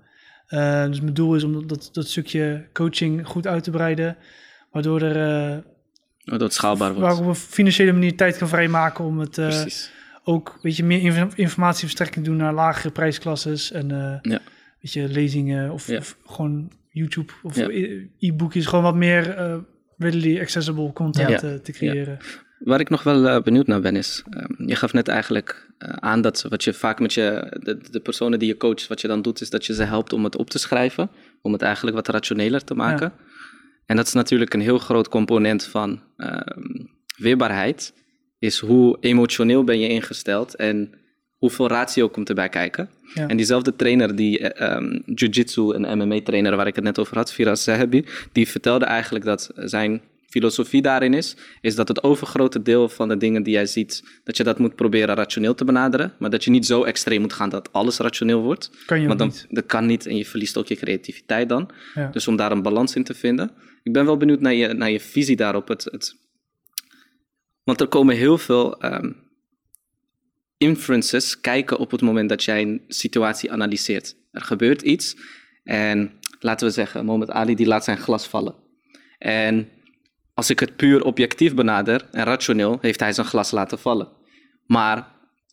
Eh, dus mijn doel is om dat, dat, dat stukje coaching goed uit te breiden, waardoor er eh,
Waardoor het schaalbaar
waar
wordt.
ik op een financiële manier tijd kan vrijmaken om het eh,
Precies.
Ook weet je, meer inf- informatieverstrekking doen naar lagere prijsklasses en eh,
Ja.
weet je, lezingen of,
Ja.
of gewoon YouTube of e- e-boekjes, gewoon wat meer eh readily accessible content eh, te creëren.
Waar ik nog wel benieuwd naar ben is, ehm, je gaf net eigenlijk aan dat wat je vaak met je, de, de personen die je coacht, wat je dan doet, is dat je ze helpt om het op te schrijven, om het eigenlijk wat rationeler te maken. En dat is natuurlijk een heel groot component van ehm, weerbaarheid, is hoe emotioneel ben je ingesteld en hoeveel ratio komt erbij kijken.
Ja.
En diezelfde trainer, die ehm, jiu-jitsu en MMA trainer waar ik het net over had, Firas Zahabi, die vertelde eigenlijk dat zijn filosofie daarin is, is dat het overgrote deel van de dingen die jij ziet, dat je dat moet proberen rationeel te benaderen, maar dat je niet zo extreem moet gaan dat alles rationeel wordt.
Kan je
Want dan,
niet.
dat kan niet en je verliest ook je creativiteit dan.
Ja.
Dus om daar een balans in te vinden. Ik ben wel benieuwd naar je, naar je visie daarop. Het, het, want er komen heel veel ehm, inferences kijken op het moment dat jij een situatie analyseert. Er gebeurt iets en laten we zeggen, Mohammed Ali die laat zijn glas vallen. En als ik het puur objectief benader en rationeel, heeft hij zijn glas laten vallen. Maar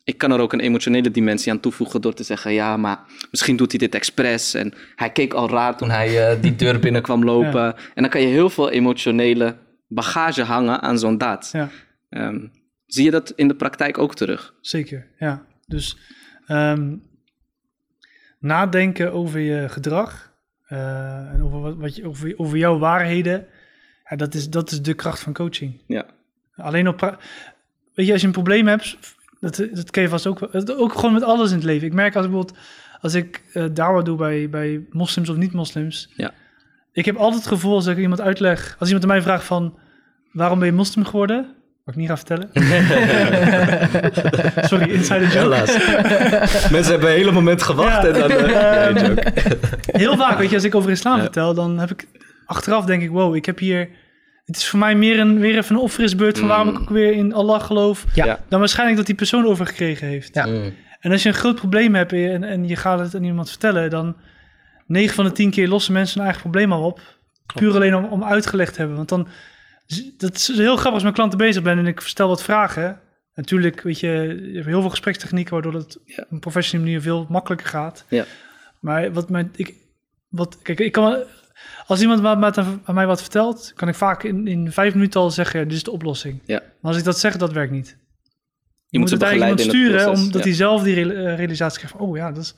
ik kan er ook een emotionele dimensie aan toevoegen door te zeggen, ja, maar misschien doet hij dit expres. En hij keek al raar toen hij eh, die deur binnen kwam lopen. En dan kan je heel veel emotionele bagage hangen aan zo'n daad.
Ja.
Ehm, zie je dat in de praktijk ook terug?
Zeker, ja. Dus ehm, nadenken over je gedrag eh, en over, wat, wat je, over, over jouw waarheden, ja, dat, is, dat is de kracht van coaching.
Ja.
Alleen op, weet je, als je een probleem hebt, dat, dat ken je vast ook. Dat- ook gewoon met alles in het leven. Ik merk als ik bijvoorbeeld, als ik eh dawa doe bij, bij moslims of niet-moslims,
Ja.
ik heb altijd het gevoel als ik iemand uitleg, als iemand aan mij vraagt van, waarom ben je moslim geworden? Wat ik niet ga vertellen. Sorry, insider joke.
Helaas. Mensen hebben een hele moment gewacht
Ja.
en dan... Nee, joke.
Heel vaak, weet je, als ik over islam
Ja.
vertel, dan heb ik achteraf denk ik, wow, ik heb hier. Het is voor mij meer een, weer even een opfrisbeurt van waarom
Mm.
ik ook weer in Allah geloof.
Ja.
Dan waarschijnlijk dat die persoon overgekregen heeft.
Ja.
Mm.
En als je een groot probleem hebt en je, en, en je gaat het aan iemand vertellen, dan 9 van de 10 keer lossen mensen hun eigen probleem al op. Puur alleen om, om uitgelegd te hebben. Want dan, dat is heel grappig als met klanten bezig ben en ik stel wat vragen. Natuurlijk, weet je, je hebt heel veel gesprekstechnieken waardoor het
Ja.
op een professionele manier veel makkelijker gaat.
Ja.
Maar wat mijn, ik, wat, kijk, ik kan, als iemand aan mij wat vertelt, kan ik vaak in, in vijf minuten al zeggen, ja, dit is de oplossing.
Ja.
Maar als ik dat zeg, dat werkt niet.
Je moet ze
het eigenlijk
begeleiden
iemand sturen,
proces,
omdat
ja.
hij zelf die real- realisatie krijgt van, oh ja, dat is,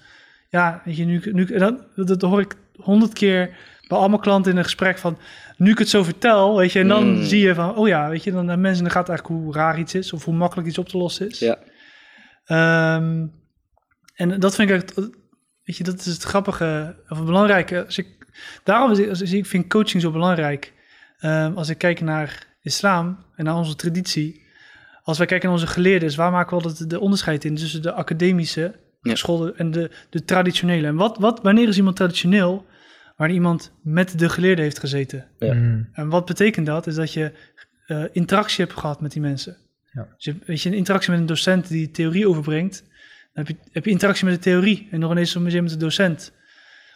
ja, weet je, nu, nu en dat, dat hoor ik honderd keer allemaal klanten in een gesprek van, nu ik het zo vertel, weet je, en dan
Mm.
zie je van, oh ja, weet je, dan mensen, dan gaat eigenlijk hoe raar iets is, of hoe makkelijk iets op te lossen is.
Ja.
Ehm, en dat vind ik echt, weet je, dat is het grappige of het belangrijke. Als ik, daarom is, als ik vind coaching zo belangrijk. Ehm, als ik kijk naar islam en naar onze traditie. Als wij kijken naar onze geleerden, is waar maken we altijd de onderscheid in tussen de academische
Ja.
school en de, de traditionele. En wat, wat, wanneer is iemand traditioneel? Wanneer iemand met de geleerde heeft gezeten.
Ja.
Mm.
En wat betekent dat? Is dat je eh, interactie hebt gehad met die mensen.
Ja.
Dus je, weet je, een interactie met een docent die theorie overbrengt, dan heb je, heb je interactie met de theorie en nog ineens met de docent.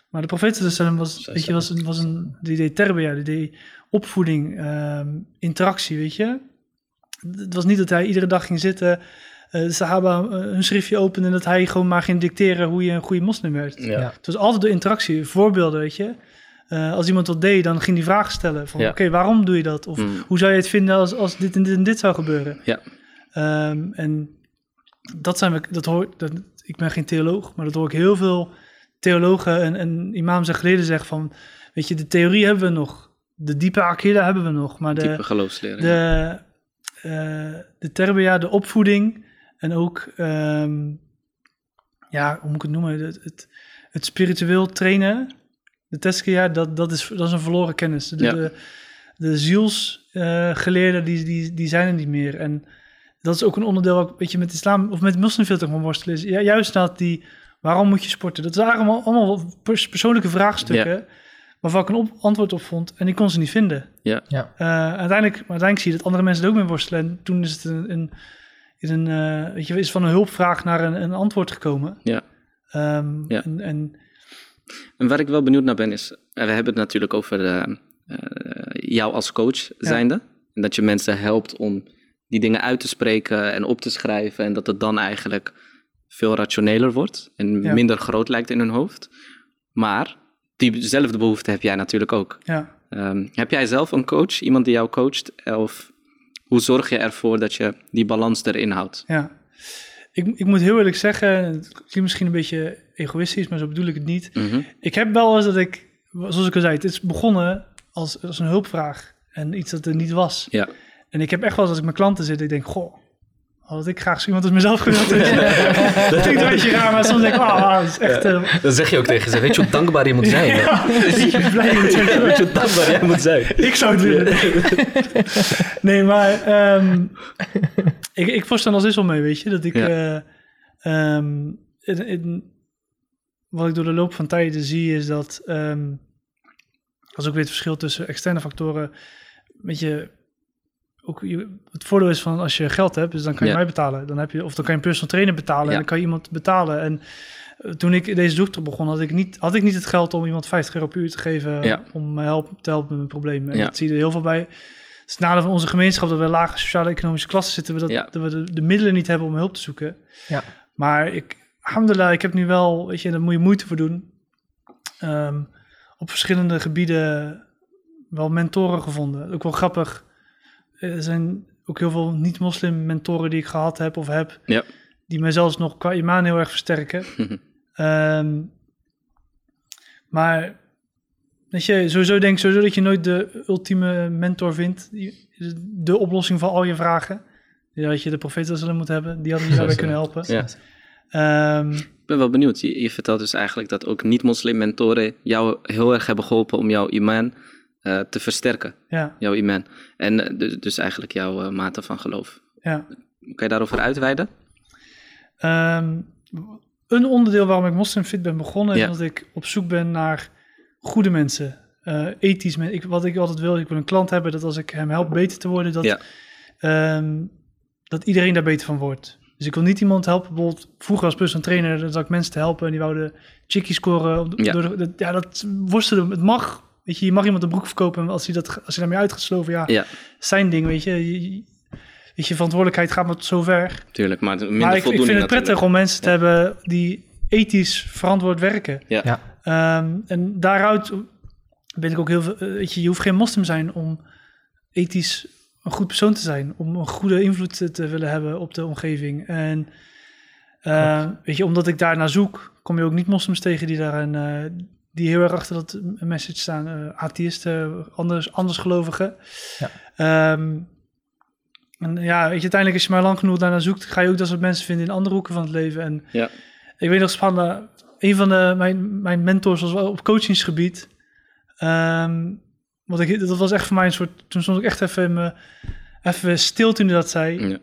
Maar de profeet was, weet je, was, een, was een, die deed terbia, die deed opvoeding, ehm, interactie, weet je. Het was niet dat hij iedere dag ging zitten, de Sahaba eh, hun schriftje opende en dat hij gewoon maar ging dicteren hoe je een goede moslim werd.
Ja.
Ja.
Het was altijd door interactie, voorbeelden, weet je. Eh, als iemand wat deed, dan ging hij vragen stellen van,
Ja.
oké, waarom doe je dat? Of
Mm.
hoe zou je het vinden als, als dit en dit en dit zou gebeuren?
Ja.
Ehm, en dat zijn we, dat hoor, dat, ik ben geen theoloog, maar dat hoor ik heel veel theologen en, en imams en geleden zeggen van, weet je, de theorie hebben we nog, de diepe akida hebben we nog, maar de,
geloofsleren.
de, eh de terbia, de opvoeding en ook, ehm, ja, hoe moet ik het noemen, het, het, het spiritueel trainen, de teskia, dat, dat, is, dat is een verloren kennis. De,
Ja.
de, de zielsgeleerden, die, die, die zijn er niet meer. En dat is ook een onderdeel, weet je, met islam of met moslim veel te van worstelen is. Ja, juist dat die, waarom moet je sporten? Dat waren allemaal, allemaal pers- persoonlijke vraagstukken, waarvan ik een op, antwoord op vond en ik kon ze niet vinden.
Ja.
Ja.
Eh, uiteindelijk, maar uiteindelijk zie je dat andere mensen er ook mee worstelen. En toen is het een, een, is een eh, weet je, is van een hulpvraag naar een, een antwoord gekomen.
Ja.
Ehm,
Ja.
En, en
En waar ik wel benieuwd naar ben is, eh, we hebben het natuurlijk over eh, jou als coach zijnde. En dat je mensen helpt om die dingen uit te spreken en op te schrijven. En dat het dan eigenlijk veel rationeler wordt en
Ja.
minder groot lijkt in hun hoofd. Maar diezelfde behoefte heb jij natuurlijk ook.
ja,
Ehm, heb jij zelf een coach, iemand die jou coacht? Of hoe zorg je ervoor dat je die balans erin houdt?
ja. Ik, ik moet heel eerlijk zeggen, het klinkt misschien een beetje egoïstisch, maar zo bedoel ik het niet.
Mhm.
Ik heb wel eens dat ik, zoals ik al zei, het is begonnen als, als een hulpvraag en iets dat er niet was.
Ja.
En ik heb echt wel eens als ik met klanten zit, ik denk, goh, had ik graag zo iemand als mezelf gewild. dat klinkt een beetje raar, maar soms denk ik, ah, dat is echt... eh,
Dan zeg je ook tegen ze, weet je hoe dankbaar je moet zijn?
ja, dat je blij moet zijn.
Weet je hoe dankbaar jij moet zijn?
Ik zou het willen. nee, maar ehm, ik, ik dan als is al mee, weet je. Dat ik,
Ja.
eh, ehm, in, in- wat ik door de loop van tijden zie, is dat, ehm, dat is ook weer het verschil tussen externe factoren, weet je, ook je- het voordeel is van als je geld hebt, dus dan kan je
Ja.
mij betalen. Dan heb je, of dan kan je een personal trainer betalen
Ja.
en dan kan je iemand betalen. En eh, toen ik deze zoektocht begon, had ik, niet, had ik niet het geld om iemand 50 euro per uur te geven
Ja.
om me help, te helpen met mijn probleem. En
Ja.
dat zie je er heel veel bij. Het is nadeel van onze gemeenschap dat we in lage sociale economische klasse zitten, we dat,
Ja.
dat we de, de middelen niet hebben om hulp te zoeken.
Ja.
Maar ik, alhamdulillah, ik heb nu wel, weet je, daar moet je moeite voor doen. Ehm, op verschillende gebieden wel mentoren gevonden. Ook wel grappig. Er zijn ook heel veel niet-moslim mentoren die ik gehad heb of heb.
Ja.
Die mij zelfs nog qua imaan heel erg versterken. Ehm, maar weet je, sowieso denk ik sowieso dat je nooit de ultieme mentor vindt. De oplossing van al je vragen. Dat je de profeet zullen moeten hebben. Die hadden je daarbij kunnen helpen.
Ja.
Ehm,
Ik ben wel benieuwd. Je, je vertelt dus eigenlijk dat ook niet-moslim mentoren jou heel erg hebben geholpen om jouw iman eh, te versterken.
ja,
Jouw iman. En eh, dus, dus eigenlijk jouw eh, mate van geloof.
ja.
Kan je daarover uitweiden?
Ehm, een onderdeel waarom ik Moslimfit ben begonnen is
Ja.
dat ik op zoek ben naar goede mensen. eh, ethisch ik, Wat ik altijd wil, ik wil een klant hebben dat als ik hem help beter te worden, dat,
Ja.
ehm, dat iedereen daar beter van wordt. Dus ik wil niet iemand helpen, bijvoorbeeld vroeger als personal trainer, dan zag ik mensen te helpen en die wouden chickie scoren.
Ja.
Door de, ja, dat worstelen, het mag. Weet je, je mag iemand een broek verkopen en als hij, dat, als hij daarmee uit gaat sloven, ja,
Ja,
zijn ding, weet je. Je- Weet je, verantwoordelijkheid gaat maar tot zover.
tuurlijk. Maar minder
Maar ik, ik
voldoening
vind het prettig
natuurlijk.
om mensen te hebben die ethisch verantwoord werken.
Ja.
Ja.
Ehm, en daaruit ben ik ook heel veel... eh, Weet je, je hoeft geen moslim te zijn om ethisch een goed persoon te zijn. Om een goede invloed te, te willen hebben op de omgeving. En eh, weet je, omdat ik daarnaar zoek, kom je ook niet moslims tegen die daar een... eh, die heel erg achter dat message staan. eh atheïsten, anders, andersgelovigen.
Ja.
Ehm, en ja, weet je, uiteindelijk als je maar lang genoeg daarnaar zoekt, ga je ook dat soort mensen vinden in andere hoeken van het leven. En
Ja.
ik weet nog spannend, een van de, mijn, mijn mentors was wel op coachingsgebied. Ehm, want ik, dat was echt voor mij een soort, toen stond ik echt even, in me, even stil toen hij dat zei.
Ja.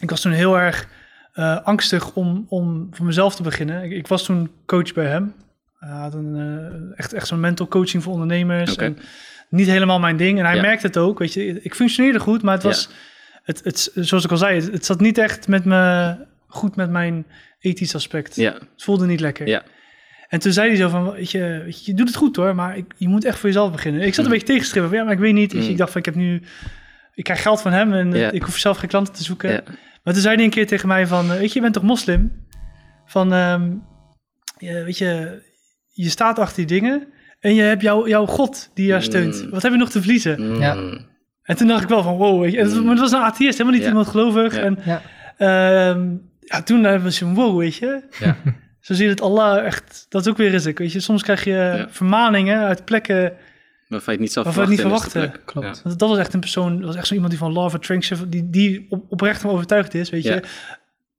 Ik was toen heel erg eh, angstig om, om voor mezelf te beginnen. Ik, ik was toen coach bij hem. Hij had een, eh, echt, echt zo'n mental coaching voor ondernemers. En niet helemaal mijn ding. En hij
Ja.
merkte het ook. Weet je, ik functioneerde goed, maar het
Ja.
was, het, het, zoals ik al zei, het, het zat niet echt met me, goed met mijn ethisch aspect.
Ja,
Het voelde niet lekker.
ja,
En toen zei hij zo van, weet je, weet je, je doet het goed hoor, maar ik, je moet echt voor jezelf beginnen. Ik zat een
Mm.
beetje tegengeschreven van, ja, maar ik weet niet. Je,
Mm.
Ik dacht van, ik heb nu, ik krijg geld van hem en eh, ik hoef zelf geen klanten te zoeken. Maar toen zei hij een keer tegen mij van, eh, weet je, je bent toch moslim? Van, je, weet je, je staat achter die dingen en je hebt jouw jouw God die jou steunt.
Mm.
Wat heb je nog te verliezen?
Mm.
Ja.
En toen dacht ik wel van, wow, weet je, en het-
Mm.
maar het was een atheïst, helemaal niet
Ja.
iemand gelovig.
Ja.
En
Ja.
Ehm, ja, toen hebben we zo'n wow, weet je.
Ja.
Zo zie je het Allah echt, dat is ook weer rizik, weet je. Soms krijg je
Ja.
vermaningen uit plekken,
Waarvan je het niet zou
Waarvan je
verwachten.
niet.
Klopt.
want dat was echt een persoon, dat was echt zo iemand die van of Attraction, die, die op, oprecht van overtuigd is, weet je.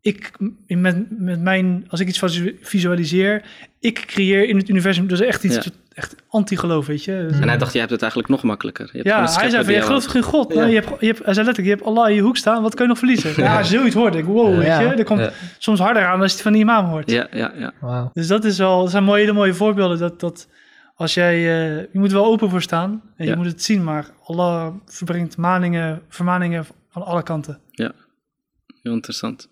Ja.
Ik, met, met mijn, als ik iets visu- visualiseer, ik creëer in het universum, dus echt iets,
Ja.
echt anti-geloof, weet je.
Ja. En hij dacht, je hebt het eigenlijk nog makkelijker. Je hebt gewoon
ja, hij zei van, je gelooft toch in God?
Ja.
Nou, je hebt, je hebt, hij zei letterlijk, je hebt Allah in je hoek staan, wat kun je nog verliezen? Ja, zoiets hoort, denk ik, wow, weet
Ja.
je. Er komt
Ja.
soms harder aan als je het van die imam hoort.
Ja, ja, ja.
Wauw.
Dus dat is wel, dat zijn mooie, hele mooie voorbeelden. Dat, dat als jij, eh, je moet er wel open voor staan en
Ja.
je moet het zien, maar Allah verbrengt maningen, vermaningen van alle kanten.
Heel interessant.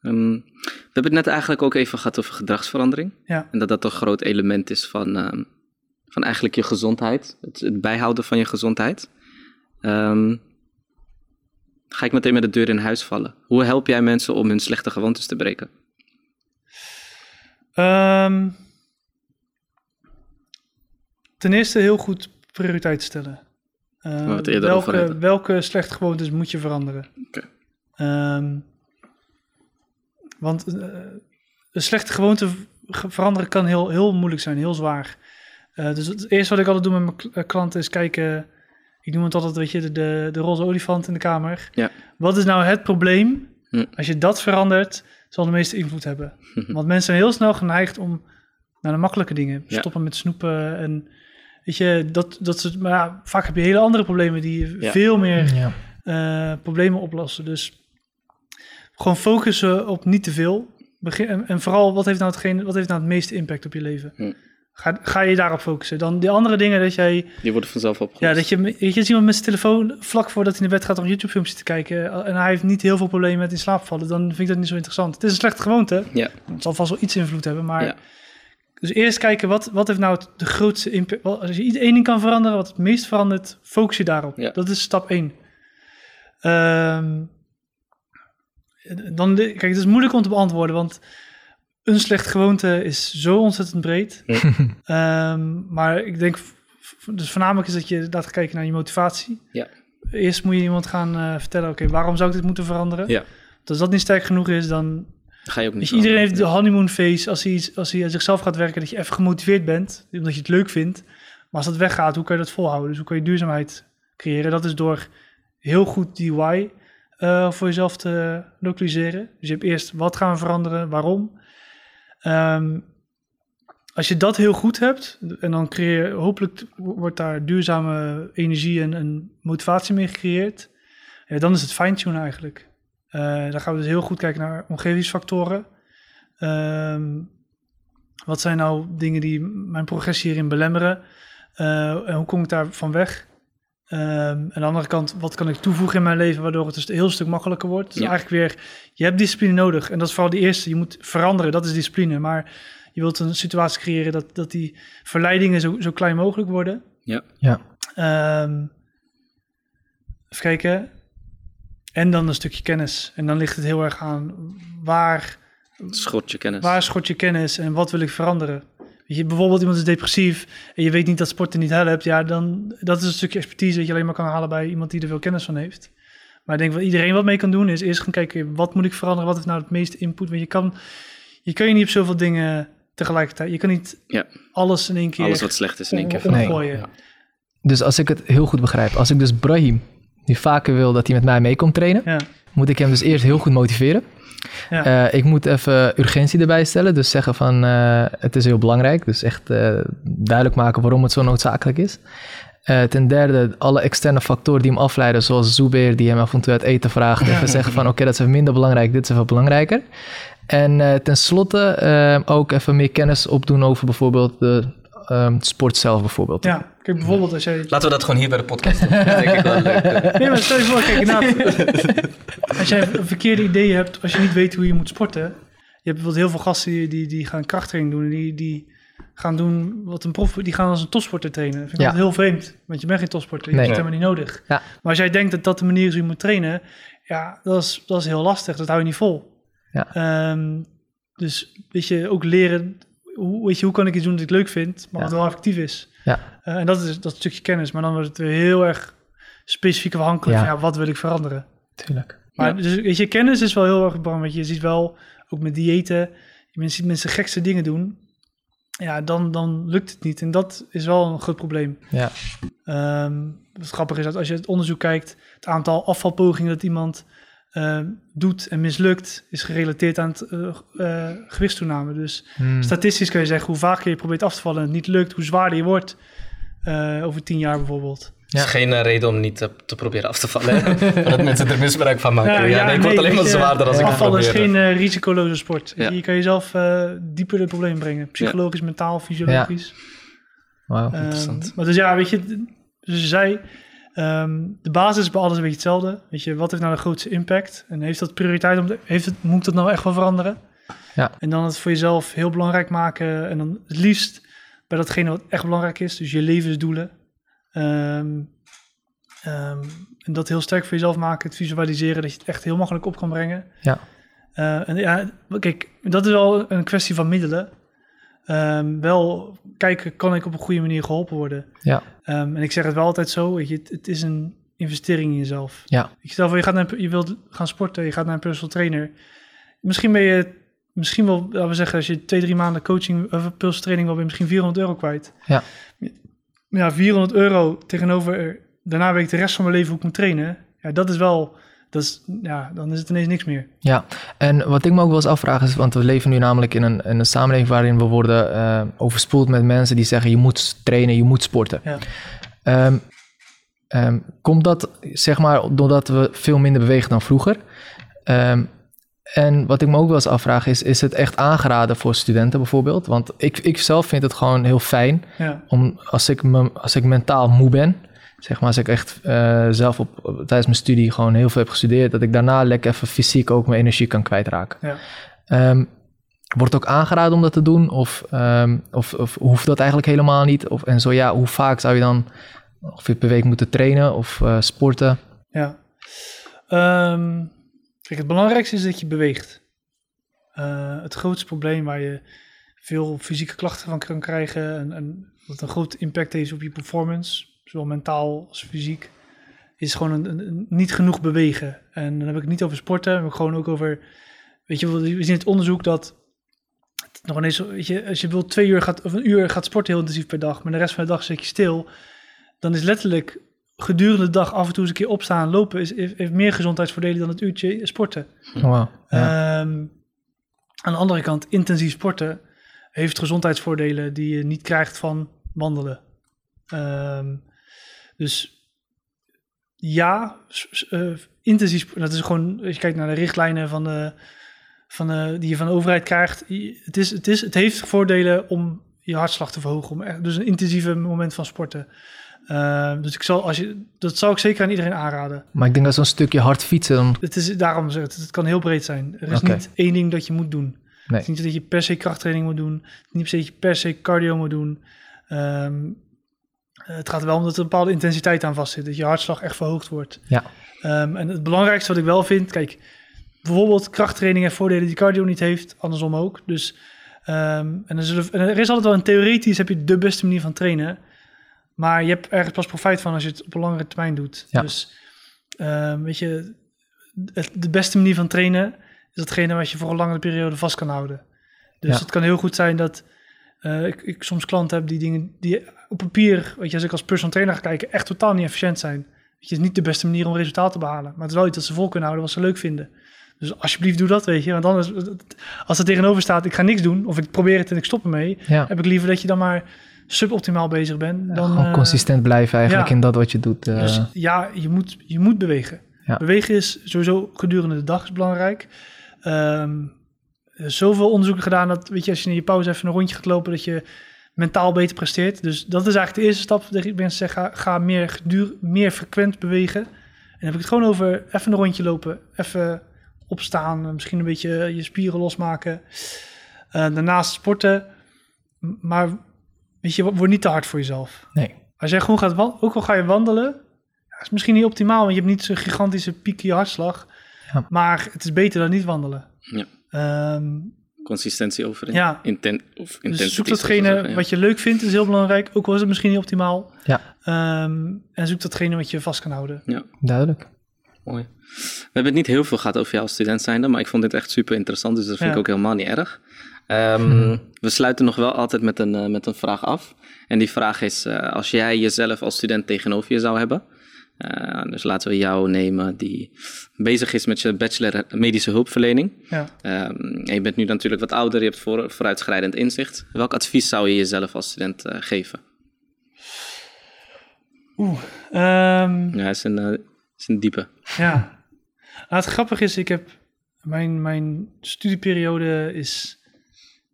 Ehm, we hebben het net eigenlijk ook even gehad over gedragsverandering.
Ja.
En dat dat een groot element is van, ehm, van eigenlijk je gezondheid. Het, het bijhouden van je gezondheid. Ehm, ga ik meteen met de deur in huis vallen. Hoe help jij mensen om hun slechte gewoontes te breken?
Ten eerste heel goed prioriteit stellen. Welke, slechte gewoontes moet je veranderen? Ehm, want eh, een slechte gewoonte veranderen kan heel, heel moeilijk zijn, heel zwaar. Eh, dus het eerste wat ik altijd doe met mijn eh, klanten is kijken... Ik noem het altijd, weet je, de, de, de roze olifant in de kamer.
Ja.
Wat is nou het probleem
Hm.
Als je dat verandert, zal de meeste invloed hebben. Want mensen zijn heel snel geneigd om naar de makkelijke dingen.
Ja.
Stoppen met snoepen en weet je, dat, dat soort, maar ja, vaak heb je hele andere problemen die
Ja.
veel meer
Ja.
eh, problemen oplossen. Dus gewoon focussen op niet te veel. Begin, en, en vooral, wat heeft, nou hetgeen, wat heeft nou het meeste impact op je leven?
Hm.
Ga, ga je daarop focussen. Dan die andere dingen dat jij...
Die worden vanzelf opgelost.
Ja, dat je, weet je, is iemand met zijn telefoon vlak voordat hij naar bed gaat om YouTube-filmpjes te kijken eh, en hij heeft niet heel veel problemen met in slaap vallen, dan vind ik dat niet zo interessant. Het is een slechte gewoonte.
Ja.
Het zal vast wel iets invloed hebben, maar...
Ja.
Dus eerst kijken, wat, wat heeft nou het- de grootste impact... Als je iets één ding kan veranderen, wat het meest verandert, focus je daarop.
Ja.
Dat is stap één. Ehm, dan, kijk, het is moeilijk om te beantwoorden, want een slecht gewoonte is zo ontzettend breed. Ehm, maar ik denk, dus voornamelijk is dat je laat gaan kijken naar je motivatie.
Ja.
Eerst moet je iemand gaan eh, vertellen, oké, waarom zou ik dit moeten veranderen?
Ja.
Want Als dat niet sterk genoeg is, dan
ga je ook niet
iedereen heeft de honeymoon phase als hij, iets- als hij aan zichzelf gaat werken, dat je even gemotiveerd bent, omdat je het leuk vindt. Maar als dat weggaat, hoe kan je dat volhouden? Dus hoe kan je duurzaamheid creëren? Dat is door heel goed die why eh, voor jezelf te lokaliseren. Dus je hebt eerst wat gaan veranderen, waarom. Ehm, als je dat heel goed hebt, en dan creëer hopelijk wordt daar duurzame energie en, motivatie mee gecreëerd, dan is het fine-tunen eigenlijk. Eh, dan gaan we dus heel goed kijken naar omgevingsfactoren. Ehm, wat zijn nou dingen die mijn progressie hierin belemmeren? Eh, en hoe kom ik daar van weg? Ehm, aan de andere kant, wat kan ik toevoegen in mijn leven waardoor het dus een heel stuk makkelijker wordt? Dus
Ja.
eigenlijk weer, je hebt discipline nodig. En dat is vooral de eerste. Je moet veranderen, dat is discipline. Maar je wilt een situatie creëren dat, dat die verleidingen zo, zo klein mogelijk worden.
Ja.
Ja.
Ehm, even kijken. En dan een stukje kennis. En dan ligt het heel erg aan waar,
Schot je kennis.
waar schort je kennis en wat wil ik veranderen. Weet je, bijvoorbeeld iemand is depressief en je weet niet dat sporten niet helpt. Ja, dan dat is een stukje expertise dat je alleen maar kan halen bij iemand die er veel kennis van heeft. Maar ik denk wat iedereen wat mee kan doen is eerst gaan kijken wat moet ik veranderen, wat heeft nou het meeste input. Want je kan je, kan je niet op zoveel dingen tegelijkertijd. Je kan niet
Ja.
alles in één keer
Alles wat slecht is in één keer
om-
Nee. Dus als ik het heel goed begrijp, als ik dus Brahim nu vaker wil dat hij met mij mee komt trainen,
Ja,
moet ik hem dus eerst heel goed motiveren.
ja.
Eh, ik moet even urgentie erbij stellen, dus zeggen van eh, het is heel belangrijk. Dus echt eh, duidelijk maken waarom het zo noodzakelijk is. Ten derde, alle externe factoren die hem afleiden, zoals Zubair die hem af en toe uit eten vraagt, even zeggen van oké, dat is even minder belangrijk, dit is even belangrijker. En ten slotte eh, ook even meer kennis opdoen over bijvoorbeeld de ehm, sport zelf bijvoorbeeld.
ja. Kijk, bijvoorbeeld als jij
Laten we dat gewoon hier bij de podcast doen. Dat denk ik wel leuk.
Nee, maar stel je voor, kijk, inderdaad, als jij een verkeerde idee hebt, als je niet weet hoe je moet sporten. Je hebt bijvoorbeeld heel veel gasten die, die, die gaan krachttraining doen. En die, die gaan doen wat een prof, die gaan als een topsporter trainen. Dat vind ik
Ja.
altijd heel vreemd, want je bent geen topsporter. Je
Nee.
hebt het helemaal niet nodig.
Ja.
Maar als jij denkt dat dat de manier is hoe je moet trainen, ja, dat is, dat is heel lastig. Dat hou je niet vol.
Ja.
Ehm, dus weet je, ook leren, hoe, weet je, hoe kan ik iets doen dat ik leuk vind, maar
Ja.
wat wel effectief is.
Ja.
Eh, en dat is dat stukje kennis. Maar dan wordt het weer heel erg specifiek afhankelijk
Ja.
van ja, wat wil ik veranderen.
Tuurlijk.
Maar
Ja.
dus, weet je, kennis is wel heel erg belangrijk. Want je ziet wel, ook met diëten, je ziet mensen gekste dingen doen. Ja, dan, dan lukt het niet. En dat is wel een groot probleem.
Ja.
Ehm, wat grappig is dat als je het onderzoek kijkt, het aantal afvalpogingen dat iemand ehm, doet en mislukt, is gerelateerd aan het eh, eh, gewichtstoename. Dus
Hmm.
statistisch kun je zeggen, hoe vaker je probeert af te vallen en het niet lukt, hoe zwaarder je wordt eh, over tien jaar bijvoorbeeld.
Het is geen reden om niet te, te proberen af te vallen. dat mensen er misbruik van maken.
Ja,
Ja,
ja,
nee, ik word
nee,
alleen maar zwaarder als ik het
Afvallen is
probeer.
geen risicoloze sport.
Ja.
Je kan jezelf eh, dieper in het probleem brengen. Psychologisch, mentaal, fysiologisch.
Wauw.
Ehm,
interessant.
maar dus ja, weet je, dus je ehm, de basis is bij alles een beetje hetzelfde. Weet je, wat heeft nou de grootste impact? En heeft dat prioriteit om, heeft het, moet dat nou echt wel veranderen?
Ja.
En dan het voor jezelf heel belangrijk maken. En dan het liefst bij datgene wat echt belangrijk is. Dus je levensdoelen. Ehm, ehm, en dat heel sterk voor jezelf maken. Het visualiseren dat je het echt heel makkelijk op kan brengen.
Ja.
Eh, en ja, kijk, dat is wel een kwestie van middelen. Ehm, wel kijken, kan ik op een goede manier geholpen worden?
Ja.
Ehm, en ik zeg het wel altijd zo, weet je, het, het is een investering in jezelf.
Ja.
Ik stel voor, je, gaat naar, je wilt gaan sporten, je gaat naar een personal trainer. Misschien ben je, misschien wel, laten we zeggen, als je twee, drie maanden coaching of personal training wil, ben je misschien 400 euro kwijt.
Ja.
Ja, 400 euro tegenover, daarna weet ik de rest van mijn leven hoe ik moet trainen. Ja, dat is wel dat is, ja, dan is het ineens niks meer.
Ja, en wat ik me ook wel eens afvraag is, want we leven nu namelijk in een, in een samenleving waarin we worden eh, overspoeld met mensen die zeggen je moet trainen, je moet sporten.
Ja.
Ehm, ehm, komt dat zeg maar doordat we veel minder bewegen dan vroeger? Ehm, en wat ik me ook wel eens afvraag is, is het echt aangeraden voor studenten bijvoorbeeld? Want ik, ik zelf vind het gewoon heel fijn
Ja,
om als ik, me, als ik mentaal moe ben, zeg maar als ik echt eh, zelf op, op- tijdens mijn studie gewoon heel veel heb gestudeerd, dat ik daarna lekker even fysiek ook mijn energie kan kwijtraken.
ja.
Ehm, wordt ook aangeraden om dat te doen? Of, ehm, of, of hoeft dat eigenlijk helemaal niet? Of, en zo ja, hoe vaak zou je dan ongeveer per week moeten trainen of eh, sporten?
Ja. Ehm, kijk, het belangrijkste is dat je beweegt. Eh, het grootste probleem waar je veel fysieke klachten van kan krijgen en, en wat een groot impact heeft op je performance, zowel mentaal als fysiek, is gewoon een, niet genoeg bewegen. En dan heb ik het niet over sporten, maar gewoon ook over, weet je, we zien het onderzoek dat het nog ineens, weet je, als je wil twee uur gaat, of een uur gaat sporten heel intensief per dag, maar de rest van de dag zit je stil, dan is letterlijk gedurende de dag af en toe eens een keer opstaan, lopen, is, heeft meer gezondheidsvoordelen dan het uurtje sporten.
Oh. Ja.
Ehm, aan de andere kant, intensief sporten heeft gezondheidsvoordelen die je niet krijgt van wandelen. Ehm, dus ja, eh, intensief dat is gewoon, als je kijkt naar de richtlijnen van de, van de, die je van de overheid krijgt, het, is, het, is, het heeft voordelen om je hartslag te verhogen, om echt, dus een intensieve moment van sporten. Ehm, dus ik zal, als je, dat zou ik zeker aan iedereen aanraden.
Maar ik denk dat zo'n stukje hard fietsen, dan,
Het is daarom zeg ik, het kan heel breed zijn. Er is niet één ding dat je moet doen.
Nee.
Het is niet dat je per se krachttraining moet doen. Het is niet per se dat je per se cardio moet doen. Ehm, het gaat wel om dat er een bepaalde intensiteit aan vastzit. Dat je hartslag echt verhoogd wordt.
ja.
Ehm, en het belangrijkste wat ik wel vind, kijk, bijvoorbeeld krachttraining heeft voordelen die cardio niet heeft, andersom ook. Dus, ehm, en, er zullen, en er is altijd wel een theoretisch, heb je de beste manier van trainen. Maar je hebt ergens pas profijt van als je het op een langere termijn doet.
Ja.
Dus, ehm, weet je, het- de beste manier van trainen is datgene wat je voor een langere periode vast kan houden. Dus
Ja.
het kan heel goed zijn dat eh, ik, ik soms klanten heb die dingen die op papier, weet je, als ik als personal trainer ga kijken, echt totaal niet efficiënt zijn. Weet je, het is niet de beste manier om resultaat te behalen. Maar het is wel iets dat ze vol kunnen houden, wat ze leuk vinden. Dus alsjeblieft doe dat, weet je. Want anders, als er tegenover staat, ik ga niks doen, of ik probeer het en ik stop ermee,
ja.
heb ik liever dat je dan maar suboptimaal bezig bent. Dan,
gewoon
eh,
consistent blijven eigenlijk
ja.
in dat wat je doet. eh.
dus ja, je moet, je moet bewegen.
Ja.
Bewegen is sowieso gedurende de dag is belangrijk. Ehm, zoveel onderzoeken gedaan dat, weet je, als je in je pauze even een rondje gaat lopen, dat je mentaal beter presteert. Dus dat is eigenlijk de eerste stap. Dat ik mensen zeg, ga, ga meer, gedur, meer frequent bewegen. En dan heb ik het gewoon over even een rondje lopen, even opstaan, misschien een beetje je spieren losmaken. Eh, daarnaast sporten. Maar weet je, word niet te hard voor jezelf.
nee.
Als jij gewoon gaat wandelen, ook al ga je wandelen, is misschien niet optimaal, want je hebt niet zo'n gigantische piek in je hartslag.
Ja.
Maar het is beter dan niet wandelen.
Ja.
Ehm,
Consistentie over
Ja.
inten of
dus
intensity.
zoek
zoals
datgene
zeggen, ja.
wat je leuk vindt, is heel belangrijk. Ook al is het misschien niet optimaal.
Ja.
Ehm, en zoek datgene wat je vast kan houden.
Duidelijk.
Mooi. We hebben het niet heel veel gehad over jou als student zijnde, maar ik vond dit echt super interessant, dus dat vind
Ja.
ik ook helemaal niet erg. Ehm, We sluiten nog wel altijd met een, eh, met een vraag af. En die vraag is, eh, als jij jezelf als student tegenover je zou hebben, eh, dus laten we jou nemen die bezig is met je bachelor medische hulpverlening.
Ja.
Ehm, en je bent nu natuurlijk wat ouder, je hebt voor, vooruitschrijdend inzicht. Welk advies zou je jezelf als student geven?
Oeh. ehm,
Ja, is een, is een diepe.
Ja. Nou, het grappige is, ik heb mijn, mijn studieperiode is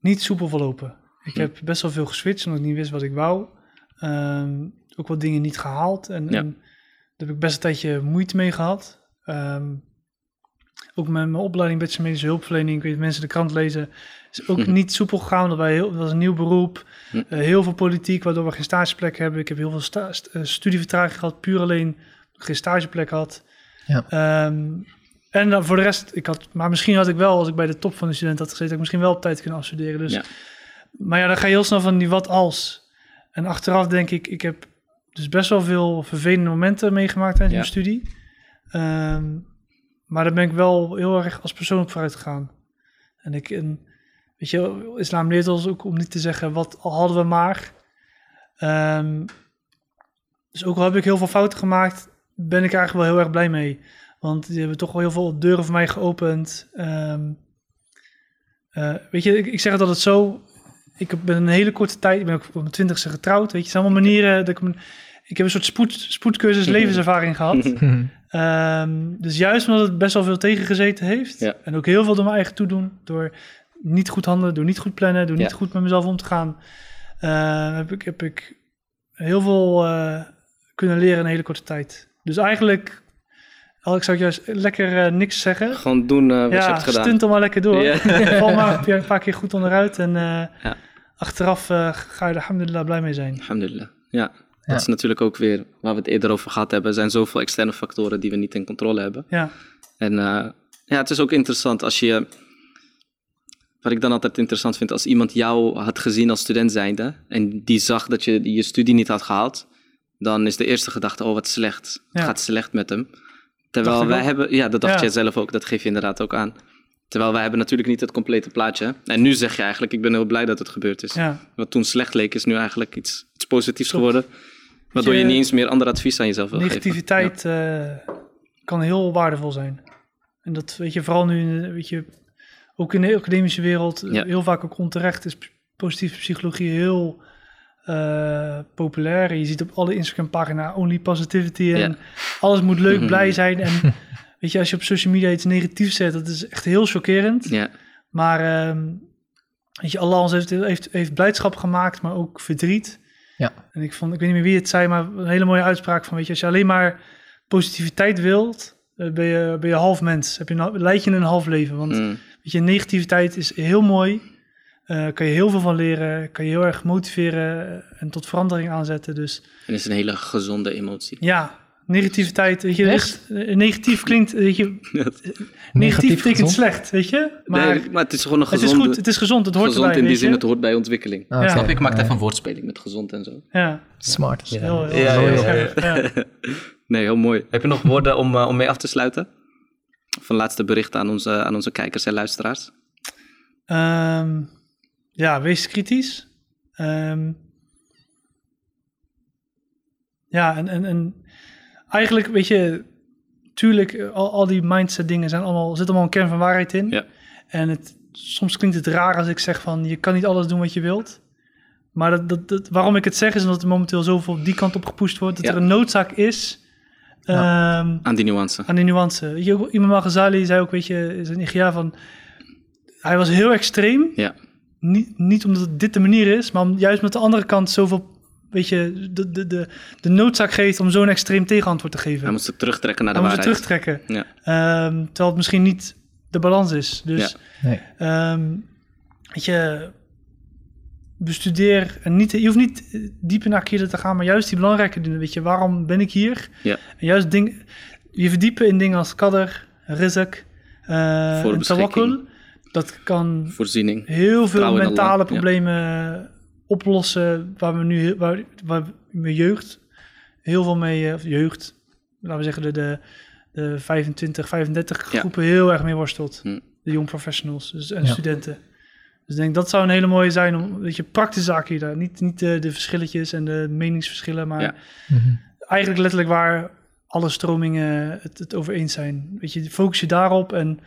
niet soepel verlopen. Ik
Hm.
heb best wel veel geswitcht omdat ik niet wist wat ik wou. Ehm, ook wat dingen niet gehaald. En,
Ja.
en daar heb ik best een tijdje moeite mee gehad. Ehm, ook met mijn opleiding bachelor medische hulpverlening, ik weet mensen de krant lezen, is ook
Mhm.
niet soepel gegaan. omdat wij heel, dat was een nieuw beroep.
Hm.
Eh, heel veel politiek, waardoor we geen stageplek hebben. Ik heb heel veel sta- st- eh, studievertraging gehad, puur alleen geen stageplek had.
Ja.
Ehm, en dan voor de rest, ik had, maar misschien had ik wel, als ik bij de top van de student had gezeten, had ik misschien wel op tijd kunnen afstuderen. Dus,
Ja.
Maar ja, dan ga je heel snel van die wat als. En achteraf denk ik, ik heb dus best wel veel vervelende momenten meegemaakt tijdens
Ja.
mijn studie. Ehm, maar daar ben ik wel heel erg als persoon op vooruit gegaan. En ik, en, weet je, islam leert ons ook om niet te zeggen, wat hadden we maar. Ehm, dus ook al heb ik heel veel fouten gemaakt, ben ik eigenlijk wel heel erg blij mee. Want die hebben toch wel heel veel deuren voor mij geopend. Ehm, eh, weet je, ik, ik zeg het altijd zo. Ik heb- ben een hele korte tijd, ik ben ook op mijn twintigste getrouwd. Weet je, het zijn allemaal manieren. Dat ik, mijn- ik heb een soort spoed, spoedcursus levenservaring gehad. Ehm, dus juist omdat het best wel veel tegengezeten heeft.
Ja.
En ook heel veel door mijn eigen toedoen. Door niet goed handelen, door niet goed plannen, door niet goed met mezelf om te gaan. eh, heb, ik, heb ik heel veel eh, kunnen leren in een hele korte tijd. Dus eigenlijk, al ik zou juist lekker eh, niks zeggen.
Gewoon doen eh, wat je hebt gedaan.
stunt er maar lekker door.
Ja.
Val maar een paar keer goed onderuit. En eh,
Ja.
achteraf eh, ga je er alhamdulillah blij mee zijn.
Alhamdulillah. Ja.
Ja.
Dat is natuurlijk ook weer waar we het eerder over gehad hebben. Er zijn zoveel externe factoren die we niet in controle hebben.
Ja,
En eh, ja, het is ook interessant als je. Wat ik dan altijd interessant vind, als iemand jou had gezien als student zijnde. en die zag dat je je studie niet had gehaald. dan is de eerste gedachte: oh, wat slecht. Het gaat slecht met hem. Terwijl wij
ook.
hebben. Ja, dat dacht
Ja.
jij zelf ook. Dat geef je inderdaad ook aan. Terwijl wij hebben natuurlijk niet het complete plaatje. En nu zeg je eigenlijk: ik ben heel blij dat het gebeurd is.
ja.
Wat toen slecht leek, is nu eigenlijk iets, iets positiefs geworden. Waardoor je,
je,
niet eens meer ander advies aan jezelf wil
Negativiteit eh, kan heel waardevol zijn. En dat weet je vooral nu, weet je, ook in de academische wereld,
Ja.
heel vaak ook onterecht is positieve psychologie heel eh, populair. Je ziet op alle Instagram-pagina only positivity en alles moet leuk,
Mhm.
blij zijn. En weet je, als je op social media iets negatiefs zet, dat is echt heel chockerend.
Ja,
Maar ehm, weet je, Allah ons heeft, heeft, heeft blijdschap gemaakt, maar ook verdriet.
Ja.
En ik vond, ik weet niet meer wie het zei, maar een hele mooie uitspraak van, weet je, als je alleen maar positiviteit wilt, eh, ben je, ben je half mens. Heb je een, leid je een half leven. Want
Mm.
weet je, negativiteit is heel mooi. Eh kan je heel veel van leren, kan je heel erg motiveren eh, en tot verandering aanzetten. Dus
en is een hele gezonde emotie.
ja, negativiteit, weet je,
Echt?
eh, negatief klinkt, weet je, negatief,
Negatief
betekent
gezond?
slecht, weet je. Maar
nee, maar het is gewoon een
het
gezonde...
is goed, het is gezond, het hoort
gezond
erbij,
in die zin, het hoort bij ontwikkeling.
Ah,
Ja.
Snap? Ik maak
Ja.
even een woordspeling met gezond en zo.
Ja,
Smart.
heel, heel,
Ja,
heel.
Nee, heel mooi. Heb je nog woorden om, om mee af te sluiten? Van laatste bericht aan onze, aan onze kijkers en luisteraars.
Ehm, ja, wees kritisch. Ehm, ja, en, en, en eigenlijk, weet je, tuurlijk, eh, al, al die mindset dingen zijn allemaal, zit allemaal een kern van waarheid in.
Ja.
En het, soms klinkt het raar als ik zeg van, je kan niet alles doen wat je wilt. Maar dat, dat, dat, waarom ik het zeg is omdat er momenteel zoveel die kant op gepusht wordt, dat
Ja.
er een noodzaak is ehm,
Aan die nuance.
aan die nuance. Weet je, Imam al-Ghazali zei ook, weet je, is een Nigeria van... Hij was heel extreem.
Ja.
Niet, niet omdat het dit de manier is, maar om, juist met de andere kant zoveel, weet je, de, de, de, de noodzaak geeft om zo'n extreem tegenantwoord te geven.
Hij moest het terugtrekken naar de
Hij moest het
waarheid.
terugtrekken.
Ja.
Ehm, terwijl het misschien niet de balans is. Dus,
Nee.
ehm, weet je, bestudeer en niet, je hoeft niet eh, diep in akide te gaan, maar juist die belangrijke dingen. Weet je, waarom ben ik hier?
Ja.
En juist ding, je verdiepen in dingen als kader, rizq, eh en tawakkul. Dat kan
Voorziening.
heel veel mentale
ja.
problemen oplossen waar we nu heel- waar, waar mijn jeugd heel veel mee, eh, of jeugd, laten we zeggen de, de, de 25, 35
Ja.
groepen heel erg mee worstelt.
Hm.
De young professionals dus, en
Ja.
studenten. Dus ik denk dat zou een hele mooie zijn om, weet je, praktische zaken hier daar. Niet, niet de, de verschilletjes en de meningsverschillen, maar
Ja.
Mhm.
eigenlijk letterlijk waar alle stromingen het, het over eens zijn. Weet je, focus je daarop en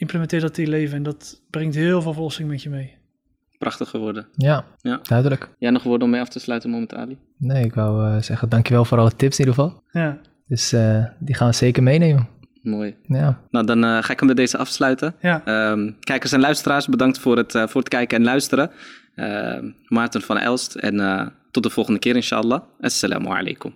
implementeer dat in je leven. En dat brengt heel veel verlossing met je mee.
Prachtige woorden.
Ja,
Ja.
duidelijk.
Jij nog woorden om mee af te sluiten, moment Ali?
Nee, ik wou eh, zeggen dankjewel voor alle tips in ieder geval.
Ja,
Dus eh, die gaan we zeker meenemen.
Mooi.
Ja,
Nou, dan eh, ga ik hem bij deze afsluiten.
ja.
Ehm, kijkers en luisteraars, bedankt voor het, eh, voor het kijken en luisteren. Ehm, Maarten van Elst en eh, tot de volgende keer inshallah. Assalamu alaikum.